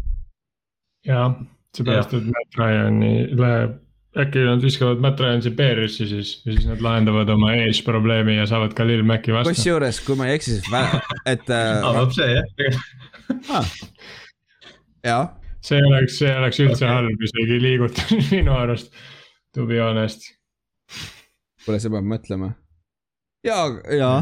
jaa, seepärast, et Matt Ryan'i läheb äkki nad viskavad Matt Ryansi Bears'i siis ja siis nad lahendavad oma edge probleemi ja saavad ka Lil Maci vastu. kusjuures, kui ma ei eksi, siis et äh,. avab see jah ah.. jah. see oleks, see oleks üldse halb isegi liigutamine minu arust, to be honest. kuule, see peab mõtlema. ja, ja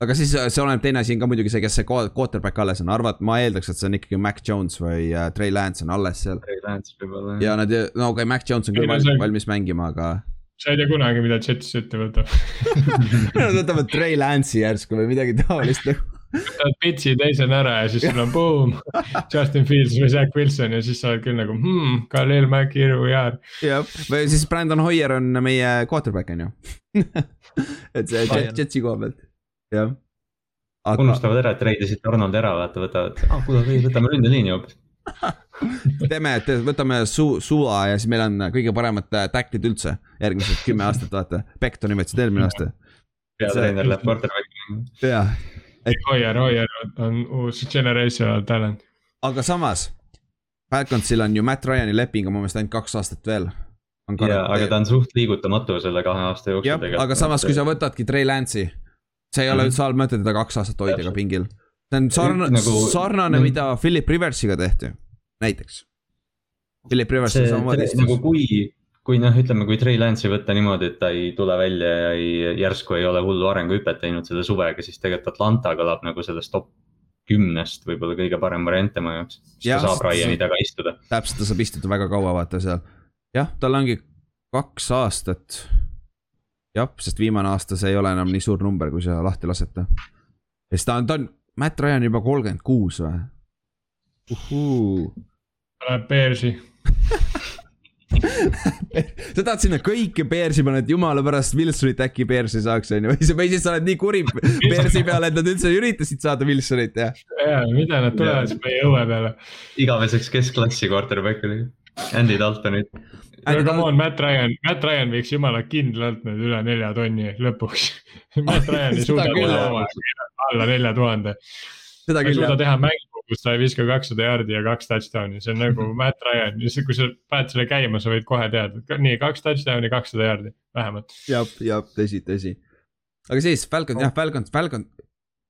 aga siis äh, see oleneb, teine asi on ka muidugi see, kes see quarterback alles on, arvad, ma eeldaks, et see on ikkagi Mac Jones või uh, Trey Lance on alles seal. Trey Lance võib-olla. ja nad, no okei okay,, Mac Jones on küll valmis, valmis mängima, aga. sa ei tea kunagi, mida Jets ette võtab Nad võtavad Trey Lance'i järsku või midagi taolist nagu võtad pitch'i teisena ära ja siis sul on boom, Justin Fields või Zack Wilson ja siis sa oled küll nagu hmm, Khalil Mack, here we are. jah, või siis Brandon Hoier on meie quarterback on ju et see Jetsi koha pealt jah. Aga... unustavad ära, et reidisid Arnold ära, vaata, võtavad, ah kuule, võtame ründeliini hoopis teeme, et võtame su-, suva ja siis meil on kõige paremad tacklid üldse järgmised kümme aastat, vaata. Bektoni võtsid eelmine aasta. peatreener läheb quarterback'i. jah. Hoier, Hoier on uus generational talent. aga samas, Falconsil on ju Matt Ryan'i leping on mu meelest ainult kaks aastat veel. jaa, aga ta on suht liigutamatu selle kahe aasta jooksul tegelikult. aga samas, kui sa võtadki Trey Lance'i see ei ole üldse halb mõte teda kaks aastat hoida ka pingil. see on sarnane nagu..., sarnane, mida Philip Riversiga tehti, näiteks. Philip Rivers on samamoodi nagu kui, kui noh, ütleme, kui Trey Lance'i võtta niimoodi, et ta ei tule välja ja ei, järsku ei ole hullu arenguhüpet teinud selle suvega, siis tegelikult Atlanta kõlab nagu sellest top kümnest võib-olla kõige parem variant tema jaoks. siis ja, ta saab Ryan'i taga istuda. täpselt, ta saab istuda väga kaua, vaata seal. jah, tal ongi kaks aastat jah, sest viimane aasta see ei ole enam nii suur number, kui sa lahti lasete. ja siis ta on, ta on, Matt Ryan juba kolmkümmend kuus või? Läheb Bearsi sa tahad sinna kõike Bearsi panna, et jumala pärast Wilsonit äkki Bearsi saaks, on ju, või siis sa oled nii kuri Bearsi peale, et nad üldse üritasid saada Wilsonit, jah? jaa, mida nad tulevad siis meie õue peale? igaveseks keskklassi quarterback'i, Andy Daltonit aga come on, Matt Ryan, Matt Ryan viiks jumala kindlalt nüüd üle nelja tonni lõpuks Matt Ryan ei suuda teha alla nelja tuhande. ta ei suuda teha mängu, kus ta ei viska kakssada jaardi ja kaks touchdown'i, see on nagu Matt Ryan, kui sa paned selle käima, sa võid kohe teada, nii kaks touchdown'i, kakssada jaardi, vähemalt. jah, jah, tõsi, tõsi. aga siis Falcon oh., jah, Falcon, Falcon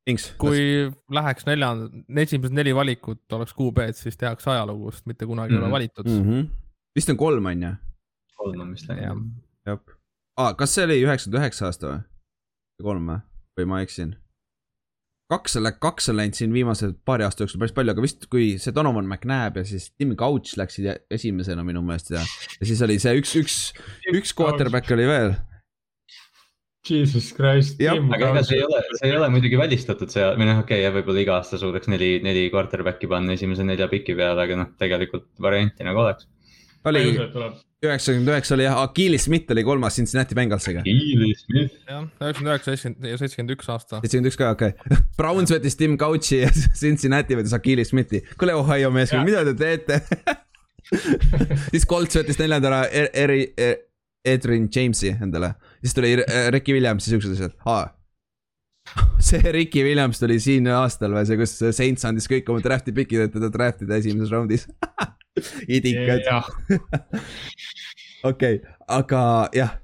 Inks, kui läheks neljand-, esimesed neli valikut oleks QB-d, siis tehakse ajalugu, sest mitte kunagi ei ole Mhm. valitud mm. -hmm. Vist on kolm, on ju? kolm on vist läinud. jah ah,. kas see oli üheksakümmend üheksa aasta või? kolm või? või ma eksin? kaks on, kaks on läinud siin viimase paari aasta jooksul päris palju, aga vist kui see Donovan McNabb ja siis Tim Couch läksid ja- esimesena minu meelest ja, ja siis oli see üks, üks, üks quarterback oli veel. Jesus Christ. Aga ega see ei ole, see ei ole muidugi välistatud see või noh, okei okay,, võib-olla iga aasta suudaks neli, neli quarterback'i panna esimese nelja piki peale, aga noh, tegelikult varianti nagu oleks. Oli üheksakümmend üheksa oli jah, Akili Smith oli kolmas Cincinnati Bengalsiga. Keely Smith. jah, üheksakümmend üheksa, seitsekümmend ja seitsekümmend üks aasta. seitsekümmend üks ka, okei okay. Browns võttis Tim Couch'i ja Cincinnati võttis Akili Smithi. kuule, Ohio meeskond, mida te teete? siis Colts võttis neljandana Er- Eri-, Edrin James'i endale, siis tuli äh, Ricky Williams ja siuksed asjad ah.. see Ricky Williams tuli siin aastal või see, kus Saints andis kõik oma draft'i pikid, et teda draft ida esimeses raundis. idikad, jah, okei, aga jah.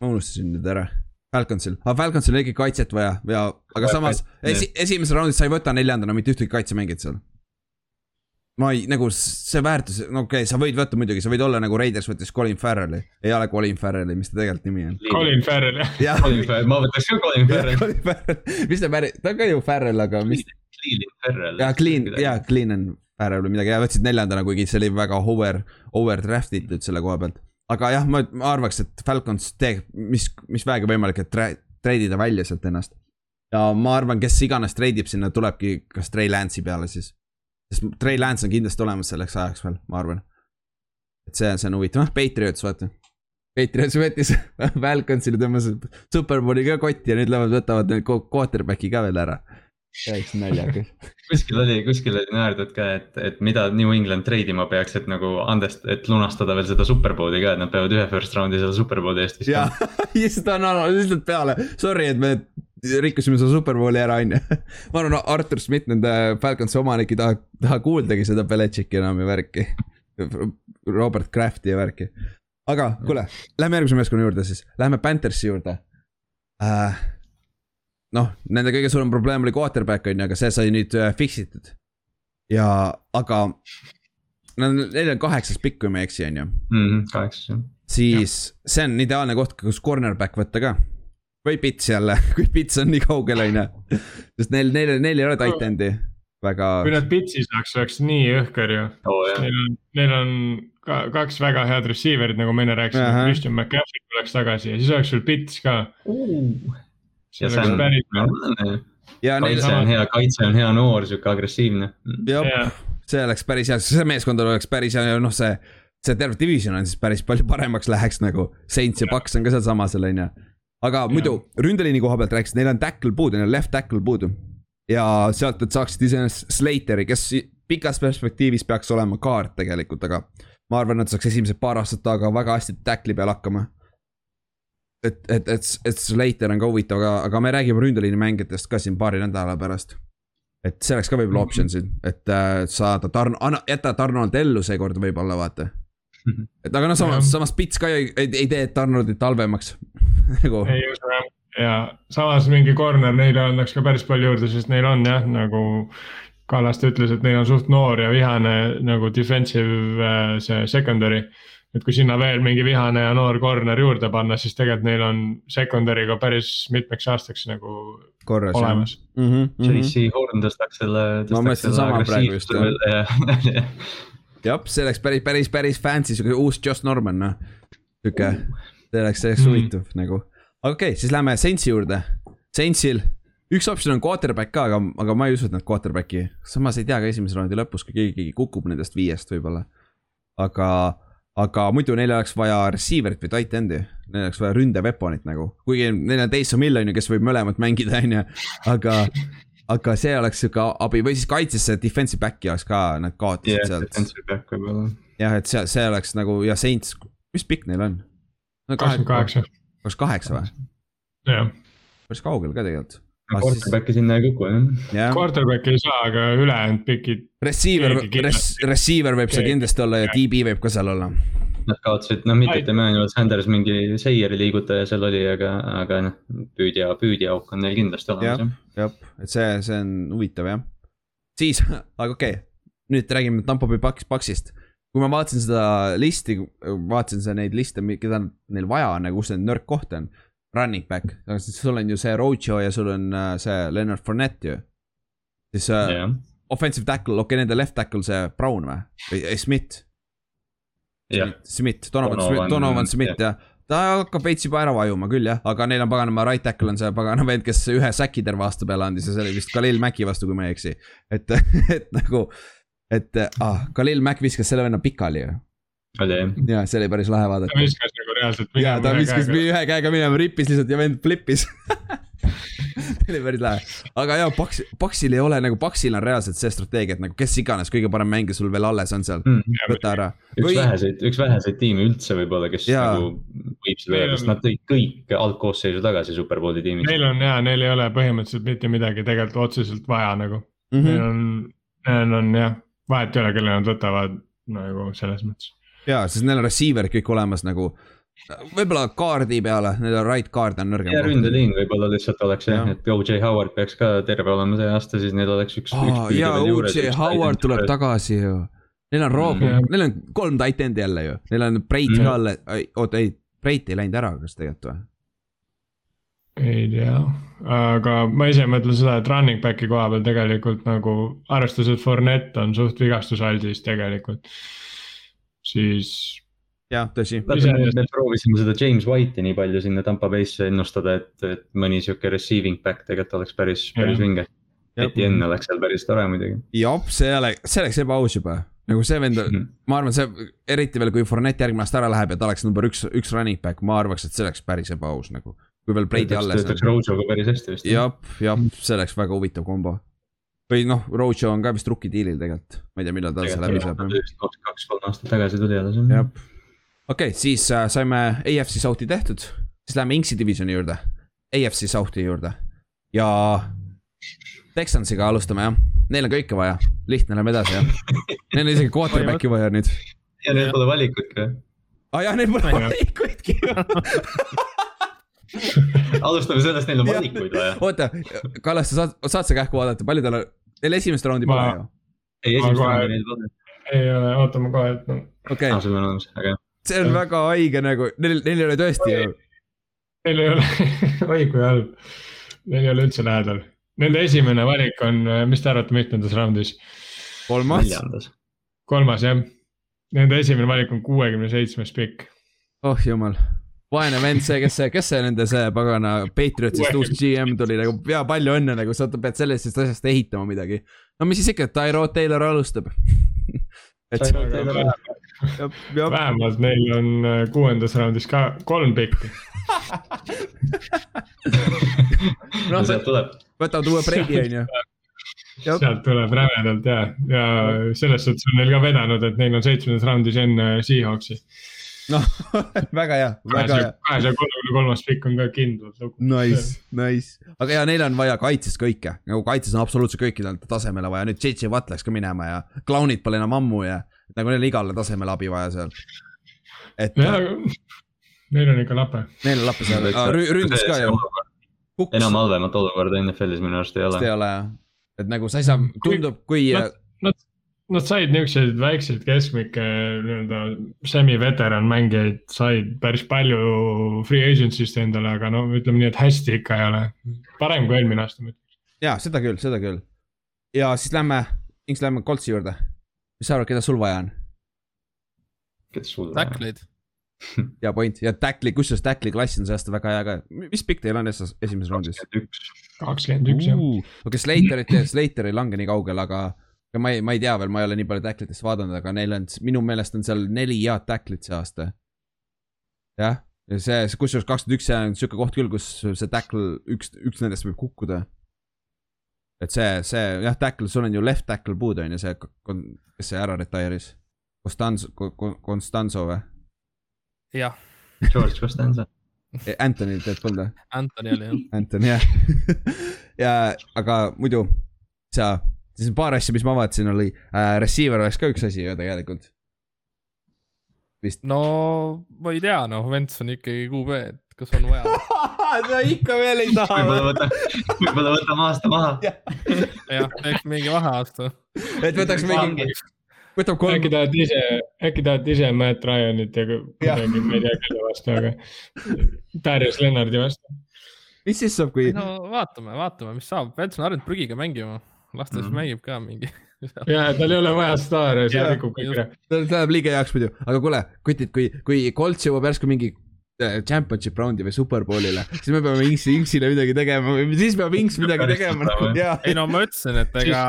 ma unustasin nüüd ära. Falconsil, aga Falconsil oli ikkagi kaitset vaja ja, aga Vaja samas esi, esimeses raundis sa ei võta neljandana mitte ühtegi kaitsemängijat seal. ma ei, nagu see väärtus, no okei okay,, sa võid võtta muidugi, sa võid olla nagu Raiders võttis Colin Farrel'i, ei ole Colin Farrel'i, mis ta tegelikult nimi on. Colin Farrell jah. Colin Farrell, ma võtaks ka Colin Farrell. Colin Farrell, mis ta päri-, ta on ka ju Farrell, aga mis, Clean Farrell. jaa, Clean, jaa, Clean on Farrell või midagi ja võtsid neljandana, kuigi see oli väga over, over draft itud selle koha pealt. aga jah, ma, ma arvaks, et Falcons teeb, mis, mis vähegi võimalik, et treidida välja sealt ennast. ja ma arvan, kes iganes treidib sinna, tulebki kas Trey Lance'i peale siis. sest Trey Lance on kindlasti olemas selleks ajaks veel, ma arvan. et see, see on huvitav, noh, Patriots vaata. Patriots võttis Falconsile tõmbas superbowli ka kotti ja nüüd lähevad, võtavad quarterback'i ka veel ära. Täiesti naljakas. kuskil oli, kuskil oli naerdud ka, et, et mida New England treidima peaks, et nagu andest, et lunastada veel seda superbowli ka, et nad peavad ühe first round'i selle superbowli eest viskama., ja ta on lihtsalt peale, sorry, et me rikkusime selle superbowli ära, onju. ma arvan, Artur Schmidt, nende Falconsi omanik ei taha, taha kuuldagi seda Belichicki enam ja värki. Robert Crafti ja värki. aga kuule, lähme järgmise meeskonna juurde siis, lähme Panthersi juurde äh,. noh, nende kõige suurem probleem oli quarterback on ju, aga see sai nüüd äh, fix itud. ja, aga. Neil on kaheksas pikk, kui ma ei eksi, on ju mm,. kaheksas jah. siis see on ideaalne koht, kus cornerback võtta ka. või Pits jälle, kui Pits on nii kaugel, on ju. sest neil, neil, neil ei ole tight end'i väga. kui nad pitsi saaks, oleks nii jõhker ju. oo Oh, Neil on, neil on ka kaks väga head receiver'it, nagu me enne rääkisime Ahah., Christian McCaffrey tuleks tagasi ja siis oleks sul Pits ka. See ja see oleks on, päris, ja neil, kaitse on hea, kaitse on hea noor, sihuke agressiivne. jah, see oleks päris hea, see meeskond oleks päris hea ja noh, see. see terve division on siis päris palju paremaks läheks nagu, Saints ja Paks on ka sealsamas seal on ju. aga muidu ründeliini koha pealt rääkisid, neil on tackle puudu, neil on left tackle puudu. ja sealt, et saaksid iseenesest Slateri, kes pikas perspektiivis peaks olema kaart tegelikult, aga ma arvan, et saaks esimesed paar aastat taga väga hästi tackle'i peal hakkama. et, et, et, et Slater on ka huvitav, aga, aga me räägime ründeliini mängijatest ka siin paari nädala pärast. et see oleks ka võib-olla optsioon siin, et äh, saada Tarn-, anna, jäta Tarnold ellu seekord võib-olla vaata. et aga noh, samas, samas Pits ka ei, ei, ei tee Tarnoldit halvemaks nagu. ei usu jah. ja samas mingi corner neile annaks ka päris palju juurde, sest neil on jah, nagu Kallaste ütles, et neil on suht noor ja vihane nagu defensive äh, see secondary. Et kui sinna veel mingi vihane ja noor corner juurde panna, siis tegelikult neil on secondary'ga päris mitmeks aastaks nagu korras. olemas. Mm -hmm, JC Horn tõstaks selle. Ma mõtlesin sama praegu just, jah. jah, see oleks päris, päris, päris fancy, sihuke uus Josh Norman, noh. sihuke, see oleks, see oleks Mm. huvitav nagu. aga okei okay,, siis lähme Saintsi juurde. Saintsil üks optsioon on quarterback ka, aga, aga ma ei usu, et nad quarterback'i, samas ei tea ka esimese raundi lõpus, kui keegi kukub nendest viiest võib-olla. aga, aga muidu neil oleks vaja receiver'it või tight end'i, neil oleks vaja ründeveponit nagu, kuigi neil on Taysom Hill on ju, kes võib mõlemat mängida, on ju, aga aga see oleks sihuke abi või siis kaitsesse defensive back'i oleks ka, nad kaotasid jah, sealt. defensive back võib-olla. jah, et see, see oleks nagu ja Saints, mis pikk neil on? kakskümmend kaheksa, kakskümmend kaheksa või? jah. päris kaugel ka tegelikult. Quarterback'i sinna ei kuku jah. Quarterback'i ei saa, aga ülejäänud pikid, receiver receiver võib seal kindlasti olla ja DB võib ka seal olla. Nad kaotasid, noh mitte, et Emmanuel Sanders mingi seieri liigutaja seal oli, aga, aga noh, püüdja, püüdjaauk on neil kindlasti olemas jah. jah, et see, see on huvitav jah. siis, aga okei okay., nüüd räägime Tampo Bay Paks, Paksist. kui ma vaatasin seda listi, vaatasin seda neid liste, keda neil vaja on, nagu kus see nõrk koht on. Running back, sul on ju see Rojo ja sul on äh, see Leonard Fournette ju. siis yeah. uh, offensive tackle, okei okay,, nende left tackle see Brown või, või Smith yeah.. Smith, Donovan, Donovan Smith, Donovan Smith jah ja. ta hakkab veits juba ära vajuma küll jah, aga neil on paganama right tackle on see pagana vend, kes ühe säki terve aasta peale andis ja see oli vist Khalil Maci vastu, kui ma ei eksi. et, et nagu, et ah, Khalil Mac viskas selle venna pikali ju oli jah. ja see oli päris lahe vaadata. ta viskas reaalselt ja ta viskas ühe käega minema, rippis lihtsalt ja vend flipis see oli päris lahe, aga jaa, Paks, Paksil ei ole nagu, Paksil on reaalselt see strateegia, et nagu kes iganes kõige parem mängija sul veel alles on seal mm., võta ära. üks Või... väheseid, üks väheseid tiime üldse võib-olla, kes ja. nagu võib seda öelda, sest nad tõid kõik algkoosseisu tagasi Superbowli tiimist. Neil on jaa, neil ei ole põhimõtteliselt mitte midagi tegelikult otseselt vaja nagu mm, -hmm. neil on, neil on jah, vahet ei ole, kelle nad võtavad nagu selles mõttes. jaa, sest neil on receiver'id kõik olemas nagu võib-olla kaardi peale, neil on right kaard on nõrgem. ja ründeliin võib-olla lihtsalt oleks jah ja., et OJ Howard peaks ka terve olema see aasta, siis neil oleks üks, üks. ja OJ Howard tuleb tagasi ju. Neil on Rob mm., neil on kolm tight end'i jälle ju, neil on Breit mm. ka alles, oota ei, Breit ei läinud ära, kas tegelikult või? ei tea, aga ma ise mõtlen seda, et running back'i koha peal tegelikult nagu arvestades, et Fournette on suht vigastusaldis tegelikult. siis jah, tõsi. me proovisime seda James White'i nii palju sinna Tampa Bay'sse ennustada, et, et mõni sihuke receiving back tegelikult oleks päris, päris vinge. Etienne oleks seal päris tore muidugi. jah, see oleks, see oleks ebaaus juba, nagu see vend mm, -hmm. ma arvan, see eriti veel, kui Fournette järgmine aasta ära läheb ja ta oleks number üks, üks running back, ma arvaks, et see oleks päris ebaaus nagu. kui veel Brady alles. töötaks Rojo'ga päris hästi vist. jah, jah, see oleks väga huvitav kombo või noh, Rojo on ka vist rookie deal'il tegelikult, ma ei tea, millal ta see läbi saab. kaks-kolm aastat tagasi tuli alles. jah, okei okay,, siis äh, saime AFC South'i tehtud, siis läheme Inksi divisioni juurde, AFC South'i juurde ja Texansiga alustame jah, neil on kõike vaja, lihtne, lähme edasi jah. Neil on isegi quarterback'i vaja nüüd. ja neil pole valikut ka. aa ah, jah, neil pole valikuidki alustame sellest, neil on valikuid vaja. oota, Kallas, sa saad, saad sa kähku vaadata, palju tal on, neil esimest raundi pole ju? ei, esimest raundi neil pole. ei ole, ootame kohe, et noh. okei. aa, sul on olemas, väga hea see on väga haige nagu, neil, neil ei ole tõesti ju. Neil ei ole oi kui halb, neil ei ole üldse lähedal. Nende esimene valik on, mis te arvate, mitmendas raundis? kolmas. kolmas jah, nende esimene valik on kuuekümne seitsmes pikk. oh jumal, vaene vend, see, kes see, kes see nende see pagana Patriotsist uus GM tuli nagu, ja palju õnne nagu, sa pead sellest asjast ehitama midagi. no mis siis ikka, Tyro Taylor alustab et vähemalt neil on äh, kuuendas raundis ka kolm pikki no sealt tuleb. võtavad uue breigi, on ju. sealt tuleb rämedalt ja, ja selles suhtes on neil ka vedanud, et neil on seitsmendas raundis enne Seahawksi. noh, väga hea, väga hea. kahesaja kolmekümne kolmas pikk on ka kindlalt lugu. Nice, nice, aga ja neil on vaja kaitses kõike, nagu kaitses on absoluutselt kõikidel tasemele vaja, nüüd JJ Watt läks ka minema ja klounid pole enam ammu ja nagu neil igale tasemele abi vaja seal. et. Neil on ikka lape. Neil on lape seal ah,, ründas ka ju. enam halvemat olukorda NFL-is minu arust ei ole. ei ole jah, et nagu sa ei saa, tundub, kui. Nad, nad, nad said niisuguseid väikseid keskmikke nii-öelda semi-veteran mängijaid, said päris palju free agency'st endale, aga no ütleme nii, et hästi ikka ei ole. parem kui eelmine aasta ma ütleks. ja seda küll, seda küll. ja siis lähme, Inks lähme Coltsi juurde mis sa arvad, keda sul vaja on? keda sul vaja on? Tackleid hea point ja tackli, kusjuures tackli klass on see aasta väga hea ka. mis pikk teil on esimeses raundis? kakskümmend üks, jah. okei, Slaterit, Slater ei lange nii kaugele, aga ma ei, ma ei tea veel, ma ei ole nii palju tacklitest vaadanud, aga neil on, minu meelest on seal neli head tacklit see aasta. jah, ja see, kusjuures kakskümmend üks, see on sihuke koht küll, kus see tackle, üks, üks nendest võib kukkuda et see, see jah, tackle, sul on ju left tackle puudu on ju, see, kes see ära retire'is. Constanzo, Constanzo või? jah. George Costanzo e, Anthony tead polnud või? Anthony oli jah. Anthony jah ja aga muidu sa, siis on paar asja, mis ma vaatasin, oli äh, receiver oleks ka üks asi ju tegelikult. vist. no ma ei tea, noh, Vents on ikkagi QB, et kas on vaja. sa ikka veel ei taha võib-olla. võta, võib-olla võtame aasta maha. jah, teeks mingi vaheaasta. et võtaks mingi, võtab kolm äkki, tahad ise, äkki tahad ise Matt Ryanit ja kuidagi, ma ei tea kelle vastu, aga Darius Lennardi vastu. mis siis saab, kui no vaatame, vaatame, mis saab, Vents on harjunud prügiga mängima, las ta siis Mhm. mängib ka mingi. ja tal ei ole vaja staare, see rikub kõik ära. ta läheb liiga heaks muidu, aga kuule, kutid, kui, kui Colts jõuab järsku mingi championship raundi või superbowlile, siis me peame Inksi, Inksile midagi tegema või siis peab Inks midagi tegema. ei no ma ütlesin, et ega,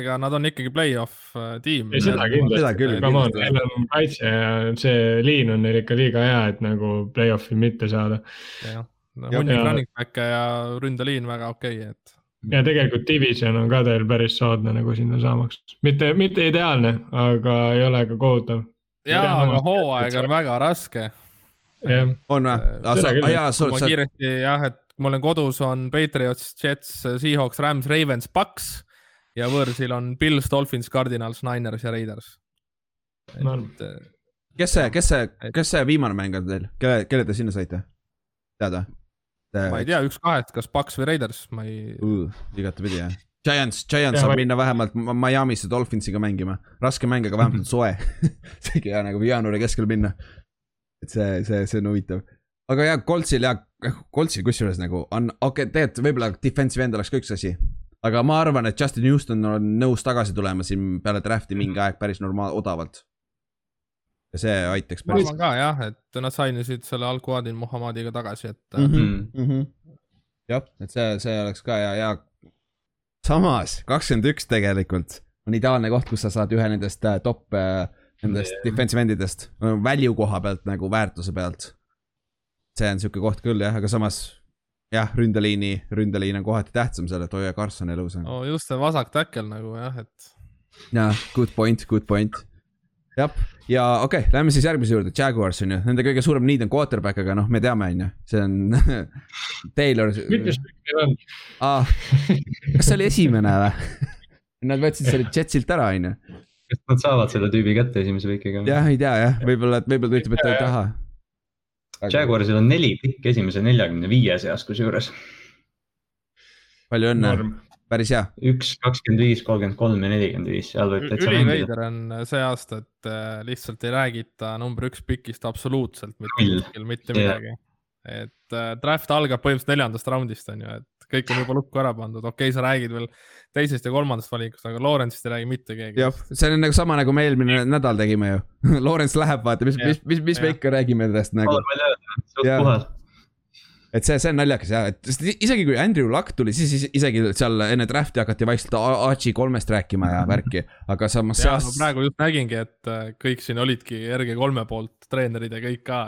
ega nad on ikkagi play-off äh, tiim. ei, seda kindlasti. Seda küll, come on, neil on kaitse ja see liin on neil ikka liiga hea, et nagu play-off'i mitte saada. jah, Ja- hunnik ja- running back'e ja ründeliin väga okei okay,, et ja tegelikult division on ka teil päris soodne nagu sinna saamaks, mitte, mitte ideaalne, aga ei ole ka kohutav. jaa, aga hooaeg on väga raske. On või? Jaa, sul, ma kiiresti jah, et mul on kodus on Patriots, Jets, Seahawks, Rams, Ravens, Paks ja võõrsil on Pils, Dolphins, Cardinals, Niners ja Raiders. Et äh, kes see, kes see, kes see viimane mäng on teil, kelle, kelle te sinna saite? tead ma ei tea, üks kahest, kas Paks või Raiders, ma ei, igatepidi jah. Giants, Giants Jah, saab ma- minna vähemalt Ma- Miami'sse Dolphinsiga mängima, raske mäng, aga vähemalt soe. seegi hea nagu jaanuari keskel minna. Et see, see, see on huvitav. aga jaa, Coltsil ja, Coltsil kusjuures nagu on, okei okay,, tegelikult võib-olla defensive end oleks ka üks asi. aga ma arvan, et Justin Houston on nõus tagasi tulema siin peale draft'i mingi aeg päris normaal, odavalt. ja see aitaks ma päris arvan ka jah, et nad sainisid selle Al-Quadin Muhamadiga tagasi, et mm. mm. -hmm. Mm -hmm. jah, et see, see oleks ka hea, ja samas kakskümmend üks tegelikult on ideaalne koht, kus sa saad ühe nendest äh, top äh, nendest Jah. defensive endidest, value koha pealt nagu väärtuse pealt. see on sihuke koht küll jah, aga samas jah, ründeliini, ründeliin on kohati tähtsam seal, et hoia Carson elus on. no just see vasak tackle nagu jah, et jah, good point, good point. jah, ja okei okay,, lähme siis järgmise juurde, Jaguars on ju, nende kõige suurem need on quarterback, aga noh, me teame, on ju, see on Taylor. on? ah,. kas see oli esimene või? Nad võtsid selle Jetsilt ära, on ju. Kas nad saavad selle tüübi kätte esimese pikiga? jah, ei tea jah, võib-olla, et võib-olla ta ütleb, et ta ei taha. Jaguarsil on neli pikki esimese neljakümne viie seas kusjuures. palju õnne, päris hea. üks, kakskümmend viis, kolmkümmend kolm ja nelikümmend viis, seal võib täitsa mängida. üliveider on see aasta, et äh, lihtsalt ei räägita number üks pikist absoluutselt mitte mitte midagi. et äh, draft algab põhimõtteliselt neljandast raundist on ju, et kõik on juba lukku ära pandud, okei okay,, sa räägid veel teisest ja kolmandast valikust, aga Lawrence'ist ei räägi mitte keegi. jah, see on nagu sama nagu me eelmine nädal tegime ju. Lawrence läheb, vaata, mis, mis, mis, mis me Jah. ikka räägime endast nagu. ma Jah. et see, see on naljakas jah, et sest isegi kui Andrew Luck tuli, siis is- isegi seal enne draft'i hakati vaikselt Archie kolmest rääkima ja värki, aga samas ja seas no praegu just nägingi, et äh, kõik siin olidki RG3 poolt treenerid ja kõik ka,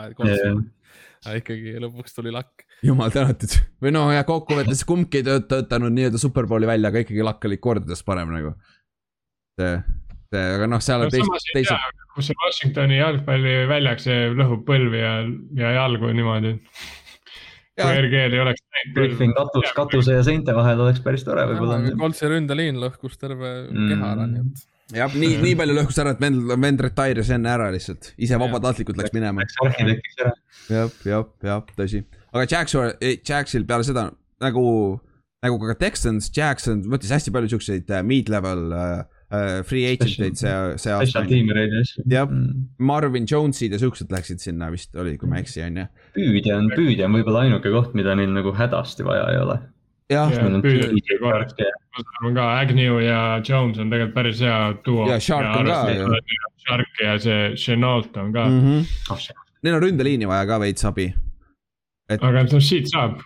aga ikkagi lõpuks tuli lakk. Jumal tänatud või noh, ja kokkuvõttes kumbki ei tööta- töötanud nii-öelda superbowli välja, aga ikkagi lakk oli kordades parem nagu. see, see, aga noh, seal no on teised tea, kus see Washingtoni jalgpalliväljak, see lõhub põlvi ja, ja jalgu niimoodi. kui. RG-l ei oleks Griffin katus, katuse ja seinte vahel oleks päris tore võib-olla. Coltsi ründeliin lõhkus terve Mm. keha ära, nii et. jah, nii, nii palju lõhkus ära, et vend, vend retire'is enne ära lihtsalt, ise vabatahtlikult läks minema. Läks arhitektiks ära. jah, jah, jah, tõsi. Aga Jackson, Jacksil peale seda nagu, nagu ka Texans, Jackson võttis hästi palju siukseid äh, mid-level äh, äh, free agent eid see, see aasta ja jah, Marvin Jones'id ja siuksed läksid sinna vist oli, kui ma ei eksi, on ju. püüdja on, püüdja on võib-olla ainuke koht, mida neil nagu hädasti vaja ei ole. jah, on ja ma arvan ka, Agnew ja Jones on tegelikult päris hea duo. Ja Shark on ka. Shark ja see Chenault on ka mm. mm. -hmm. oh, neil on ründeliini vaja ka veits abi. Aga noh, siit saab.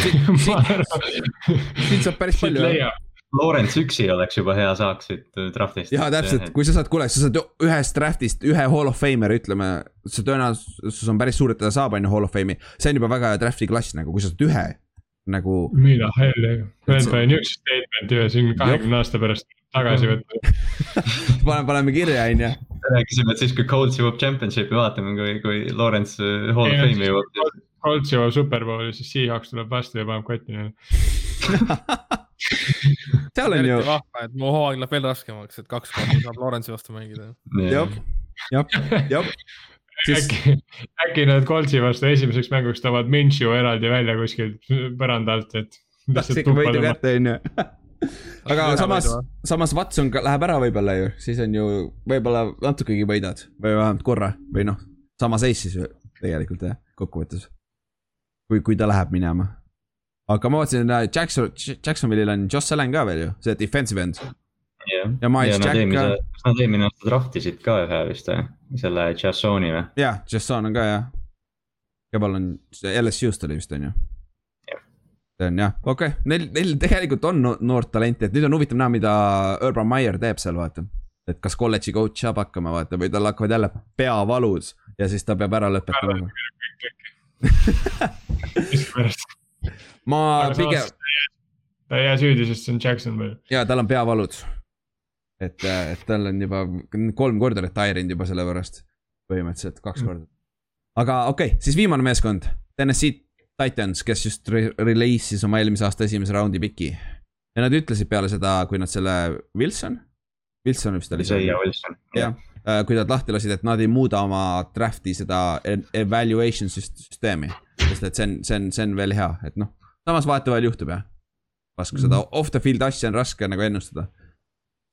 siit saab päris palju. leiab, Lawrence üksi oleks juba hea saak siit äh, draft'ist. ja täpselt, kui sa saad, kuule, sa saad ühest draft'ist ühe hall of famer'i, ütleme, see tõenäosus on päris suur, et ta saab, on ju, hall of fame'i. see on juba väga hea draft'i klass nagu, kui sa saad ühe nagu, mida helli, vend pani niisuguse statement'i ühe siin kahekümne aasta pärast tagasi võtta. paneme, paneme kirja, on ju. rääkisime, et siis kui Colts jõuab championship'i, vaatame, kui, kui Lawrence äh, Hall of Fame'i jõuab. Colts jõuab superbowli, siis Seahawks tuleb vastu ja paneb kotti neile. seal on ju eriti, vahva, et mu hooaeg läheb veel raskemaks, et kaks korda saab Lawrence'i vastu mängida. jah, jah, jah siis.... äkki, äkki nad Coltsi vastu esimeseks mänguks toovad Minshew eraldi välja kuskilt põranda alt, et. tahaks ikka võidu kätte, on ju aga samas, samas Watson läheb ära võib-olla ju, siis on ju, võib-olla natukegi võidad või vähemalt korra või noh, sama seis siis ju tegelikult jah, kokkuvõttes. Kui, kui ta läheb minema. aga ma vaatasin, Jackson, Jacksonville'il on Josh Allan ka veel ju, see defensive end. jah, ja Miles ja Jack ka. kas nad eelmine aasta draftisid ka ühe vist või, selle Jassoni või? jah, Jasson on ka jah. Kebal on, LSU-st oli vist on ju see on jah, okei okay., neil, neil tegelikult on noort talenti, et nüüd on huvitav näha, mida Urban Meyer teeb seal, vaata. et kas kolledži coach saab hakkama, vaata, või tal hakkavad jälle peavalud ja siis ta peab ära lõpetama ma pigem. ta ei jää süüdi, sest see on Jacksonville. ja tal on peavalud. et, et tal on juba kolm korda retire inud juba selle pärast, põhimõtteliselt kaks mm. korda. aga okei okay,, siis viimane meeskond, Tennessee Titans, kes just re release'is oma eelmise aasta esimese raundi piki. ja nad ütlesid peale seda, kui nad selle Wilson, Wilson vist oli see. Wilson. jah, äh, kui nad lahti lasid, et nad ei muuda oma draft'i seda evaluation süsteemi. sest et see on, see on, see on veel hea, et noh, samas vahetevahel juhtub jah. vastu mm -hmm. seda off the field asja on raske nagu ennustada.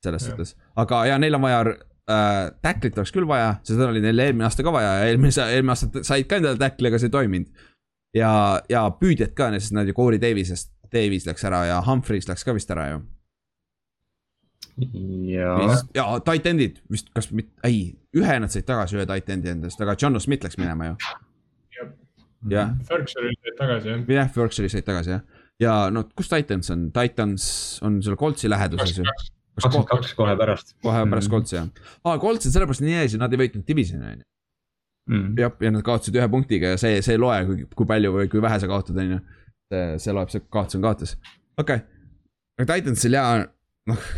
selles suhtes, aga ja neil on vaja äh,, tacklit oleks küll vaja, seda oli neil eelmine aasta ka vaja ja eelmine, eelmine aasta said ka endale tackli, aga see ei toiminud ja, ja püüdjad ka, sest nad ju Corey Davisest, Davis läks ära ja Humphreys läks ka vist ära ju. Ja, ja titan'id vist, kas mitte, ei, ühe nad said tagasi, ühe titan'i endast, aga John Smith läks minema ju. jah. Ferguson said tagasi jah. jah, Ferguson said tagasi jah, ja no kus Titans on, Titans on seal Coltsi läheduses ju. Kakskümmend kaks. Kohe pärast. kohe pärast Coltsi jah, aa Colts on sellepärast nii ees ja nad ei võitnud divisioni on ju. Mm.. jah, ja nad kaotasid ühe punktiga ja see, see ei loe, kui, kui palju või kui vähe sa kaotad, on ju. see, see loeb, see kaotus on kaotus, okei. Okay.. aga Titansil ja noh,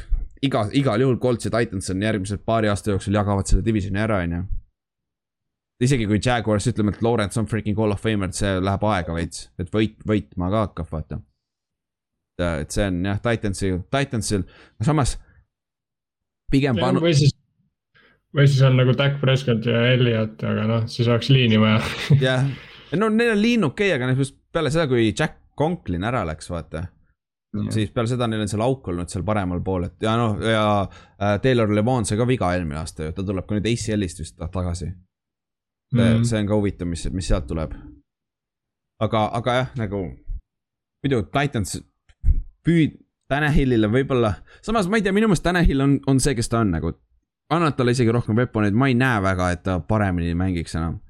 iga, igal juhul Colts ja Titans on järgmise paari aasta jooksul jagavad selle divisioni ära, on ju. isegi kui Jaguars ütleme, et Lawrence on freaking hall of famer, see läheb aega veits, et võit, võitma ka hakkab, vaata. et see on jah, Titansil, Titansil, samas pigem panu-. või siis või siis on nagu Dak Prescott ja Elliot, aga noh, siis oleks liini vaja. jah, no neil on liin okei okay,, aga just peale seda, kui Jack Conklin ära läks, vaata. Siis peale seda neil on seal auk olnud seal paremal pool, et ja noh, ja äh, Taylor Levon sai ka viga eelmine aasta ju, ta tuleb ka nüüd ACL-ist vist tagasi mm. -hmm. see on ka huvitav, mis, mis sealt tuleb. aga, aga jah, nagu muidu Titans püüd-, Tanahillile võib-olla, samas ma ei tea, minu meelest Tanahill on, on see, kes ta on nagu annad talle isegi rohkem weapon'eid, ma ei näe väga, et ta paremini mängiks enam.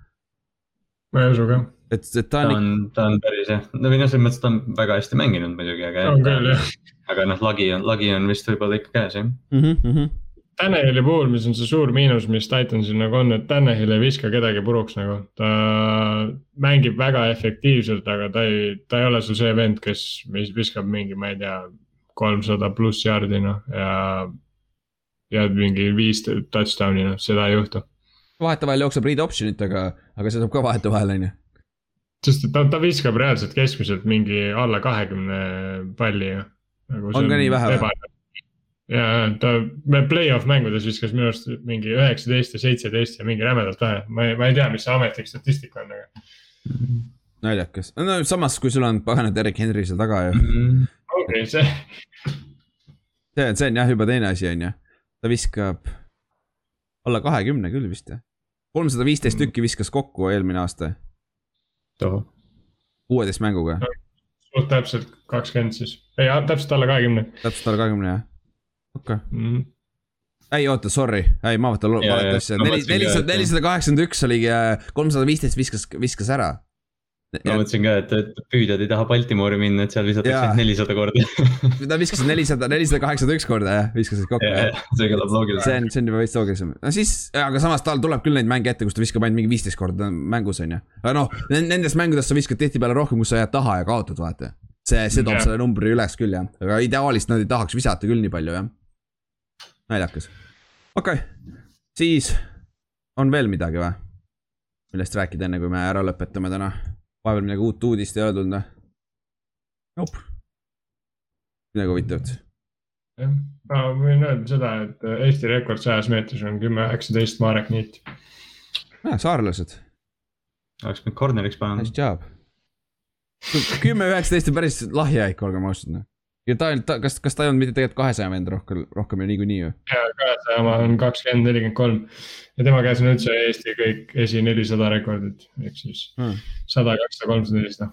ma ei usu ka. Et, et ta on. ta on, ta on päris jah, no või noh, selles mõttes ta on väga hästi mänginud muidugi, aga. on küll jah. aga noh, lagi on, lagi on vist võib-olla ikka käes jah mm. -hmm, mm -hmm. Tanahili puhul, mis on see suur miinus, mis Titansil nagu on, et Tanahil ei viska kedagi puruks nagu. ta mängib väga efektiivselt, aga ta ei, ta ei ole sul see vend, kes viskab mingi, ma ei tea, kolmsada pluss jaardi noh ja ja mingi viis touchdown'i, noh seda ei juhtu. vahetevahel jookseb read option itega, aga see tuleb ka vahetevahel, on ju. Sest ta, ta viskab reaalselt keskmiselt mingi alla kahekümne palli ju. Nagu on ka nii vähe või? ja, ta play-off mängudes viskas minu arust mingi üheksateist ja seitseteist ja mingi rämedalt vähe, ma ei, ma ei tea, mis see ametlik statistika on, aga. naljakas, no samas, kui sul on paganad Erik Henry seal taga ju. okei, see. see on, see on jah juba teine asi, on ju ta viskab alla kahekümne küll vist jah. kolmsada viisteist mm. tükki viskas kokku eelmine aasta. Kuueteist mänguga. suht täpselt kakskümmend siis, ei täpselt alla kahekümne. täpselt alla kahekümne jah, okei. Okay. mm.. ei oota, sorry, ei ma vaatan valet asja, neli, nelisada, nelisada kaheksakümmend üks oligi, kolmsada viisteist viskas, viskas ära ma mõtlesin ka, et, et püüdjad ei taha Baltimoori minna, et seal visatakse nelisada korda Nad viskasid nelisada, nelisada kaheksakümmend üks korda jah, viskasid kokku yeah,. see kõlab loogiline. see on, see on juba veits loogilisem, no siis, aga samas tal tuleb küll neid mänge ette, kus ta viskab ainult mingi viisteist korda mängus on ju. aga noh, nendes mängudes sa viskad tihtipeale rohkem, kus sa jääd taha ja kaotad, vaata. see, see toob yeah. selle numbri üles küll jah, aga ideaalis nad ei tahaks visata küll nii palju jah. naljakas, okei okay., siis on veel midagi või? millest rääkida, enne kui me ära lõpetame täna vahepeal midagi uut uudist ei öeldud, noh. Nope. midagi huvitavat. jah, ma võin öelda seda, et Eesti rekord sajas meetris on kümme üheksateist Marek Niit. saarlased. oleks pidanud corner'iks panema. Nice job. kümme üheksateist on päris lahja ikka, olgem ausad noh ja ta, ta, kas, kas ta ei olnud mitte tegelikult kahesaja vend rohkem, rohkem ju niikuinii ju? ja, kahesaja oma on kakskümmend, nelikümmend kolm. ja tema käes on üldse Eesti kõik esi nelisada rekordit, ehk siis hmm. sada, kakssada, kolmsada, nelisada.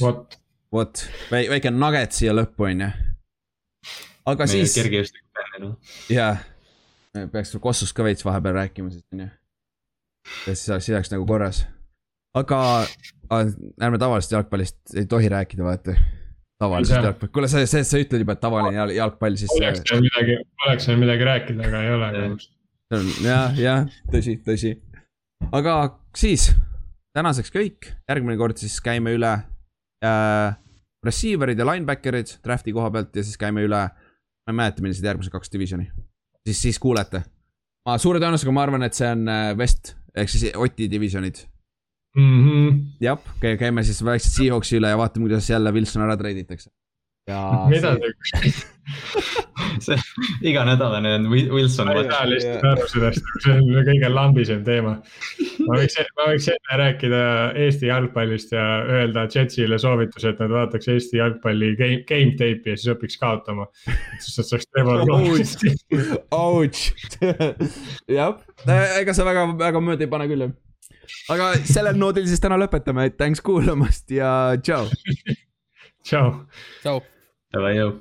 vot. vot, väike nugget siia lõppu, on ju. aga Meie siis. kergejõustiku fännil. jaa, peaks Kossust ka veits vahepeal rääkima, siis on ju. ja siis oleks, siis oleks nagu korras. aga ärme tavalisest jalgpallist ei tohi rääkida, vaata tavalisest jalgpallist, kuule, sa, see, sa ütled juba, et tavaline jalgpall, siis. oleks seal midagi, oleks seal midagi rääkida, aga ei ole jah, jah, tõsi, tõsi. aga siis, tänaseks kõik, järgmine kord siis käime üle äh, receiver'id ja linebacker'id draft'i koha pealt ja siis käime üle. ma ei mäleta, millised järgmised kaks divisioni, siis, siis kuulete. ma suure tõenäosusega ma arvan, et see on äh, West ehk siis Oti divisionid mm. -hmm. jah, käime siis vaikselt Seahawksi üle ja vaatame, kuidas jälle Wilson ära treiditakse. ja. mida see see iganädalane on Wilson. lihtsalt aru sellest, see on kõige lambisem teema. ma võiks, ma võiks enne rääkida Eesti jalgpallist ja öelda Jetsile soovituse, et nad vaataks Eesti jalgpalli game, game tape'i ja siis õpiks kaotama. siis nad saaks. Ouch, jah, ega sa väga, väga mööda ei pane küll jah aga sellel noodil siis täna lõpetame, thanks kuulamast ja tšau. tšau. tšau. Davai, jõu